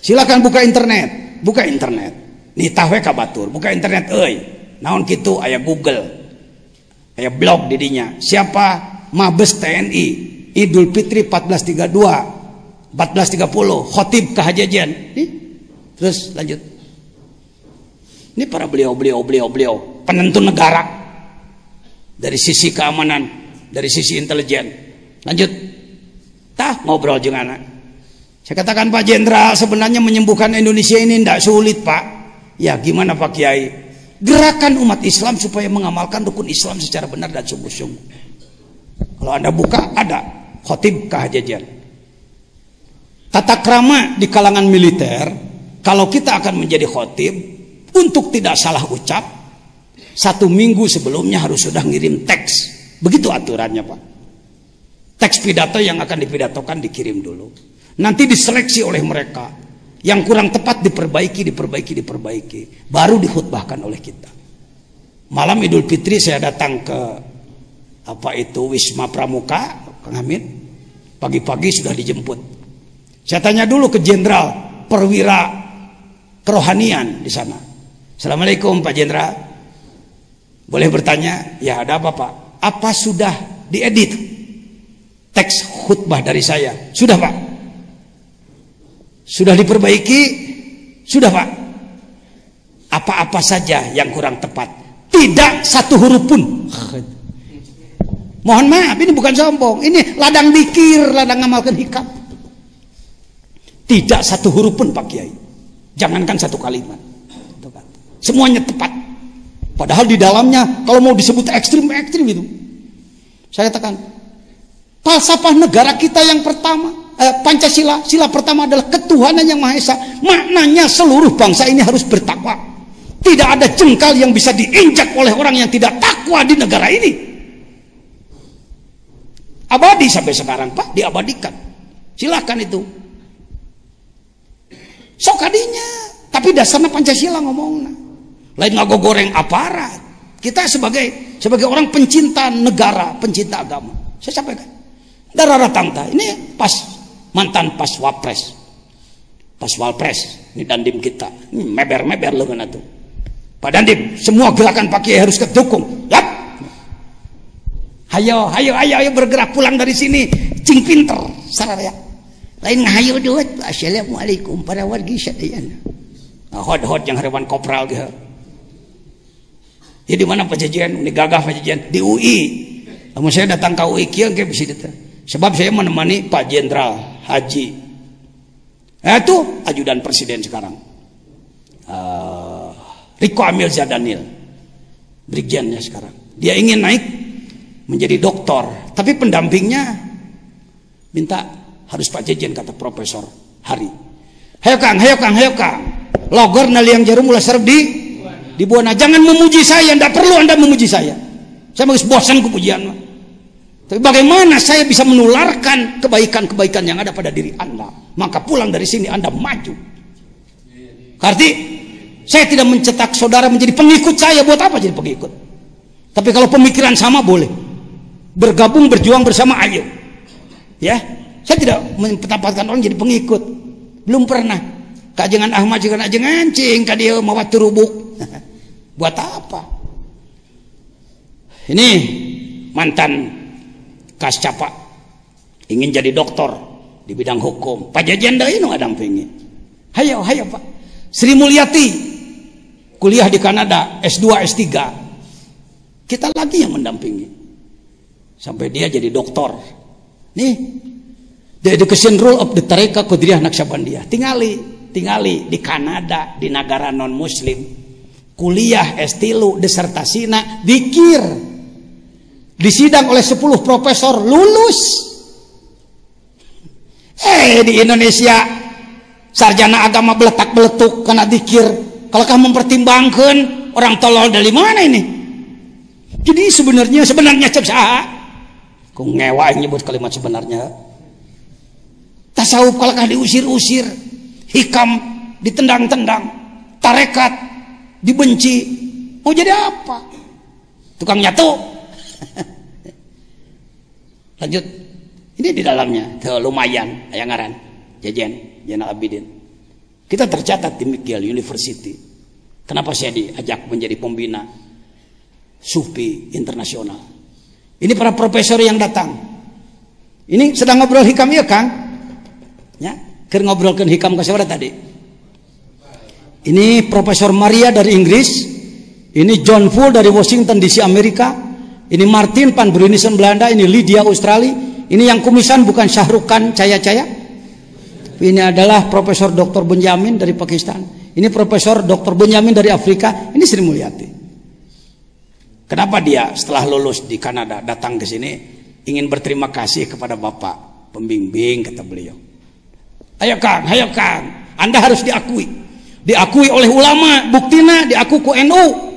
silakan buka internet buka internet nih tahu kabatur buka internet euy naon gitu ayah Google ayah blog didinya. Siapa? Mabes TNI Idul Fitri 1432 1430 khotib kehajajan nih terus lanjut. Ini para beliau, beliau, beliau, beliau, penentu negara. Dari sisi keamanan, dari sisi intelijen. Lanjut, tah ngobrol dengan anak. Saya katakan Pak Jenderal sebenarnya menyembuhkan Indonesia ini tidak sulit Pak. Ya gimana Pak Kiai? Gerakan umat Islam supaya mengamalkan rukun Islam secara benar dan sungguh-sungguh. Kalau anda buka ada khotib kehajajan. Tata krama di kalangan militer, kalau kita akan menjadi khotib, untuk tidak salah ucap, satu minggu sebelumnya harus sudah ngirim teks. Begitu aturannya Pak. Teks pidato yang akan dipidatokan dikirim dulu. Nanti diseleksi oleh mereka. Yang kurang tepat diperbaiki, diperbaiki, diperbaiki. Baru dihutbahkan oleh kita. Malam Idul Fitri saya datang ke apa itu Wisma Pramuka, Kang Hamid. Pagi-pagi sudah dijemput. Saya tanya dulu ke jenderal perwira kerohanian di sana. Assalamualaikum Pak Jenderal. Boleh bertanya? Ya ada apa Pak? Apa sudah diedit teks khutbah dari saya? Sudah Pak. Sudah diperbaiki? Sudah Pak. Apa-apa saja yang kurang tepat? Tidak satu huruf pun. Mohon maaf, ini bukan sombong. Ini ladang dikir, ladang ngamalkan hikam. Tidak satu huruf pun Pak Kiai. Jangankan satu kalimat. Semuanya tepat. Padahal di dalamnya kalau mau disebut ekstrim-ekstrim itu. Saya katakan, falsafah negara kita yang pertama, eh, Pancasila, sila pertama adalah ketuhanan yang Maha Esa. Maknanya seluruh bangsa ini harus bertakwa. Tidak ada jengkal yang bisa diinjak oleh orang yang tidak takwa di negara ini. Abadi sampai sekarang, Pak, diabadikan. Silahkan itu. Sokadinya, tapi dasarnya Pancasila ngomongnya lain ngago goreng aparat kita sebagai sebagai orang pencinta negara pencinta agama saya sampaikan darah tangta ini pas mantan pas wapres. Pas ini dandim kita. Hmm, meber meber lengan itu. Pak Dandim semua gerakan pakai harus kedukung. Yap. Hayo hayo hayo hayo bergerak pulang dari sini. Cing pinter saraya lain ngahayo duit. Assalamualaikum para warga syadian. Hot hot yang hewan kopral gitu Ya di mana pajajian? Ini gagah pajajian di UI. Namun saya datang ke UI kieu ge bisa datang. Sebab saya menemani Pak Jenderal Haji. Nah, itu ajudan presiden sekarang. Uh, Riko Amil Zadanil. Brigjennya sekarang. Dia ingin naik menjadi doktor, tapi pendampingnya minta harus Pak Jejen kata Profesor Hari. Hayo Kang, hayo Kang, hayo Kang. Logor nali yang jarum mulai serdi di Buana. Jangan memuji saya, tidak perlu Anda memuji saya. Saya mau bosan kepujian. Tapi bagaimana saya bisa menularkan kebaikan-kebaikan yang ada pada diri Anda? Maka pulang dari sini Anda maju. Arti saya tidak mencetak saudara menjadi pengikut saya. Buat apa jadi pengikut? Tapi kalau pemikiran sama boleh. Bergabung, berjuang bersama, ayo. Ya, saya tidak menempatkan orang jadi pengikut. Belum pernah. kajengan Ahmad juga nak ngancing ka dia mawa turubuk buat apa ini mantan kascapa ingin jadi dokter di bidang hukum. Pak Jajan dah ini ada pengen hayo hayo Pak. Sri Mulyati kuliah di Kanada S2 S3 kita lagi yang mendampingi. Sampai dia jadi dokter nih the education rule of the Tareka Qudriyah Naksabandiyah tingali tingali di Kanada di negara non muslim kuliah S3 disertasina dikir disidang oleh 10 profesor lulus. Eh di Indonesia sarjana agama beletak beletuk karena dikir. Kalau kamu mempertimbangkan orang tolol dari mana ini? Jadi sebenarnya sebenarnya sah ku ngewa nyebut kalimat sebenarnya. Tasawuf kalau diusir-usir hikam ditendang-tendang tarekat dibenci mau jadi apa? Tukang nyatu lanjut. Ini di dalamnya. Lumayan. Ayang ngaran. Jajan. Jenal Abidin kita tercatat di McGill University. Kenapa saya diajak menjadi pembina Sufi internasional? Ini para profesor yang datang. Ini sedang ngobrol hikam ya Kang? Ya ker ngobrolkan hikam ke siapa tadi? Ini Profesor Maria dari Inggris. Ini John Full dari Washington DC Amerika ini Martin Pan Brunisen Belanda, ini Lydia Australia. Ini yang kumisan bukan Syahrukan Caya-Caya. Ini adalah Profesor Dr. Benjamin dari Pakistan. Ini Profesor Dr. Benjamin dari Afrika. Ini Sri Mulyati. Kenapa dia setelah lulus di Kanada datang ke sini ingin berterima kasih kepada Bapak pembimbing kata beliau. Ayo Kang, ayo Kang, Anda harus diakui. Diakui oleh ulama, buktinya diakui ku NU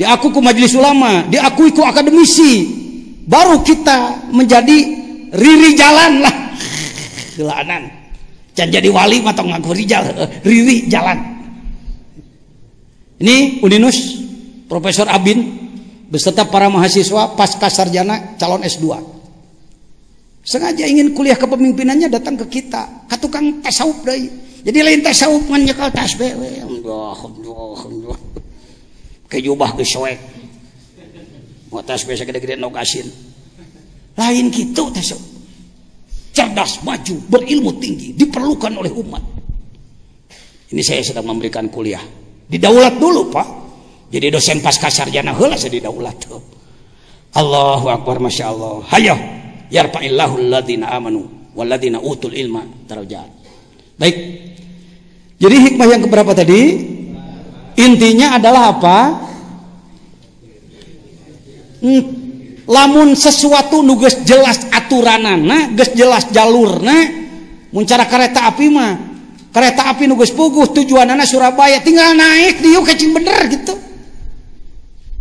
diakui ku majelis ulama, diakui ku akademisi, baru kita menjadi riri jalan lah. Gelanan. Jangan jadi wali atau ngaku rijal, riri jalan. Ini Uninus, Profesor Abin, beserta para mahasiswa pasca sarjana calon S2. Sengaja ingin kuliah kepemimpinannya datang ke kita, ke tukang tasawuf deh. Jadi lain tasawuf ngan tasbih. Ke jubah ke soek ngotas biasa gede-gede nogasin lain gitu tes cerdas maju berilmu tinggi diperlukan oleh umat. Ini saya sedang memberikan kuliah. Didaulat dulu pak. Jadi dosen pasca sarjana heula saya didaulat tuh. Allahu akbar masya Allah. Hayo yarfa'illahu alladhina amanu walladhina utul ilma darajat. Baik. Jadi hikmah yang keberapa tadi intinya adalah apa? Lamun sesuatu nugas jelas aturanana ges jelas jalurna muncara kereta api mah kereta api nugas puguh tujuanana Surabaya tinggal naik diuk kecing bener gitu.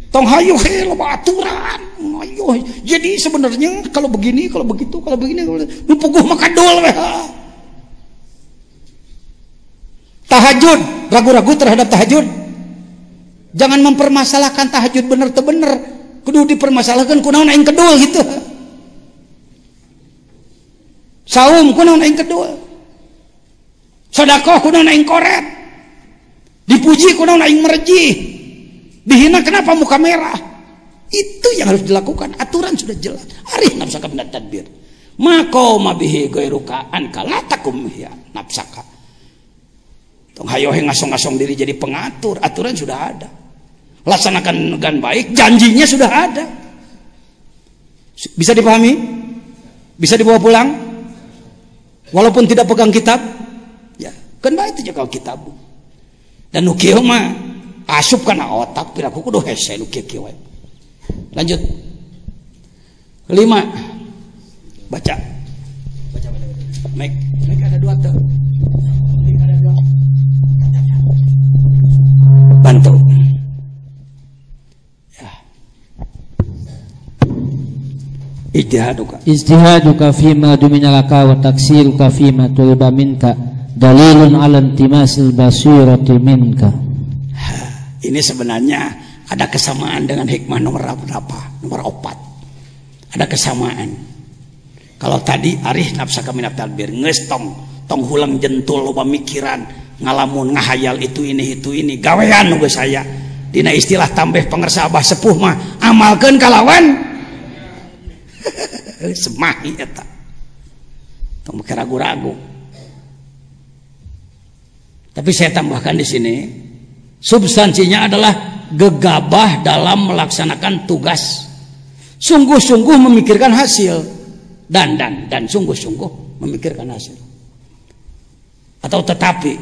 Tong hayu he loba aturan. Ayo jadi sebenarnya kalau begini kalau begitu kalau begini nu puguh maka dol tahajud ragu-ragu terhadap tahajud. Jangan mempermasalahkan tahajud bener tuh bener kudu dipermasalahkan kunaon aing kedua gitu. Saum kunaon aing kedua. Sedekah kunaon aing koret. Dipuji kunaon aing merji. Dihina kenapa muka merah? Itu yang harus dilakukan. Aturan sudah jelas. Arih nafsaka min tadbir. Mako mabihi gairuka anka latakum ya nafsaka hayo ngasong-ngasong diri jadi pengatur. Aturan sudah ada. Laksanakan dengan baik janjinya sudah ada. Bisa dipahami? Bisa dibawa pulang? Walaupun tidak pegang kitab? Ya kan baik itu kalau kitab. Dan nukieu mah asup karena otak piraku kudu hese kieu lanjut. Kelima baca. Baca baca baca. Make ada dua tuh bantu ijtihaduka ijtihaduka fima dumina laka wa taksiruka fima tulba minka. Dalilun ala intimasil basirati minka. Ini sebenarnya ada kesamaan dengan hikmah nomor berapa? Nomor opat ada kesamaan. Kalau tadi arih nafsa kami tadbir nges tong tong hulang jentul mikiran ngalamun ngahayal itu ini itu ini. Gawean nunggu saya. Dina istilah tambah pengersa abah sepuh mah amalkan kalawan. Semahi eta. Kamu ragu-ragu tapi saya tambahkan di sini substansinya adalah gegabah dalam melaksanakan tugas. Sungguh-sungguh memikirkan hasil. Dan dan dan sungguh-sungguh memikirkan hasil. Atau tetapi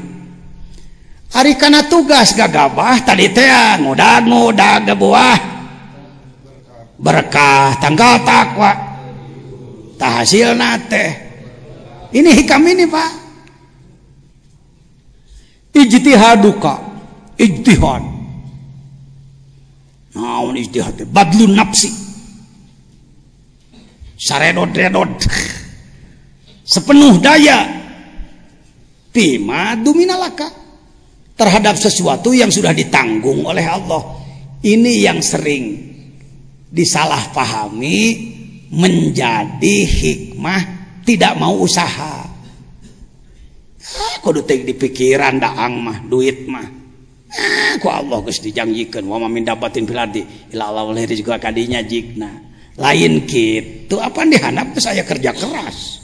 Ari kana tugas gagabah tadi teh ngodag-ngodag buah. Berkah tanggal takwa. Tahasil nate ini hikam ini pak. Ijtihaduka ijtihad. Naon ijtihad badlun nafsi. Saredod-redod sepenuh daya. Tima duminalaka terhadap sesuatu yang sudah ditanggung oleh Allah. Ini yang sering disalahpahami menjadi hikmah tidak mau usaha. Ah, kudu di pikiran daang mah duit mah. Ah, Allah geus dijanjikeun wa min dabatin fil ardi juga kadinya jigna. Lain kitu apa dihanap saya kerja keras.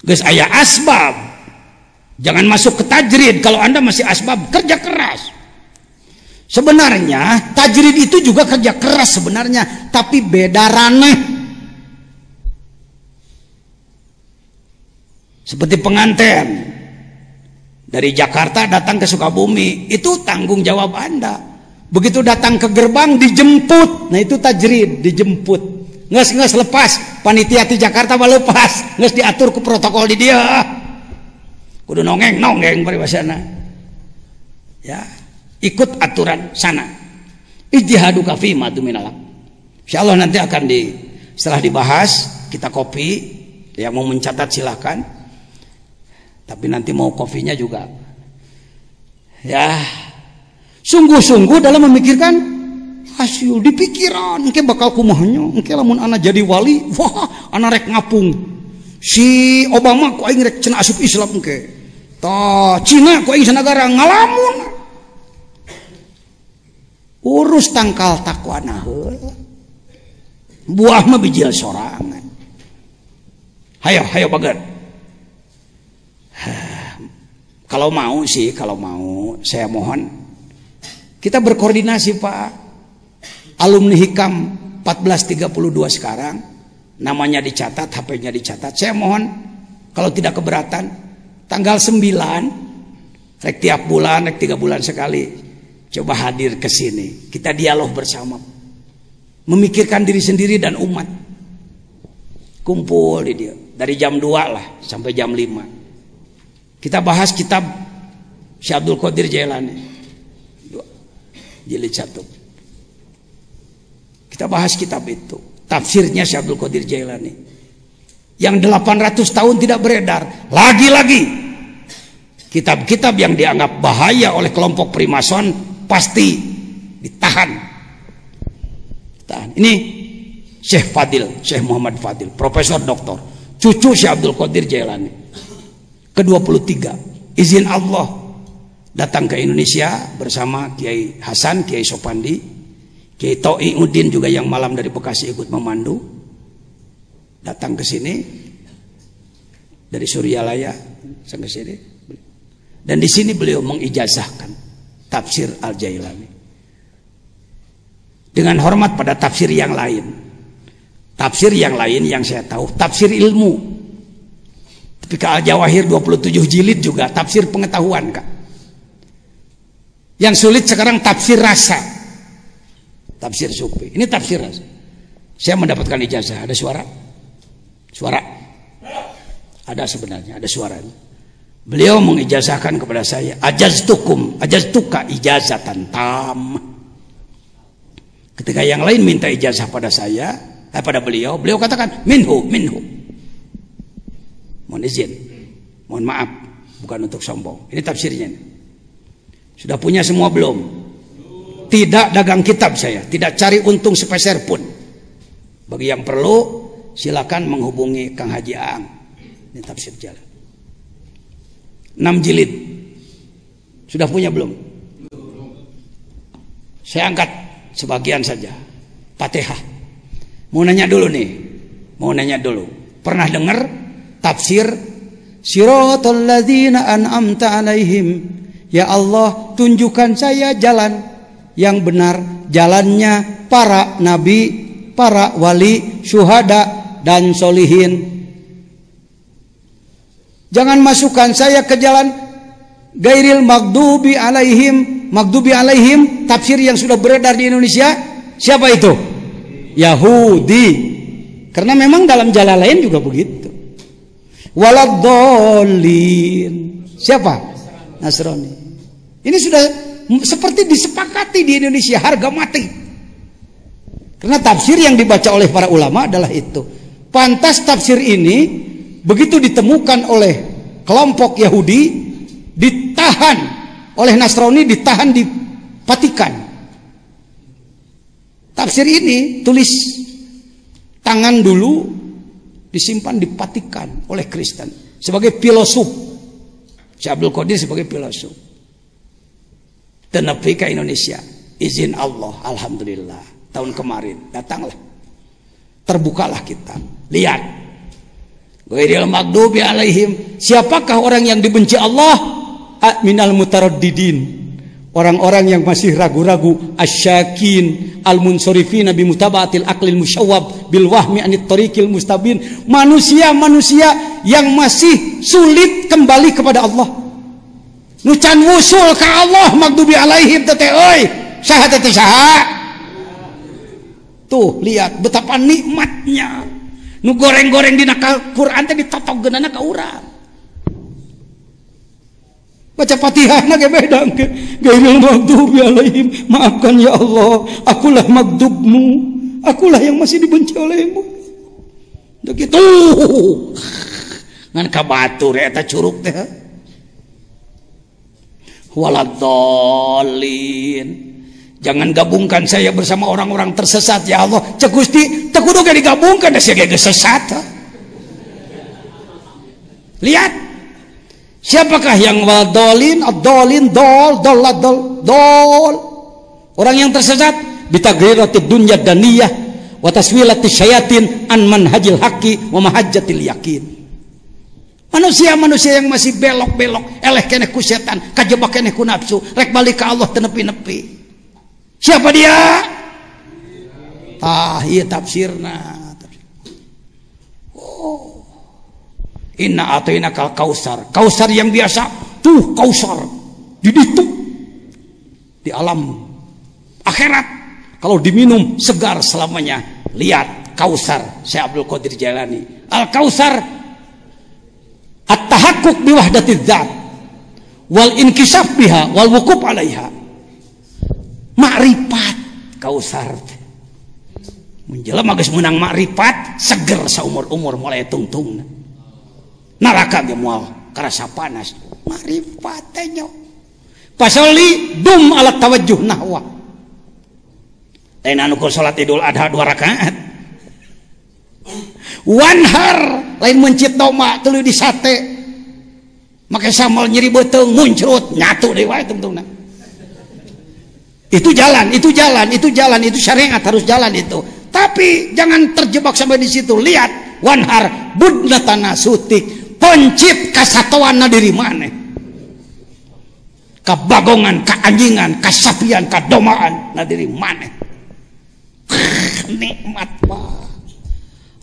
Geus aya asbab Jangan masuk ke tajrid kalau Anda masih asbab kerja keras. Sebenarnya tajrid itu juga kerja keras sebenarnya, tapi beda ranah. Seperti pengantin dari Jakarta datang ke Sukabumi, itu tanggung jawab Anda. Begitu datang ke gerbang dijemput, nah itu tajrid, dijemput. Nges nges lepas, panitia di Jakarta lepas, nges diatur ke protokol di dia kudu nongeng nongeng paribasana ya ikut aturan sana. Ijtihadu kafi madu minalam insyaallah nanti akan di setelah dibahas kita kopi yang mau mencatat silahkan tapi nanti mau kopinya juga. Ya sungguh-sungguh dalam memikirkan hasil di pikiran engke bakal kumahnya engke lamun anak jadi wali wah anak rek ngapung. Si Obama kok aing rek asup Islam engke Toh Cina kok ingin negara ngalamun. Urus tangkal takwa nahul. Buah mah bijil sorangan. Hayo, hayo bagat. Kalau mau sih, kalau mau, saya mohon kita berkoordinasi Pak. Alumni Hikam 1432 sekarang, namanya dicatat, HP-nya dicatat. Saya mohon kalau tidak keberatan, tanggal 9 rek tiap bulan rek tiga bulan sekali coba hadir ke sini. Kita dialog bersama. Memikirkan diri sendiri dan umat. Kumpul di dia. Dari jam 2 lah sampai jam 5 kita bahas kitab Syekh Abdul Qadir Jailani. Jilid satu. Kita bahas kitab itu. Tafsirnya Syekh Abdul Qadir Jailani. Yang 800 tahun tidak beredar. Lagi-lagi kitab-kitab yang dianggap bahaya oleh kelompok primason pasti ditahan. Tahan. Ini Syekh Fadil, Syekh Muhammad Fadil, Profesor Doktor, cucu Syekh Abdul Qadir Jailani. Ke-23, izin Allah datang ke Indonesia bersama Kiai Hasan, Kiai Sopandi, Kiai To'i Udin juga yang malam dari Bekasi ikut memandu datang ke sini dari Suryalaya sampai sini dan di sini beliau mengijazahkan tafsir Al Jailani dengan hormat pada tafsir yang lain. Tafsir yang lain yang saya tahu tafsir ilmu. Tapi ke Al Jawahir 27 jilid juga tafsir pengetahuan kak. Yang sulit sekarang tafsir rasa. Tafsir sufi. Ini tafsir rasa. Saya mendapatkan ijazah. Ada suara? Suara. Ada sebenarnya, ada suaranya. Beliau mengijazahkan kepada saya, ajaztukum, ajaztuka ijazatan tam. Ketika yang lain minta ijazah pada saya, eh, pada beliau, beliau katakan minhu, minhu. Mohon izin, mohon maaf, bukan untuk sombong. Ini tafsirnya. Sudah punya semua belum? Tidak dagang kitab saya, tidak cari untung sepeser pun. Bagi yang perlu, silakan menghubungi Kang Haji Aang ini tafsir jalan 6 jilid. Sudah punya belum? Saya angkat sebagian saja. Fatihah. Mau nanya dulu nih. Mau nanya dulu. Pernah dengar tafsir Siratal ladzina an'amta alaihim. Ya Allah, tunjukkan saya jalan yang benar, jalannya para nabi, para wali, syuhada dan solihin. Jangan masukkan saya ke jalan gairil magdubi alaihim, magdubi alaihim, tafsir yang sudah beredar di Indonesia. Siapa itu? Yahudi. Karena memang dalam jalan lain juga begitu. Waladolin. Siapa? Nasrani. Ini sudah seperti disepakati di Indonesia harga mati. Karena tafsir yang dibaca oleh para ulama adalah itu. Pantas tafsir ini begitu ditemukan oleh kelompok Yahudi ditahan oleh Nasrani ditahan dipatikan. Tafsir ini tulis tangan dulu disimpan dipatikan oleh Kristen sebagai filosof. Abdul Qadir sebagai filosof. Tenepi ke Indonesia. Izin Allah, alhamdulillah. Tahun kemarin datanglah. Terbukalah kita. Lihat. Maghdubi alaihim. Siapakah orang yang dibenci Allah? Minal mutaraddidin. Orang-orang yang masih ragu-ragu asyakin al-munsorifin nabi mutabatil aklil musyawab bil wahmi anit tariqil mustabin manusia-manusia yang masih sulit kembali kepada Allah nucan wusul ke Allah magdubi alaihim tete oi saha tete saha tuh lihat betapa nikmatnya nu goreng-goreng di Quran teh ditotok geunana ka urang. Baca Fatihah na beda gairil maghdubi alaihim maafkan ya Allah akulah magdubmu. Akulah yang masih dibenci olehmu. Udah gitu. Ngan kabatur eta curug teh. Waladolin Jangan gabungkan saya bersama orang-orang tersesat ya Allah. Cek Gusti, teu kudu digabungkan da sia sesat. Lihat, Siapakah yang wadolin, adolin, dol, dol, dol, dol. Orang yang tersesat bitagrirati dunya daniyah wa taswilati syayatin an manhajil haqqi wa mahajjatil yakin. Manusia-manusia yang masih belok-belok, eleh kene ku setan, kajebak kene ku nafsu, rek balik ke Allah tenepi-nepi. Siapa dia? Ah, iya tafsirna. Oh. Inna atayna kal kausar. Kausar yang biasa. Tuh kausar. Di itu. Di alam akhirat. Kalau diminum segar selamanya. Lihat kausar. Saya Abdul Qadir Jalani. Al kausar. At-tahakkuk biwahdati dzat. Wal inkisaf biha. Wal wukub alaiha. makrifat kausar menjelma geus menang makrifat seger saumur-umur mulai tungtung. Neraka ge moal karasa panas. Makrifat teh pasali dum alat tawajjuh nahwa. Lain anu salat idul adha dua rakaat. Wanhar lain mencit doma tuluy di sate. Make samal nyeri beuteung muncrut nyatu deui wae tungtungna. itu jalan itu jalan itu jalan itu syariat harus jalan itu. Tapi jangan terjebak sampai di situ. Lihat wanhar budna tanah sutik poncip kasatuan diri mana? Kabagongan keanjingan kasapian kadomaan nadiri mana? Nikmat mah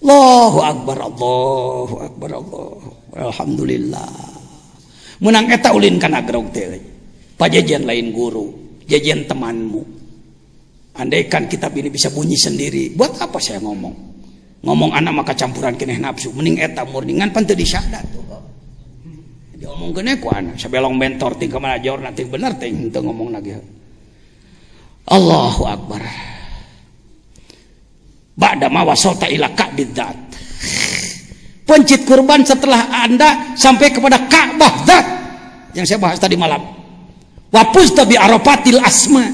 Allahu akbar Allahu akbar Allahu Alhamdulillah. Menang eta ulin kana grog teh. Pajajan lain guru. Jajian temanmu. Andaikan kitab ini bisa bunyi sendiri buat apa saya ngomong? Ngomong anak maka campuran kene nafsu mending eta murningan pan teu disyadat tuh diomong kene ku anak sabelong mentor ting ke mana jor nanti bener ting teu ngomong lagi. Allahu akbar. Ba'da ma wasolta ila ka'bidzat pencit kurban setelah anda sampai kepada Ka'bah zat yang saya bahas tadi malam wapus tabi aropatil asma.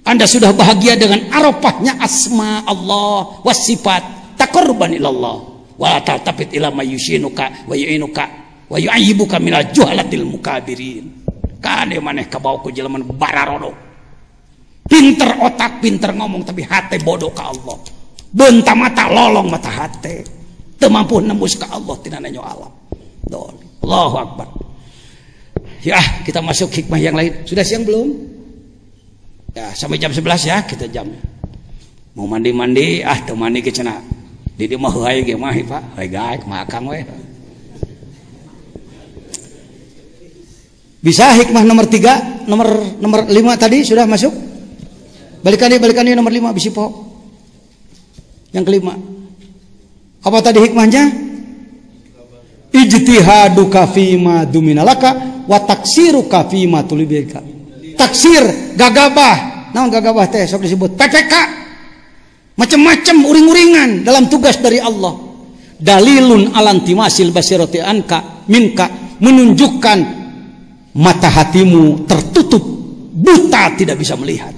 Anda sudah bahagia dengan arafahnya asma Allah wasifat takarruban ilallah. Wa tatapit ila mayushinuka wa yu'inuka wa yu'ayyibuka minal juhalatil mukabirin. Kade maneh kabawa ku jelema bararodo pinter otak pinter ngomong tapi hati bodoh ke Allah. Benta mata lolong mata hati. Temampu nembus ke Allah tidak nanya alam. Allahu Akbar ya kita masuk hikmah yang lain. Sudah siang belum? Ya sampai jam 11 ya kita jam. Mau mandi-mandi ah tuh mandi ke cina di dia mah hayu ge mah pak. Hayu gaek makan we. Bisa hikmah nomor tiga nomor nomor lima tadi sudah masuk? Balikan dia balikan dia nomor lima bisi po yang kelima. Apa tadi hikmahnya ijtihadu kafima duminalaka wa taksiru kafima tulibika. Taksir gagabah. Naon gagabah teh? Sok disebut PPK macam-macam uring-uringan dalam tugas dari Allah. Dalilun alantimasil basirati anka minka menunjukkan mata hatimu tertutup. Buta tidak bisa melihat.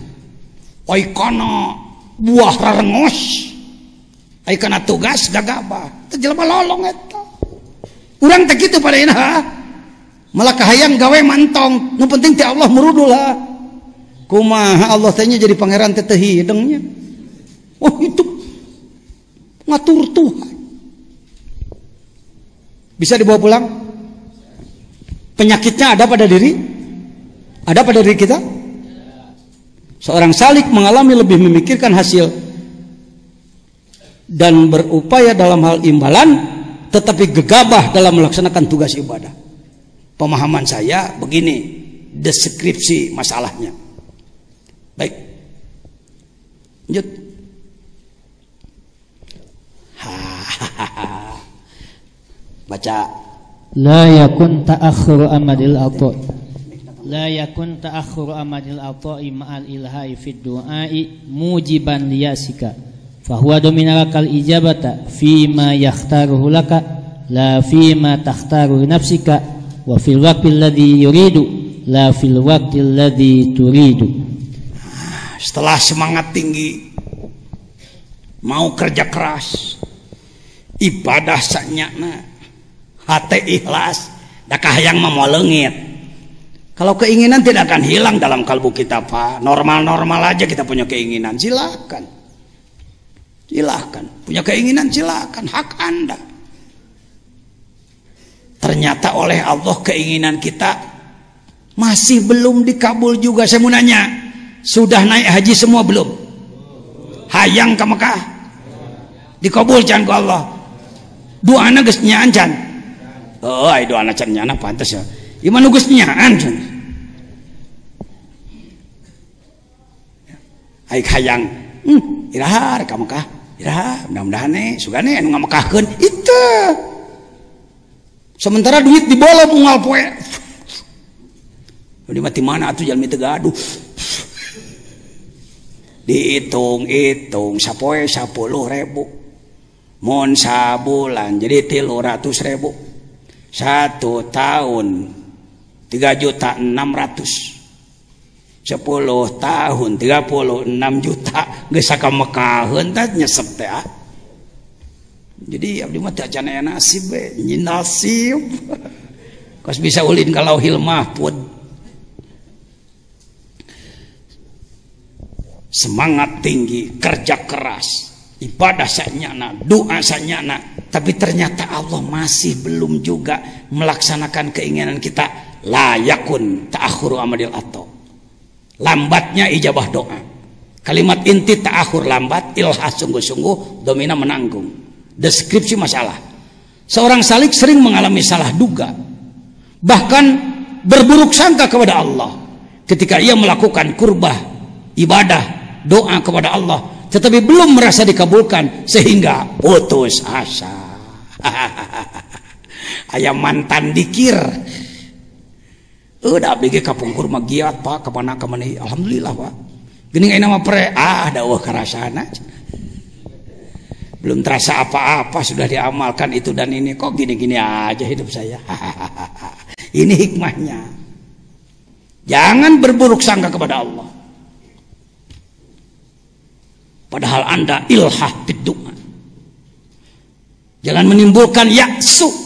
Oikono buah rarengos. Aikana tugas gagabah. Teu jelema lolong eta urang teh kitu pada inaha malah kahayang gawe mantong. Nu penting teh Allah merudul lah kumaha Allah teh jadi pangeran teh teu hidengnya? Oh itu ngatur Tuhan bisa dibawa pulang? Penyakitnya ada pada diri? Ada pada diri kita? Seorang salik mengalami lebih memikirkan hasil dan berupaya dalam hal imbalan tetapi gegabah dalam melaksanakan tugas ibadah. Pemahaman saya begini, deskripsi masalahnya. Baik. Lanjut. Baca. La yakun ta'akhuru amadil atau La yakun ta'akhuru amadil ata'i ma'al ilhai fid du'ai mujiban liyasika fahuwa dominalakal ijabata fima yakhtaruhu laka la fima takhtaru nafsika wa fil waqti alladhi yuridu la fil waqti alladhi turidu setelah semangat tinggi mau kerja keras ibadah sanyakna, hati ikhlas dakah yang memolengit. Kalau keinginan tidak akan hilang dalam kalbu kita pak. Normal-normal aja kita punya keinginan. Silakan silahkan. Punya keinginan silakan hak anda. Ternyata oleh Allah keinginan kita masih belum dikabul juga. Saya mau nanya sudah naik haji semua belum? Hayang ke Mekah? Dikabul can ke Allah. Dua anak geus nyaan can oh dua anak can nyana pantas ya. Gimana geus nyaan can ai hayang. Hmm, irahar ka Mekah irahar mudah-mudahan nih sugane anu ngamekahkeun itu sementara duit dibolong unggal poe. Di mati mana atuh jalmi teu gaduh. Dihitung-hitung sapoe 10 ribu. Mon sabulan jadi tilu ratus ribu. Satu tahun 3 juta 600 10 tahun 36 juta. Geus sakamekaheun teh nyesep teh ah. jadi abdi mah teh acan aya nasib we. Nasib. Kos bisa ulin ka lauhil mahfud. Semangat tinggi, kerja keras, ibadah sanyana, doa sanyana, tapi ternyata Allah masih belum juga melaksanakan keinginan kita. Layakun ta'akhuru amadil atau lambatnya ijabah doa. Kalimat inti ta'akhur lambat ilha sungguh-sungguh domina menanggung. Deskripsi masalah. Seorang salik sering mengalami salah duga. Bahkan berburuk sangka kepada Allah. Ketika ia melakukan kurbah ibadah doa kepada Allah tetapi belum merasa dikabulkan sehingga putus asa. Ayam mantan dikir udah bagi kapung kurma giat pak. Ke mana ke mana? Alhamdulillah pak. Gini nggak nama pre. Ah dakwah kerasana belum terasa apa-apa sudah diamalkan itu dan ini. Kok gini-gini aja hidup saya? Ini hikmahnya. Jangan berburuk sangka kepada Allah. Padahal anda ilhah bidungan. Jangan menimbulkan yaksu.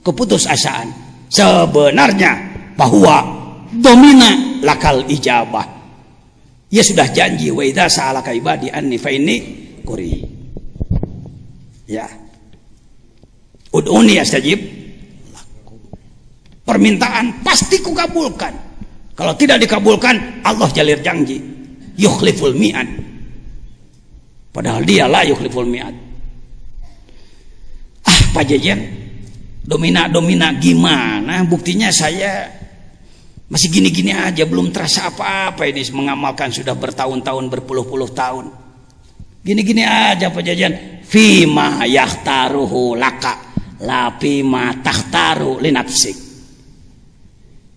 keputusasaan sebenarnya bahwa domina lakal ijabah. Ia sudah janji wa idza sa'alaka ibadi anni fa inni quri ya. Ud'uni astajib permintaan pasti kukabulkan. Kalau tidak dikabulkan Allah jalir janji. Yukhliful mi'ad. Padahal dia lah yukhliful mi'ad. Ah Pak Jejen domina-domina gimana? Buktinya saya masih gini-gini aja belum terasa apa-apa ini. Mengamalkan sudah bertahun-tahun berpuluh-puluh tahun. Gini-gini aja Pak Jajan. Fima yahtaruhu laka la fima tahtaru linapsik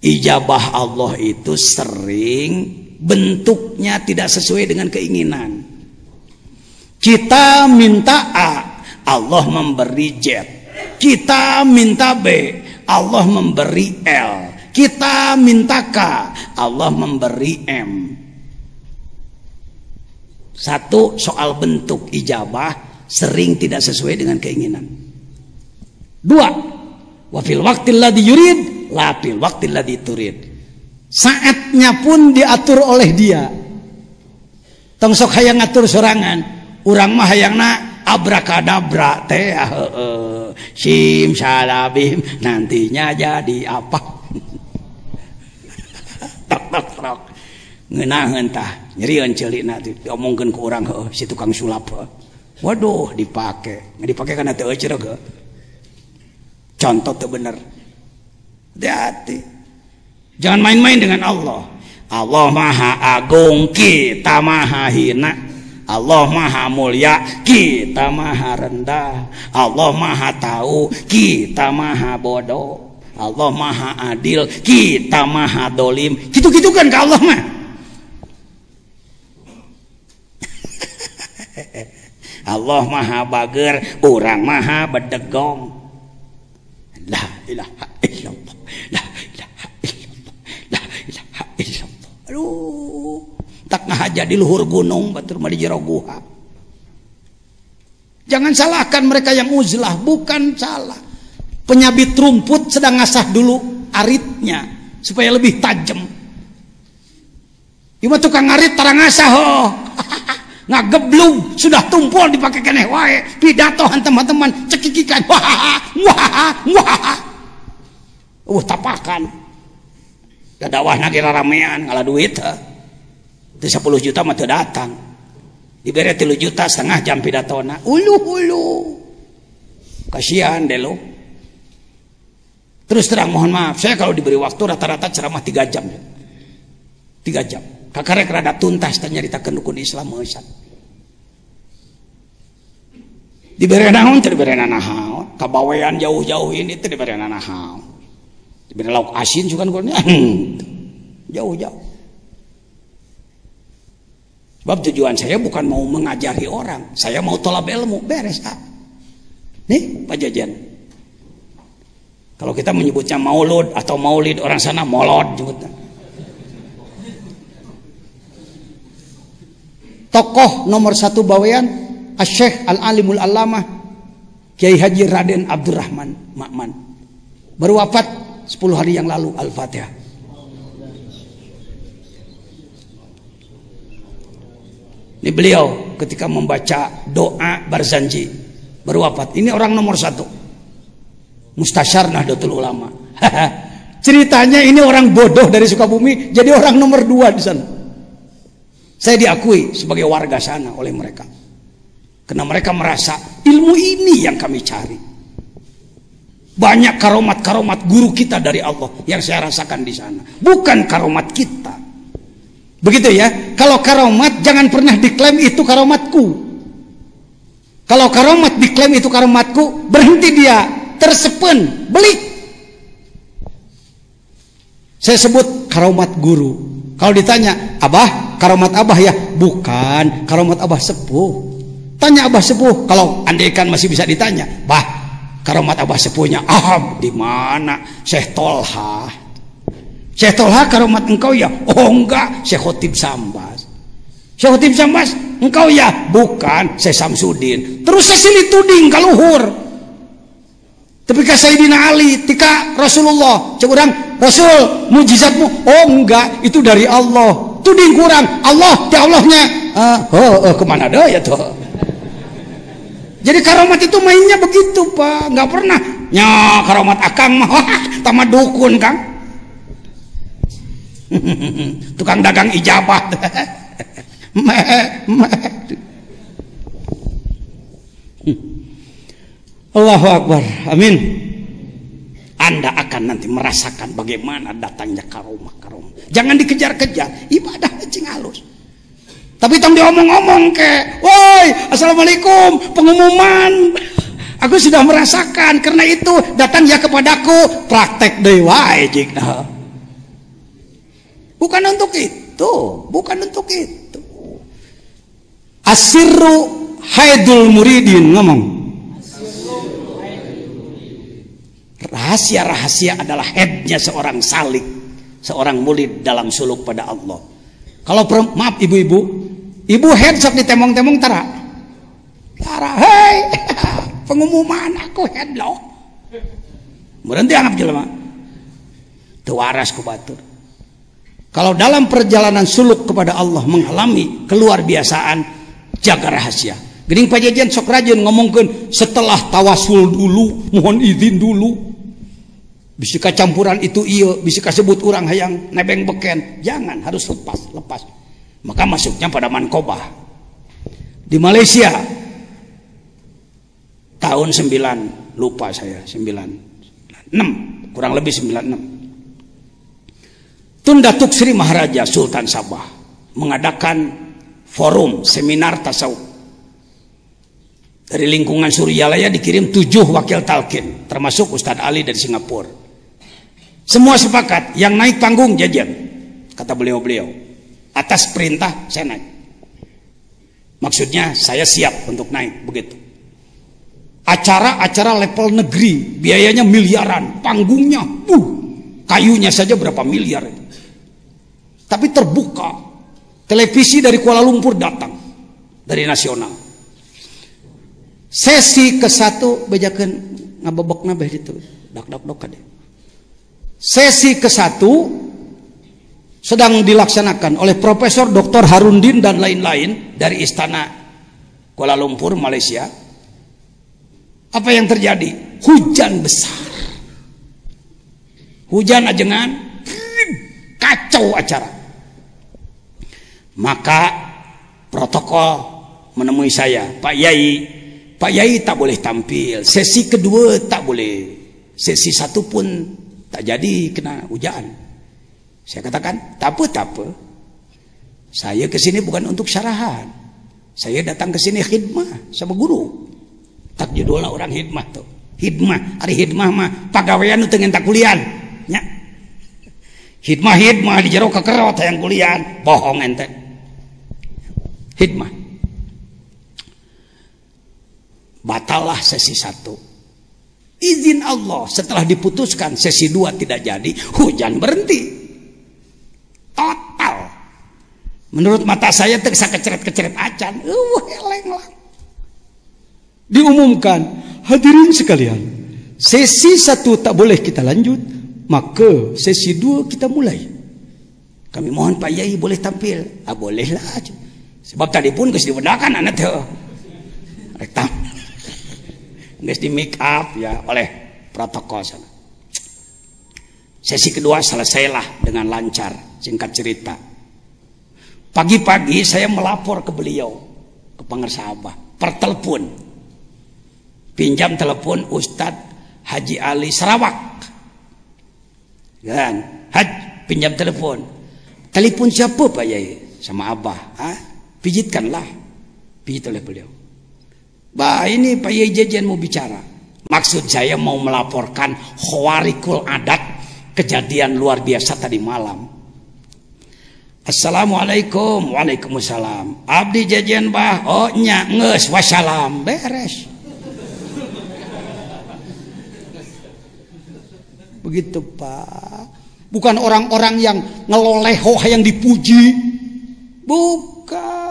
ijabah Allah itu sering bentuknya tidak sesuai dengan keinginan. Kita minta A Allah memberi Z. Kita minta B Allah memberi L kita minta Allah memberi M. Satu soal bentuk ijabah sering tidak sesuai dengan keinginan. Dua wafil waktil ladhi yurid lapil waktil ladhi turid. Saatnya pun diatur oleh dia. Tongsok hayang ngatur sorangan urang mah hayang na abrakadabra teh uh, sim salabim nantinya jadi apa tok ngenahan tah nyerian celik nanti diomongkan ke orang he, si tukang sulap waduh dipakai nggak dipakai karena teu ke contoh tuh bener hati-hati. Jangan main-main dengan Allah. Allah maha agung kita maha hina. Allah maha mulia kita maha rendah. Allah maha tahu kita maha bodoh Allah maha adil kita maha dolim. Gitu-gitu kan ke Allah mah? Allah maha bager orang maha bedegong. La ilaha illallah la ilaha illallah la ilaha illallah. Aduh tak ngahaja di luhur gunung batur mah di jero guha. Jangan salahkan mereka yang uzlah bukan salah. Penyabit rumput sedang ngasah dulu aritnya supaya lebih tajam. Ima tukang arit tarang ngasah oh. ngageblung sudah tumpul dipakai keneh wae. Pidato teman-teman cekikikan. Wah wah wah. Uh tapakan. Dadawah nagira ramean ngala duit ha. Itu 10 juta mah teu datang. Diberi 3 juta setengah jam pidatona. Ulu ulu kasihan deh lo terus terang mohon maaf saya kalau diberi waktu rata-rata ceramah 3 jam. 3 jam. Kakarek rada tuntas dan nyaritakeun dukun Islam eusan diberi naon diberi naon kabawean jauh-jauh ini diberi naon diberi lauk asin juga kan jauh-jauh. Sebab tujuan saya bukan mau mengajari orang. Saya mau tolak ilmu. Beres ah. nih Pak Jajan kalau kita menyebutnya maulud atau maulid orang sana molod nyebutnya tokoh nomor satu bawean Asyikh Al-Alimul Allamah Kiai Haji Raden Abdurrahman Makman. Baru wafat 10 hari yang lalu Al-Fatihah. Ini beliau ketika membaca doa Barzanji baru wafat. Ini orang nomor satu Mustasyar Nahdlatul Ulama ceritanya ini orang bodoh dari Sukabumi jadi orang nomor dua di sana saya diakui sebagai warga sana oleh mereka. Karena mereka merasa ilmu ini yang kami cari. Banyak karomat-karomat guru kita dari Allah yang saya rasakan di sana. Bukan karomat kita. Begitu ya. Kalau karomat jangan pernah diklaim itu karomatku. Kalau karomat diklaim itu karomatku, berhenti dia, tersepen, belik. Saya sebut karomat guru. Kalau ditanya, Abah, karomat Abah ya? Bukan, karomat Abah sepuh. Tanya Abah sepuh, kalau andaikan masih bisa ditanya, Bah, karomat Abah sepuhnya, ah, di mana? Syekh Tolha. Syekh Tolha karomat engkau ya? Oh enggak, Syekh Khotib Sambas. Syekh Khotib Sambas, engkau ya? Bukan, Syekh Samsudin. Terus saya silih tuding kaluhur. Tapi ka Sayyidina Ali tika Rasulullah. Cek orang Rasul mujizatmu? Oh enggak itu dari Allah. Tuding kurang. Allah di Allahnya. Ah, oh, oh ke mana dah ya tuh jadi karomat itu mainnya begitu pak. Nggak pernah nya karomat akang mah. Tamat dukun kang. Tukang dagang ijabah Allahu Akbar. Amin. Anda akan nanti merasakan bagaimana datangnya karomah karomah. Jangan dikejar-kejar, ibadah cing halus. Tapi tong diomong-omong ke, woi, assalamualaikum, pengumuman. Aku sudah merasakan karena itu datang ya kepadaku praktek dewa jika. Bukan untuk itu, bukan untuk itu. Asirru haidul muridin ngomong. Rahasia-rahasia adalah headnya seorang salik, seorang murid dalam suluk pada Allah. Kalau maaf ibu-ibu, ibu head sok ditemong-temong tara. Tara, hei, pengumuman aku head loh. Berhenti anggap jelema. Tuaras ku batur. Kalau dalam perjalanan suluk kepada Allah mengalami keluar biasaan, jaga rahasia. Gening pajajian sok rajin ngomongkan setelah tawasul dulu, mohon izin dulu, bisa campuran itu iya bisa sebut orang hayang nebeng beken. Jangan harus lepas lepas. Maka masuknya pada mankobah. Di Malaysia tahun 9 lupa saya 9 6 kurang lebih 96 Tun Datuk Sri Maharaja Sultan Sabah mengadakan forum seminar tasawuf. Dari lingkungan Suryalaya dikirim tujuh wakil talkin termasuk Ustadz Ali dari Singapura semua sepakat, yang naik panggung jajan. Kata beliau-beliau. Atas perintah saya naik. Maksudnya saya siap untuk naik begitu. Acara-acara level negeri, biayanya miliaran, panggungnya, uh, kayunya saja berapa miliar. Tapi terbuka, televisi dari Kuala Lumpur datang, dari nasional. Sesi ke satu, bejakan ngabebok nabeh itu, dak dak kadeh. Sesi ke-1 sedang dilaksanakan oleh Profesor Dr. Harundin dan lain-lain dari Istana Kuala Lumpur, Malaysia. Apa yang terjadi? Hujan besar. Hujan ajengan, kacau acara. Maka protokol menemui saya, Pak Yai, Pak Yai tak boleh tampil. Sesi kedua tak boleh. Sesi satu pun tak jadi kena hujan. saya katakan tak apa, tak apa. saya ke sini bukan untuk syarahan. Saya datang ke sini khidmah sama guru. Tak judulnya orang khidmah tuh Khidmah, hari khidmah mah pegawaian itu tak kuliah nya. Khidmah, khidmah di jero kekerot yang kuliah bohong ente. Khidmah. Batallah sesi satu. Izin Allah. Setelah diputuskan sesi dua tidak jadi hujan berhenti. Total. Menurut mata saya tersa keceret-keceret acan. Uh lah. Diumumkan. Hadirin sekalian sesi satu tak boleh kita lanjut maka sesi dua kita mulai. Kami mohon Pak Yai boleh tampil. Ah bolehlah. Sebab tadi pun kes dibedakan anak tuh rektam di make up ya oleh protokol sana. Sesi kedua selesailah dengan lancar, singkat cerita. Pagi-pagi saya melapor ke beliau, ke pengersabah, per telepon. Pinjam telepon Ustadz Haji Ali Sarawak. Kan? Haj, pinjam telepon. Telepon siapa Pak Yai? Sama Abah. Hah? Pijitkanlah. Pijit oleh beliau. Bah ini Pak Yai Jejen mau bicara. Maksud saya mau melaporkan khawarikul adat kejadian luar biasa tadi malam. Assalamualaikum Waalaikumsalam. Abdi jajan bah Oh nya nges wassalam Beres. Begitu pak. Bukan orang-orang yang ngeloleho yang dipuji. Bukan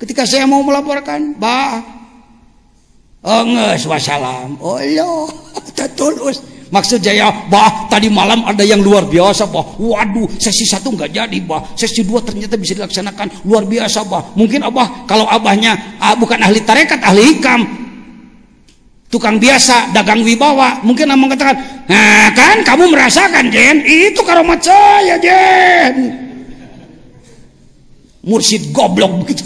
Ketika saya mau melaporkan, bah, oh nges wassalam. Oh iya tulus. Maksud saya bah tadi malam ada yang luar biasa bah waduh sesi satu nggak jadi bah sesi dua ternyata bisa dilaksanakan. Luar biasa bah mungkin abah kalau abahnya ah, bukan ahli tarekat ahli hikam. Tukang biasa dagang wibawa. Mungkin abang katakan nah kan kamu merasakan Jen. Itu karomat saya Jen. Mursid goblok begitu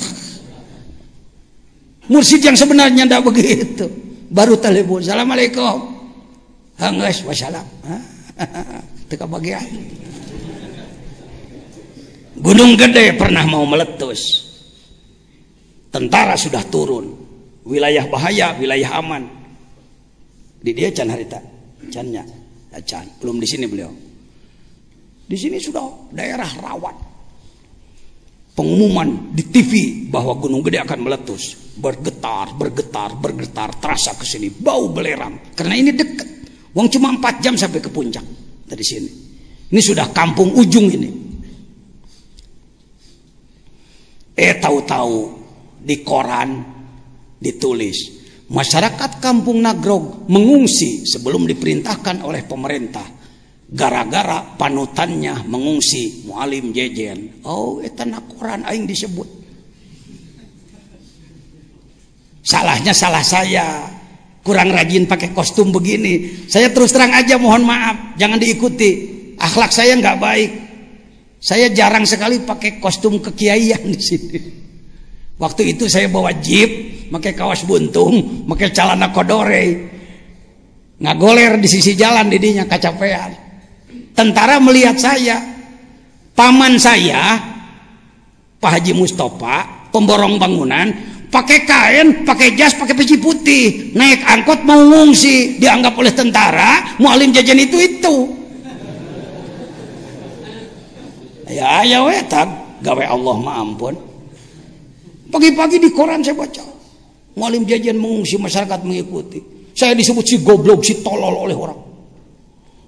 mursid yang sebenarnya tidak begitu baru telepon assalamualaikum Hangges wassalam. Teka bagian. Gunung Gede pernah mau meletus. Tentara sudah turun. Wilayah bahaya, wilayah aman. Di dia can harita. Cannya. Ya, can. Belum di sini beliau. Di sini sudah daerah rawan. Pengumuman di TV bahwa Gunung Gede akan meletus. Bergetar, bergetar, bergetar. Terasa ke sini. Bau belerang. Karena ini dekat. Wong cuma 4 jam sampai ke puncak dari sini. Ini sudah kampung ujung ini. Eh tahu-tahu di koran ditulis masyarakat kampung Nagrog mengungsi sebelum diperintahkan oleh pemerintah gara-gara panutannya mengungsi mualim jejen. Oh, eta koran aing disebut. Salahnya salah saya kurang rajin pakai kostum begini. Saya terus terang aja mohon maaf, jangan diikuti. Akhlak saya nggak baik. Saya jarang sekali pakai kostum kekiaian di sini. Waktu itu saya bawa jeep, pakai kaos buntung, pakai celana kodore. Ngagoler di sisi jalan didinya kacapean. Tentara melihat saya, paman saya, Pak Haji Mustafa, pemborong bangunan, pakai kain, pakai jas, pakai peci putih, naik angkot mau ngungsi, dianggap oleh tentara, mualim jajan itu itu. Ya ya wetan, gawe Allah ma ampun. Pagi-pagi di koran saya baca, mualim jajan mengungsi masyarakat mengikuti. Saya disebut si goblok, si tolol oleh orang.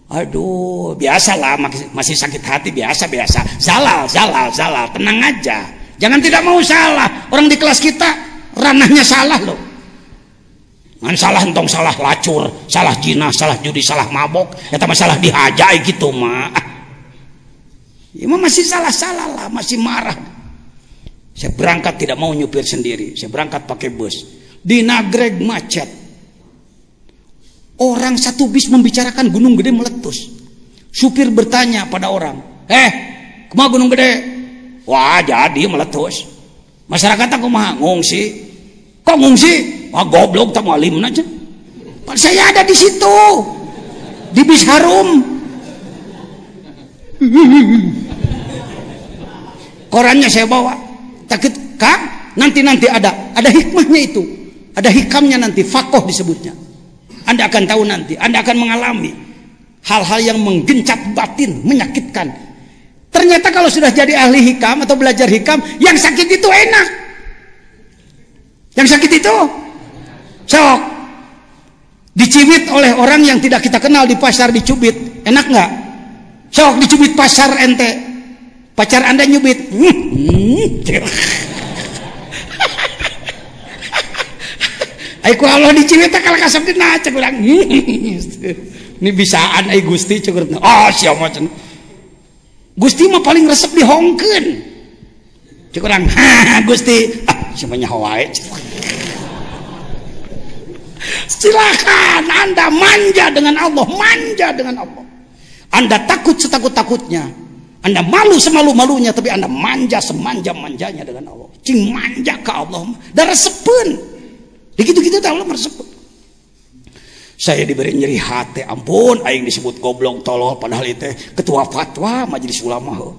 Aduh, biasalah masih sakit hati biasa biasa. Salah, salah, salah. Tenang aja. Jangan tidak mau salah. Orang di kelas kita ranahnya salah loh Ngan salah entong salah lacur, salah jinah, salah judi, salah mabok, eta masalah dihajai gitu mah. Ya masih salah-salah lah, masih marah. Saya berangkat tidak mau nyupir sendiri, saya berangkat pakai bus. Di Nagreg macet. Orang satu bis membicarakan Gunung Gede meletus. Supir bertanya pada orang, "Eh, ke mana Gunung Gede?" "Wah, jadi meletus." Masyarakat aku mah ngungsi. Kok ngungsi? Wah goblok tak alim aja. Saya ada di situ. Di bis harum. Korannya saya bawa. Takut kak, nanti-nanti ada. Ada hikmahnya itu. Ada hikamnya nanti. Fakoh disebutnya. Anda akan tahu nanti. Anda akan mengalami hal-hal yang menggencat batin, menyakitkan. Ternyata kalau sudah jadi ahli hikam atau belajar hikam, yang sakit itu enak. Yang sakit itu sok dicibit oleh orang yang tidak kita kenal di pasar dicubit. Enak nggak? Sok dicubit pasar ente. Pacar anda nyubit. Hmm. Aiku Allah dicibit kalau kasap kena cek ulang. Ini bisaan ai Gusti cukur. Oh siapa macam. Gusti mah paling resep di Hongken. Cukuran, Gusti, ah, semuanya Hawaii. Silakan Anda manja dengan Allah, manja dengan Allah. Anda takut setakut-takutnya. Anda malu semalu-malunya, tapi Anda manja semanja-manjanya dengan Allah. Cing manja ke Allah. Dan resepen. Begitu-gitu Allah meresepun. Saya diberi nyeri hati, ampun, aing disebut goblok tolol padahal itu ketua fatwa majelis ulama.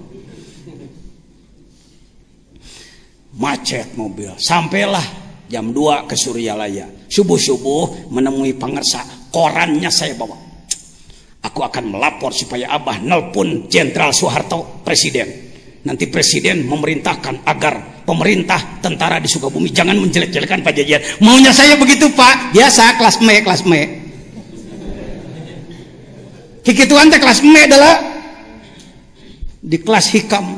Macet mobil, sampailah jam 2 ke Suryalaya subuh-subuh menemui pangersa korannya saya bawa aku akan melapor supaya abah nelpon Jenderal Soeharto presiden nanti presiden memerintahkan agar pemerintah tentara di Sukabumi. Jangan menjelek-jelekan Pak Jajan maunya saya begitu Pak. Biasa kelas me kelas me kikituan teh kelas me adalah di kelas hikam.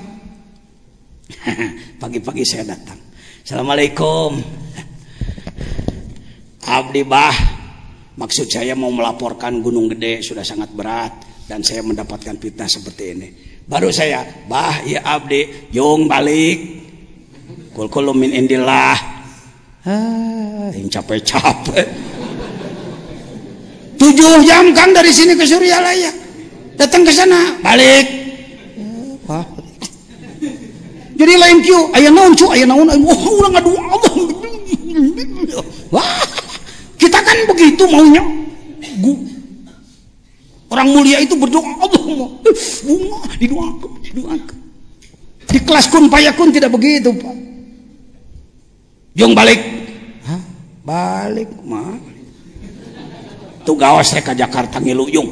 Pagi-pagi saya datang. Assalamualaikum. Abdi bah maksud saya mau melaporkan Gunung Gede sudah sangat berat dan saya mendapatkan fitnah seperti ini. Baru saya, bah ya Abdi, jong balik. Kul kulum min indillah. Ah, yang capek-capek. Tujuh jam kang dari sini ke Suryalaya. Datang ke sana, balik. Wah. Jadi lain kieu, aya naon cu, aya naon, wah urang ngadu Allah. Wah. Kita kan begitu maunya. Orang mulia itu berdoa Allah mau bunga didoakan, didoakan. Di kelas kun payakun tidak begitu pak. Jong balik, Hah? balik mah. Tuh gawas saya ke Jakarta ngiluyung.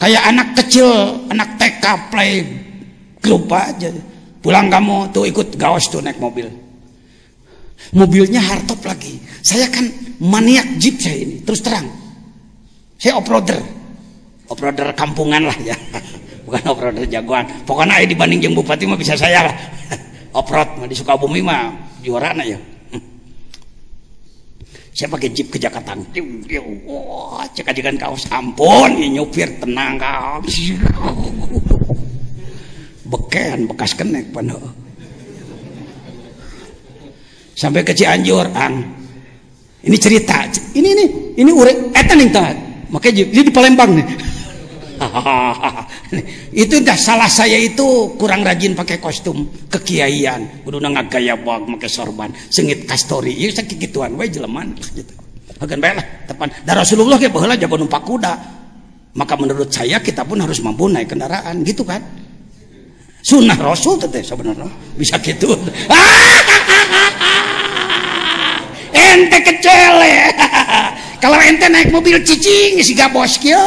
Kayak anak kecil, anak TK play grup aja. Pulang kamu tuh ikut gawas tuh naik mobil. Mobilnya hardtop lagi. Saya kan maniak jeep saya ini, terus terang. Saya off-roader operator kampungan lah ya bukan operator jagoan pokoknya dibanding jeng bupati mah bisa saya lah oprot di Sukabumi mah juara ya. Saya pakai jeep ke Jakarta. Wah cek aja kan kaos. Ampun ya nyopir tenang kau beken bekas kenek penuh sampai ke Cianjur ang. Ini cerita. Ini ini ini urek eta nih makanya jadi di Palembang nih itu dah salah saya itu. Kurang rajin pakai kostum kekiaian. Kudu gaya bag pakai sorban. Sengit kastori. Ieu sakit gituan. We jeleman. Gitu. Agan bae lah tepan. Dan Rasulullah ge baheula jago numpak kuda. Maka menurut saya kita pun harus mampu naik kendaraan. Gitu kan? Sunnah Rasul teh sebenarnya. Bisa gitu. Ente kecele. Kalau ente naik mobil cicing si gabos kieu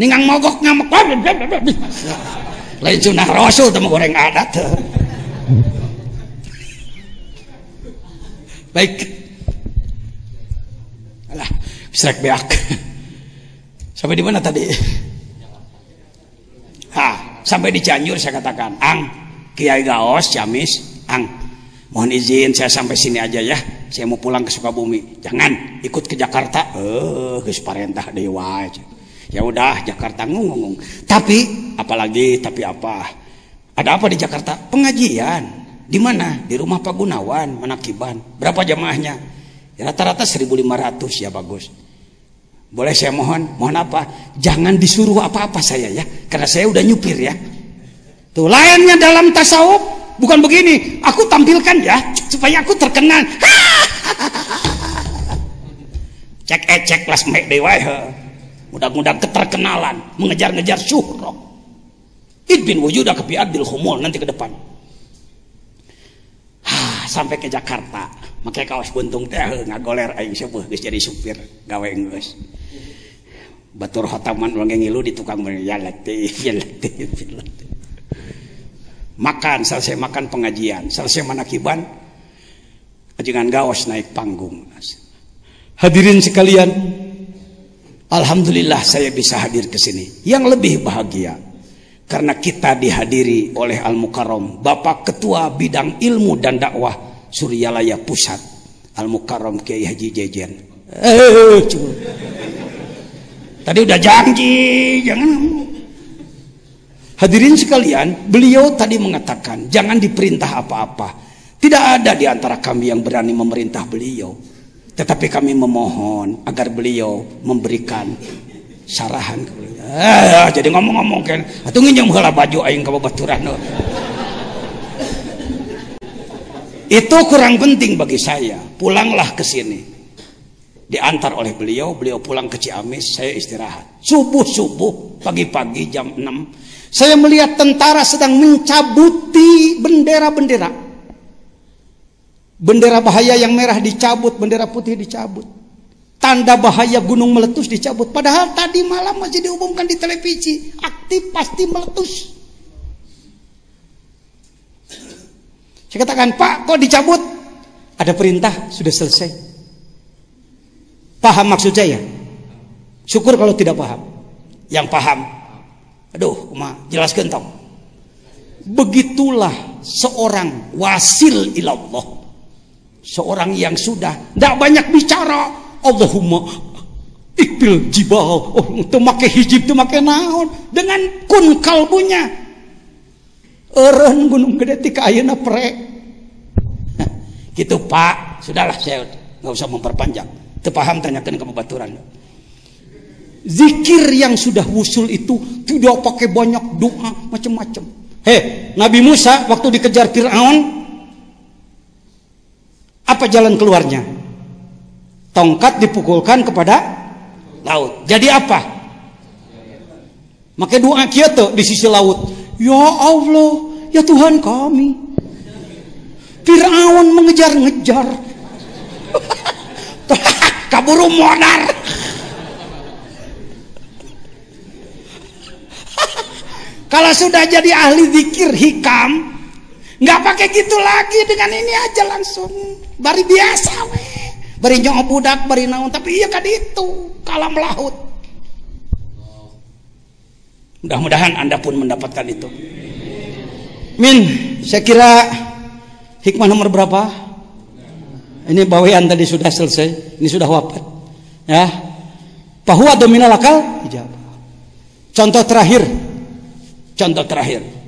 ningang mogok ngamak lain sunah rasul temu goreng adat. Baik. Alah bisa beak. Sampai di mana tadi? Ha sampai di Cianjur saya katakan ang Kiai Gaos Ciamis ang. Mohon izin saya sampai sini aja ya. Saya mau pulang ke Sukabumi. Jangan ikut ke Jakarta. Eh geus parentah dewa aja ya udah Jakarta ngomong. Tapi apalagi tapi apa? Ada apa di Jakarta? Pengajian. Di mana? Di rumah Pak Gunawan Manakiban berapa jamaahnya? Ya, rata-rata 1500 ya bagus. Boleh saya mohon? Mohon apa? Jangan disuruh apa-apa saya ya. Karena saya udah nyupir ya. Tuh lainnya dalam tasawuf bukan begini. Aku tampilkan ya supaya aku terkenal. Cek ecek kelas mek dewa mudah-mudahan keterkenalan mengejar-ngejar syuhrah idbin wujudah ke biadil humul nanti ke depan. Sampai ke Jakarta. Makai kaos buntung teh ngagoler aing sepuh geus jadi supir gawe geus. Batur hotaman wangi ngilu di tukang ya ya ya makan selesai makan pengajian. Selesai manakiban ajengan gaos naik panggung. Hadirin sekalian Alhamdulillah saya bisa hadir ke sini. Yang lebih bahagia karena kita dihadiri oleh Al Mukarrom, Bapak Ketua Bidang Ilmu dan Dakwah Suryalaya Pusat, Al Mukarrom Kiai Haji Jejen. Eh, Tadi udah janji, jangan. Hadirin sekalian, beliau tadi mengatakan jangan diperintah apa-apa. Tidak ada di antara kami yang berani memerintah beliau. Tetapi kami memohon agar beliau memberikan sarahan ke beliau. Eh, jadi ngomong-ngomong kan, atau nginjam heula baju aing ka babaturan. Itu kurang penting bagi saya. Pulanglah ke sini. Diantar oleh beliau, beliau pulang ke Ciamis, saya istirahat. Subuh-subuh, pagi-pagi jam 6, saya melihat tentara sedang mencabuti bendera-bendera Bendera bahaya yang merah dicabut, bendera putih dicabut. Tanda bahaya gunung meletus dicabut. Padahal tadi malam masih diumumkan di televisi. Aktif pasti meletus. Saya katakan, Pak, kok dicabut? Ada perintah, sudah selesai. Paham maksud saya? Syukur kalau tidak paham. Yang paham, aduh, ma, jelaskan tau. Begitulah seorang wasil ilallah seorang yang sudah tidak banyak bicara. Allahumma ikbil jibal. Oh itu make hijib itu make naon? Dengan kun kalbunya. Eren gunung gede tika ayeuna pre. Gitu pak. Sudahlah saya nggak usah memperpanjang. Terpaham tanyakan ke baturan zikir yang sudah wusul itu tidak pakai banyak doa macam-macam. Heh Nabi Musa waktu dikejar Fir'aun apa jalan keluarnya? Tongkat dipukulkan kepada laut. Jadi apa? Maka doa kita di sisi laut. Ya Allah, ya Tuhan kami. Fir'aun mengejar-ngejar. Kaburu modar. Kalau sudah jadi ahli zikir hikam, nggak pakai gitu lagi dengan ini aja langsung. Bari biasa we. Bari nyong budak bari naon. Tapi iya kan itu kalam laut. Mudah-mudahan anda pun mendapatkan itu. Min saya kira hikmah nomor berapa? Ini bawayan tadi sudah selesai. Ini sudah wafat. Ya. Bahwa dominal akal contoh terakhir. Contoh terakhir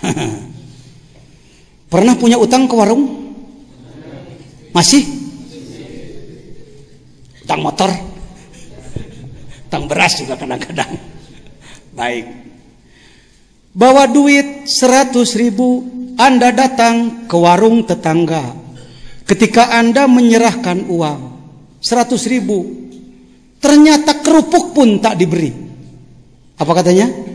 Pernah punya utang ke warung? Masih? Utang motor? Utang beras juga kadang-kadang. Baik. Bawa duit 100 ribu, Anda datang ke warung tetangga. Ketika Anda menyerahkan uang 100 ribu, ternyata kerupuk pun tak diberi. Apa katanya?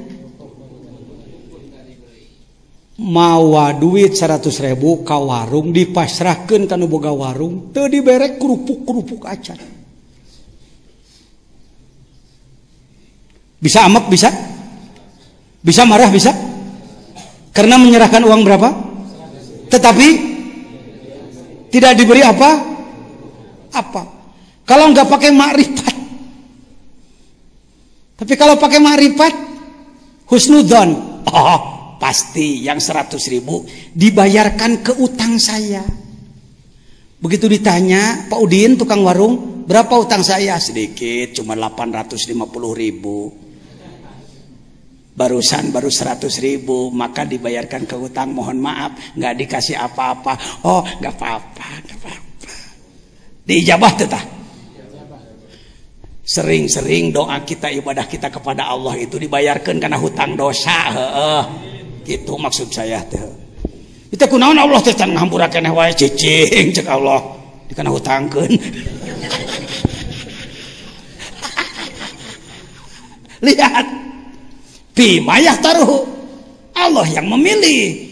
Mawa duit 100 ribu ka warung dipasrahkan kanu boga warung teu diberek kerupuk-kerupuk acan. Bisa amak bisa? Bisa marah bisa? Karena menyerahkan uang berapa? Tetapi tidak diberi apa? Apa? Kalau nggak pakai makrifat. Tapi kalau pakai makrifat husnudon oh pasti yang 100 ribu dibayarkan ke utang saya. Begitu ditanya Pak Udin tukang warung berapa utang saya? Sedikit cuma 850 ribu. Barusan baru 100 ribu maka dibayarkan ke utang. Mohon maaf nggak dikasih apa-apa. Oh nggak apa-apa nggak apa-apa. Diijabah tetah sering-sering doa kita ibadah kita kepada Allah itu dibayarkan karena hutang dosa heeh gitu maksud saya teh. Itu kunaon Allah teh can ngahampurakeun wae cicing cek Allah. Dikana hutangkeun. Lihat. Bimayah taruh Allah yang memilih.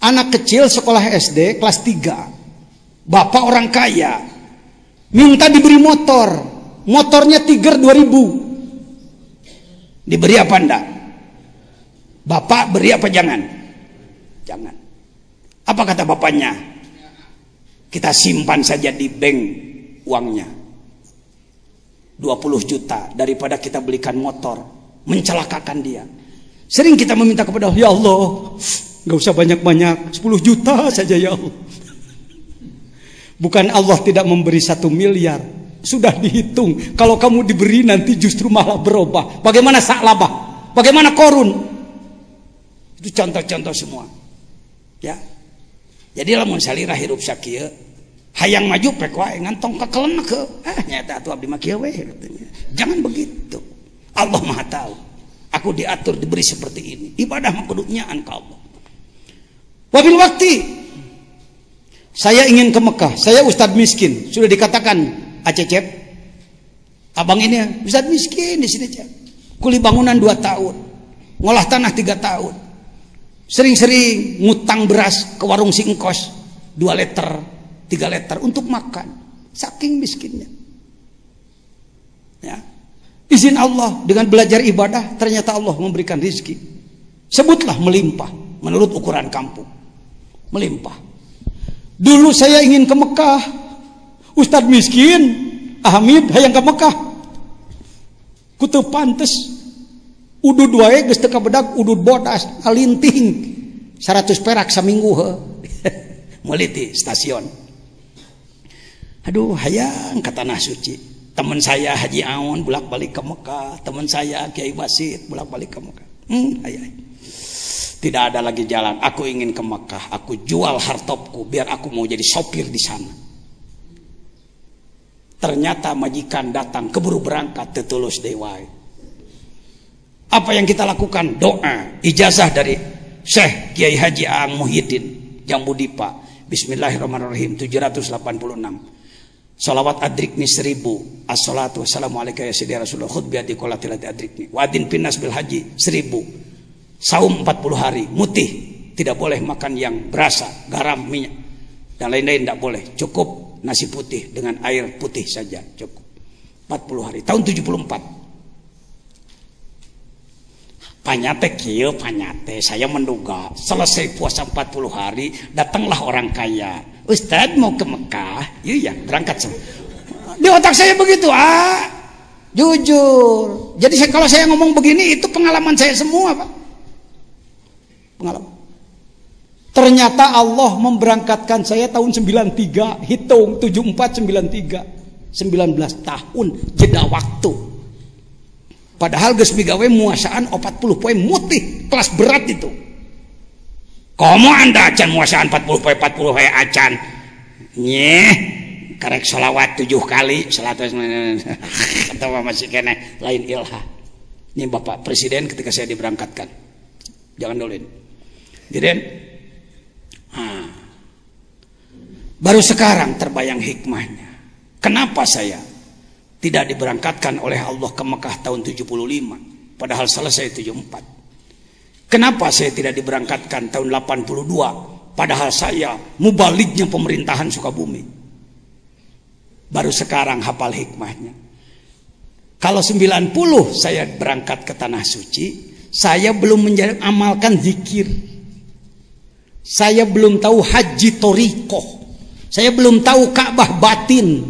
Anak kecil sekolah SD kelas 3 bapak orang kaya. Minta diberi motor. Motornya tiger 2000 diberi apa enggak Bapak beri apa jangan? Jangan. Apa kata bapaknya? Kita simpan saja di bank uangnya. 20 juta daripada kita belikan motor mencelakakan dia. Sering kita meminta kepada Allah, ya Allah, nggak usah banyak-banyak, 10 juta saja ya Allah. Bukan Allah tidak memberi satu miliar, sudah dihitung. Kalau kamu diberi nanti justru malah berubah. Bagaimana saklabah? Bagaimana korun? Itu contoh-contoh semua. Ya. Jadi lamun salira hirup sakieu hayang maju pek wae ngantong kakelen ke ah nyata atuh abdi mah. Jangan begitu. Allah Maha tahu. Aku diatur diberi seperti ini. Ibadah mah kuduknya ka Allah. Wabil waktu saya ingin ke Mekah. Saya ustadz miskin. Sudah dikatakan Acecep. Abang ini ustadz miskin di sini, Cep. Kuli bangunan dua tahun. Ngolah tanah tiga tahun. Sering-sering ngutang beras ke warung singkos 2 liter, 3 liter untuk makan. Saking miskinnya. Ya. Izin Allah dengan belajar ibadah ternyata Allah memberikan rizki. Sebutlah melimpah menurut ukuran kampung. Melimpah. Dulu saya ingin ke Mekah. Ustadz miskin, Hamid hayang ke Mekah. Kutu pantes udud wae geus teu kabedag udud bodas alinting 100 perak seminggu he. Muliti stasiun. Aduh, hayang ke tanah suci. Teman saya Haji Aun bolak-balik ke Mekah, teman saya Kiai Basit bolak-balik ke Mekah. Hmm, hayang. Tidak ada lagi jalan. Aku ingin ke Mekah. Aku jual hartopku biar aku mau jadi sopir di sana. Ternyata majikan datang keburu berangkat tetulus dewai. Apa yang kita lakukan? Doa, ijazah dari Syekh Kiai Haji Ang Muhyiddin Jambudipa. Bismillahirrahmanirrahim 786. Salawat adrikni seribu. As-salatu wassalamualaikum ya sidi Rasulullah. Khutbiyati qolatilati adrikni Wadin pinas bil haji seribu. Saum 40 hari Mutih. Tidak boleh makan yang berasa Garam, minyak. Dan lain-lain tidak boleh. Cukup nasi putih dengan air putih saja Cukup. 40 hari. Tahun 74 Panyate kieu panyate. Saya menduga selesai puasa 40 hari datanglah orang kaya. Ustadz mau ke Mekah? Iya ya berangkat semua di otak saya begitu ah jujur. Jadi saya, kalau saya ngomong begini itu pengalaman saya semua pak. Pengalaman. Ternyata Allah memberangkatkan saya tahun 93 hitung 74 93 19 tahun jeda waktu Padahal geus migawe muasaan 40 poin mutih kelas berat itu. Komo anda acan muasaan 40 poin 40 poin acan. Nyeh karek salawat tujuh kali salat atau masih kene lain ilha. Ini Bapak Presiden ketika saya diberangkatkan. Jangan dulu ini. Jadi ah, baru sekarang terbayang hikmahnya. Kenapa saya tidak diberangkatkan oleh Allah ke Mekah tahun 75 padahal selesai 74 kenapa saya tidak diberangkatkan tahun 82 padahal saya mubaliknya pemerintahan Sukabumi? Baru sekarang hafal hikmahnya. Kalau 90 saya berangkat ke tanah suci saya belum amalkan zikir. Saya belum tahu haji toriko saya belum tahu Ka'bah batin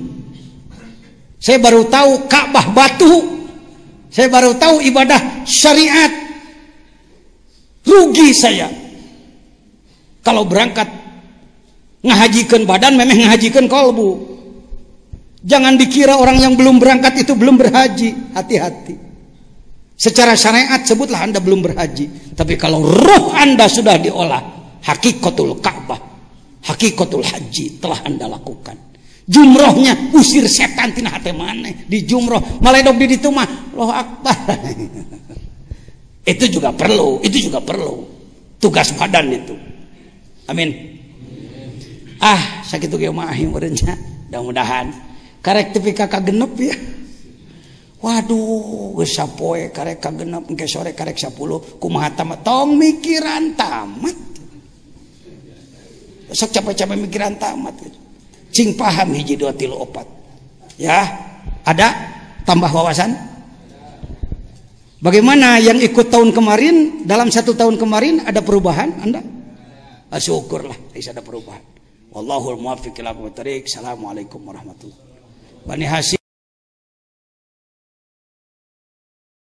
saya baru tahu Ka'bah batu. Saya baru tahu ibadah syariat. Rugi saya. Kalau berangkat ngahajikan badan memang ngahajikan kolbu. Jangan dikira orang yang belum berangkat itu belum berhaji. Hati-hati. Secara syariat sebutlah Anda belum berhaji. Tapi kalau roh Anda sudah diolah, hakikatul Ka'bah, hakikatul haji telah Anda lakukan jumrohnya usir setan tina hati mana? Di jumroh maledok di ditu mah loh akbar. Itu juga perlu itu juga perlu. Tugas badan itu. Amin. Ah sakit tuh mah mudah mudah-mudahan. Karek tepi kakak genep ya. Waduh geus sapoe karek kagenep engke sore karek 10 kumaha tamat? Tong mikiran tamat. Sok capek-capek mikiran tamat. gitu cing paham hiji dua tilu opat. Ya ada tambah wawasan? Bagaimana yang ikut tahun kemarin dalam satu tahun kemarin ada perubahan anda? Ah, syukurlah bisa ada perubahan. Wallahul muwaffiq ila assalamualaikum warahmatullahi Bani Hasim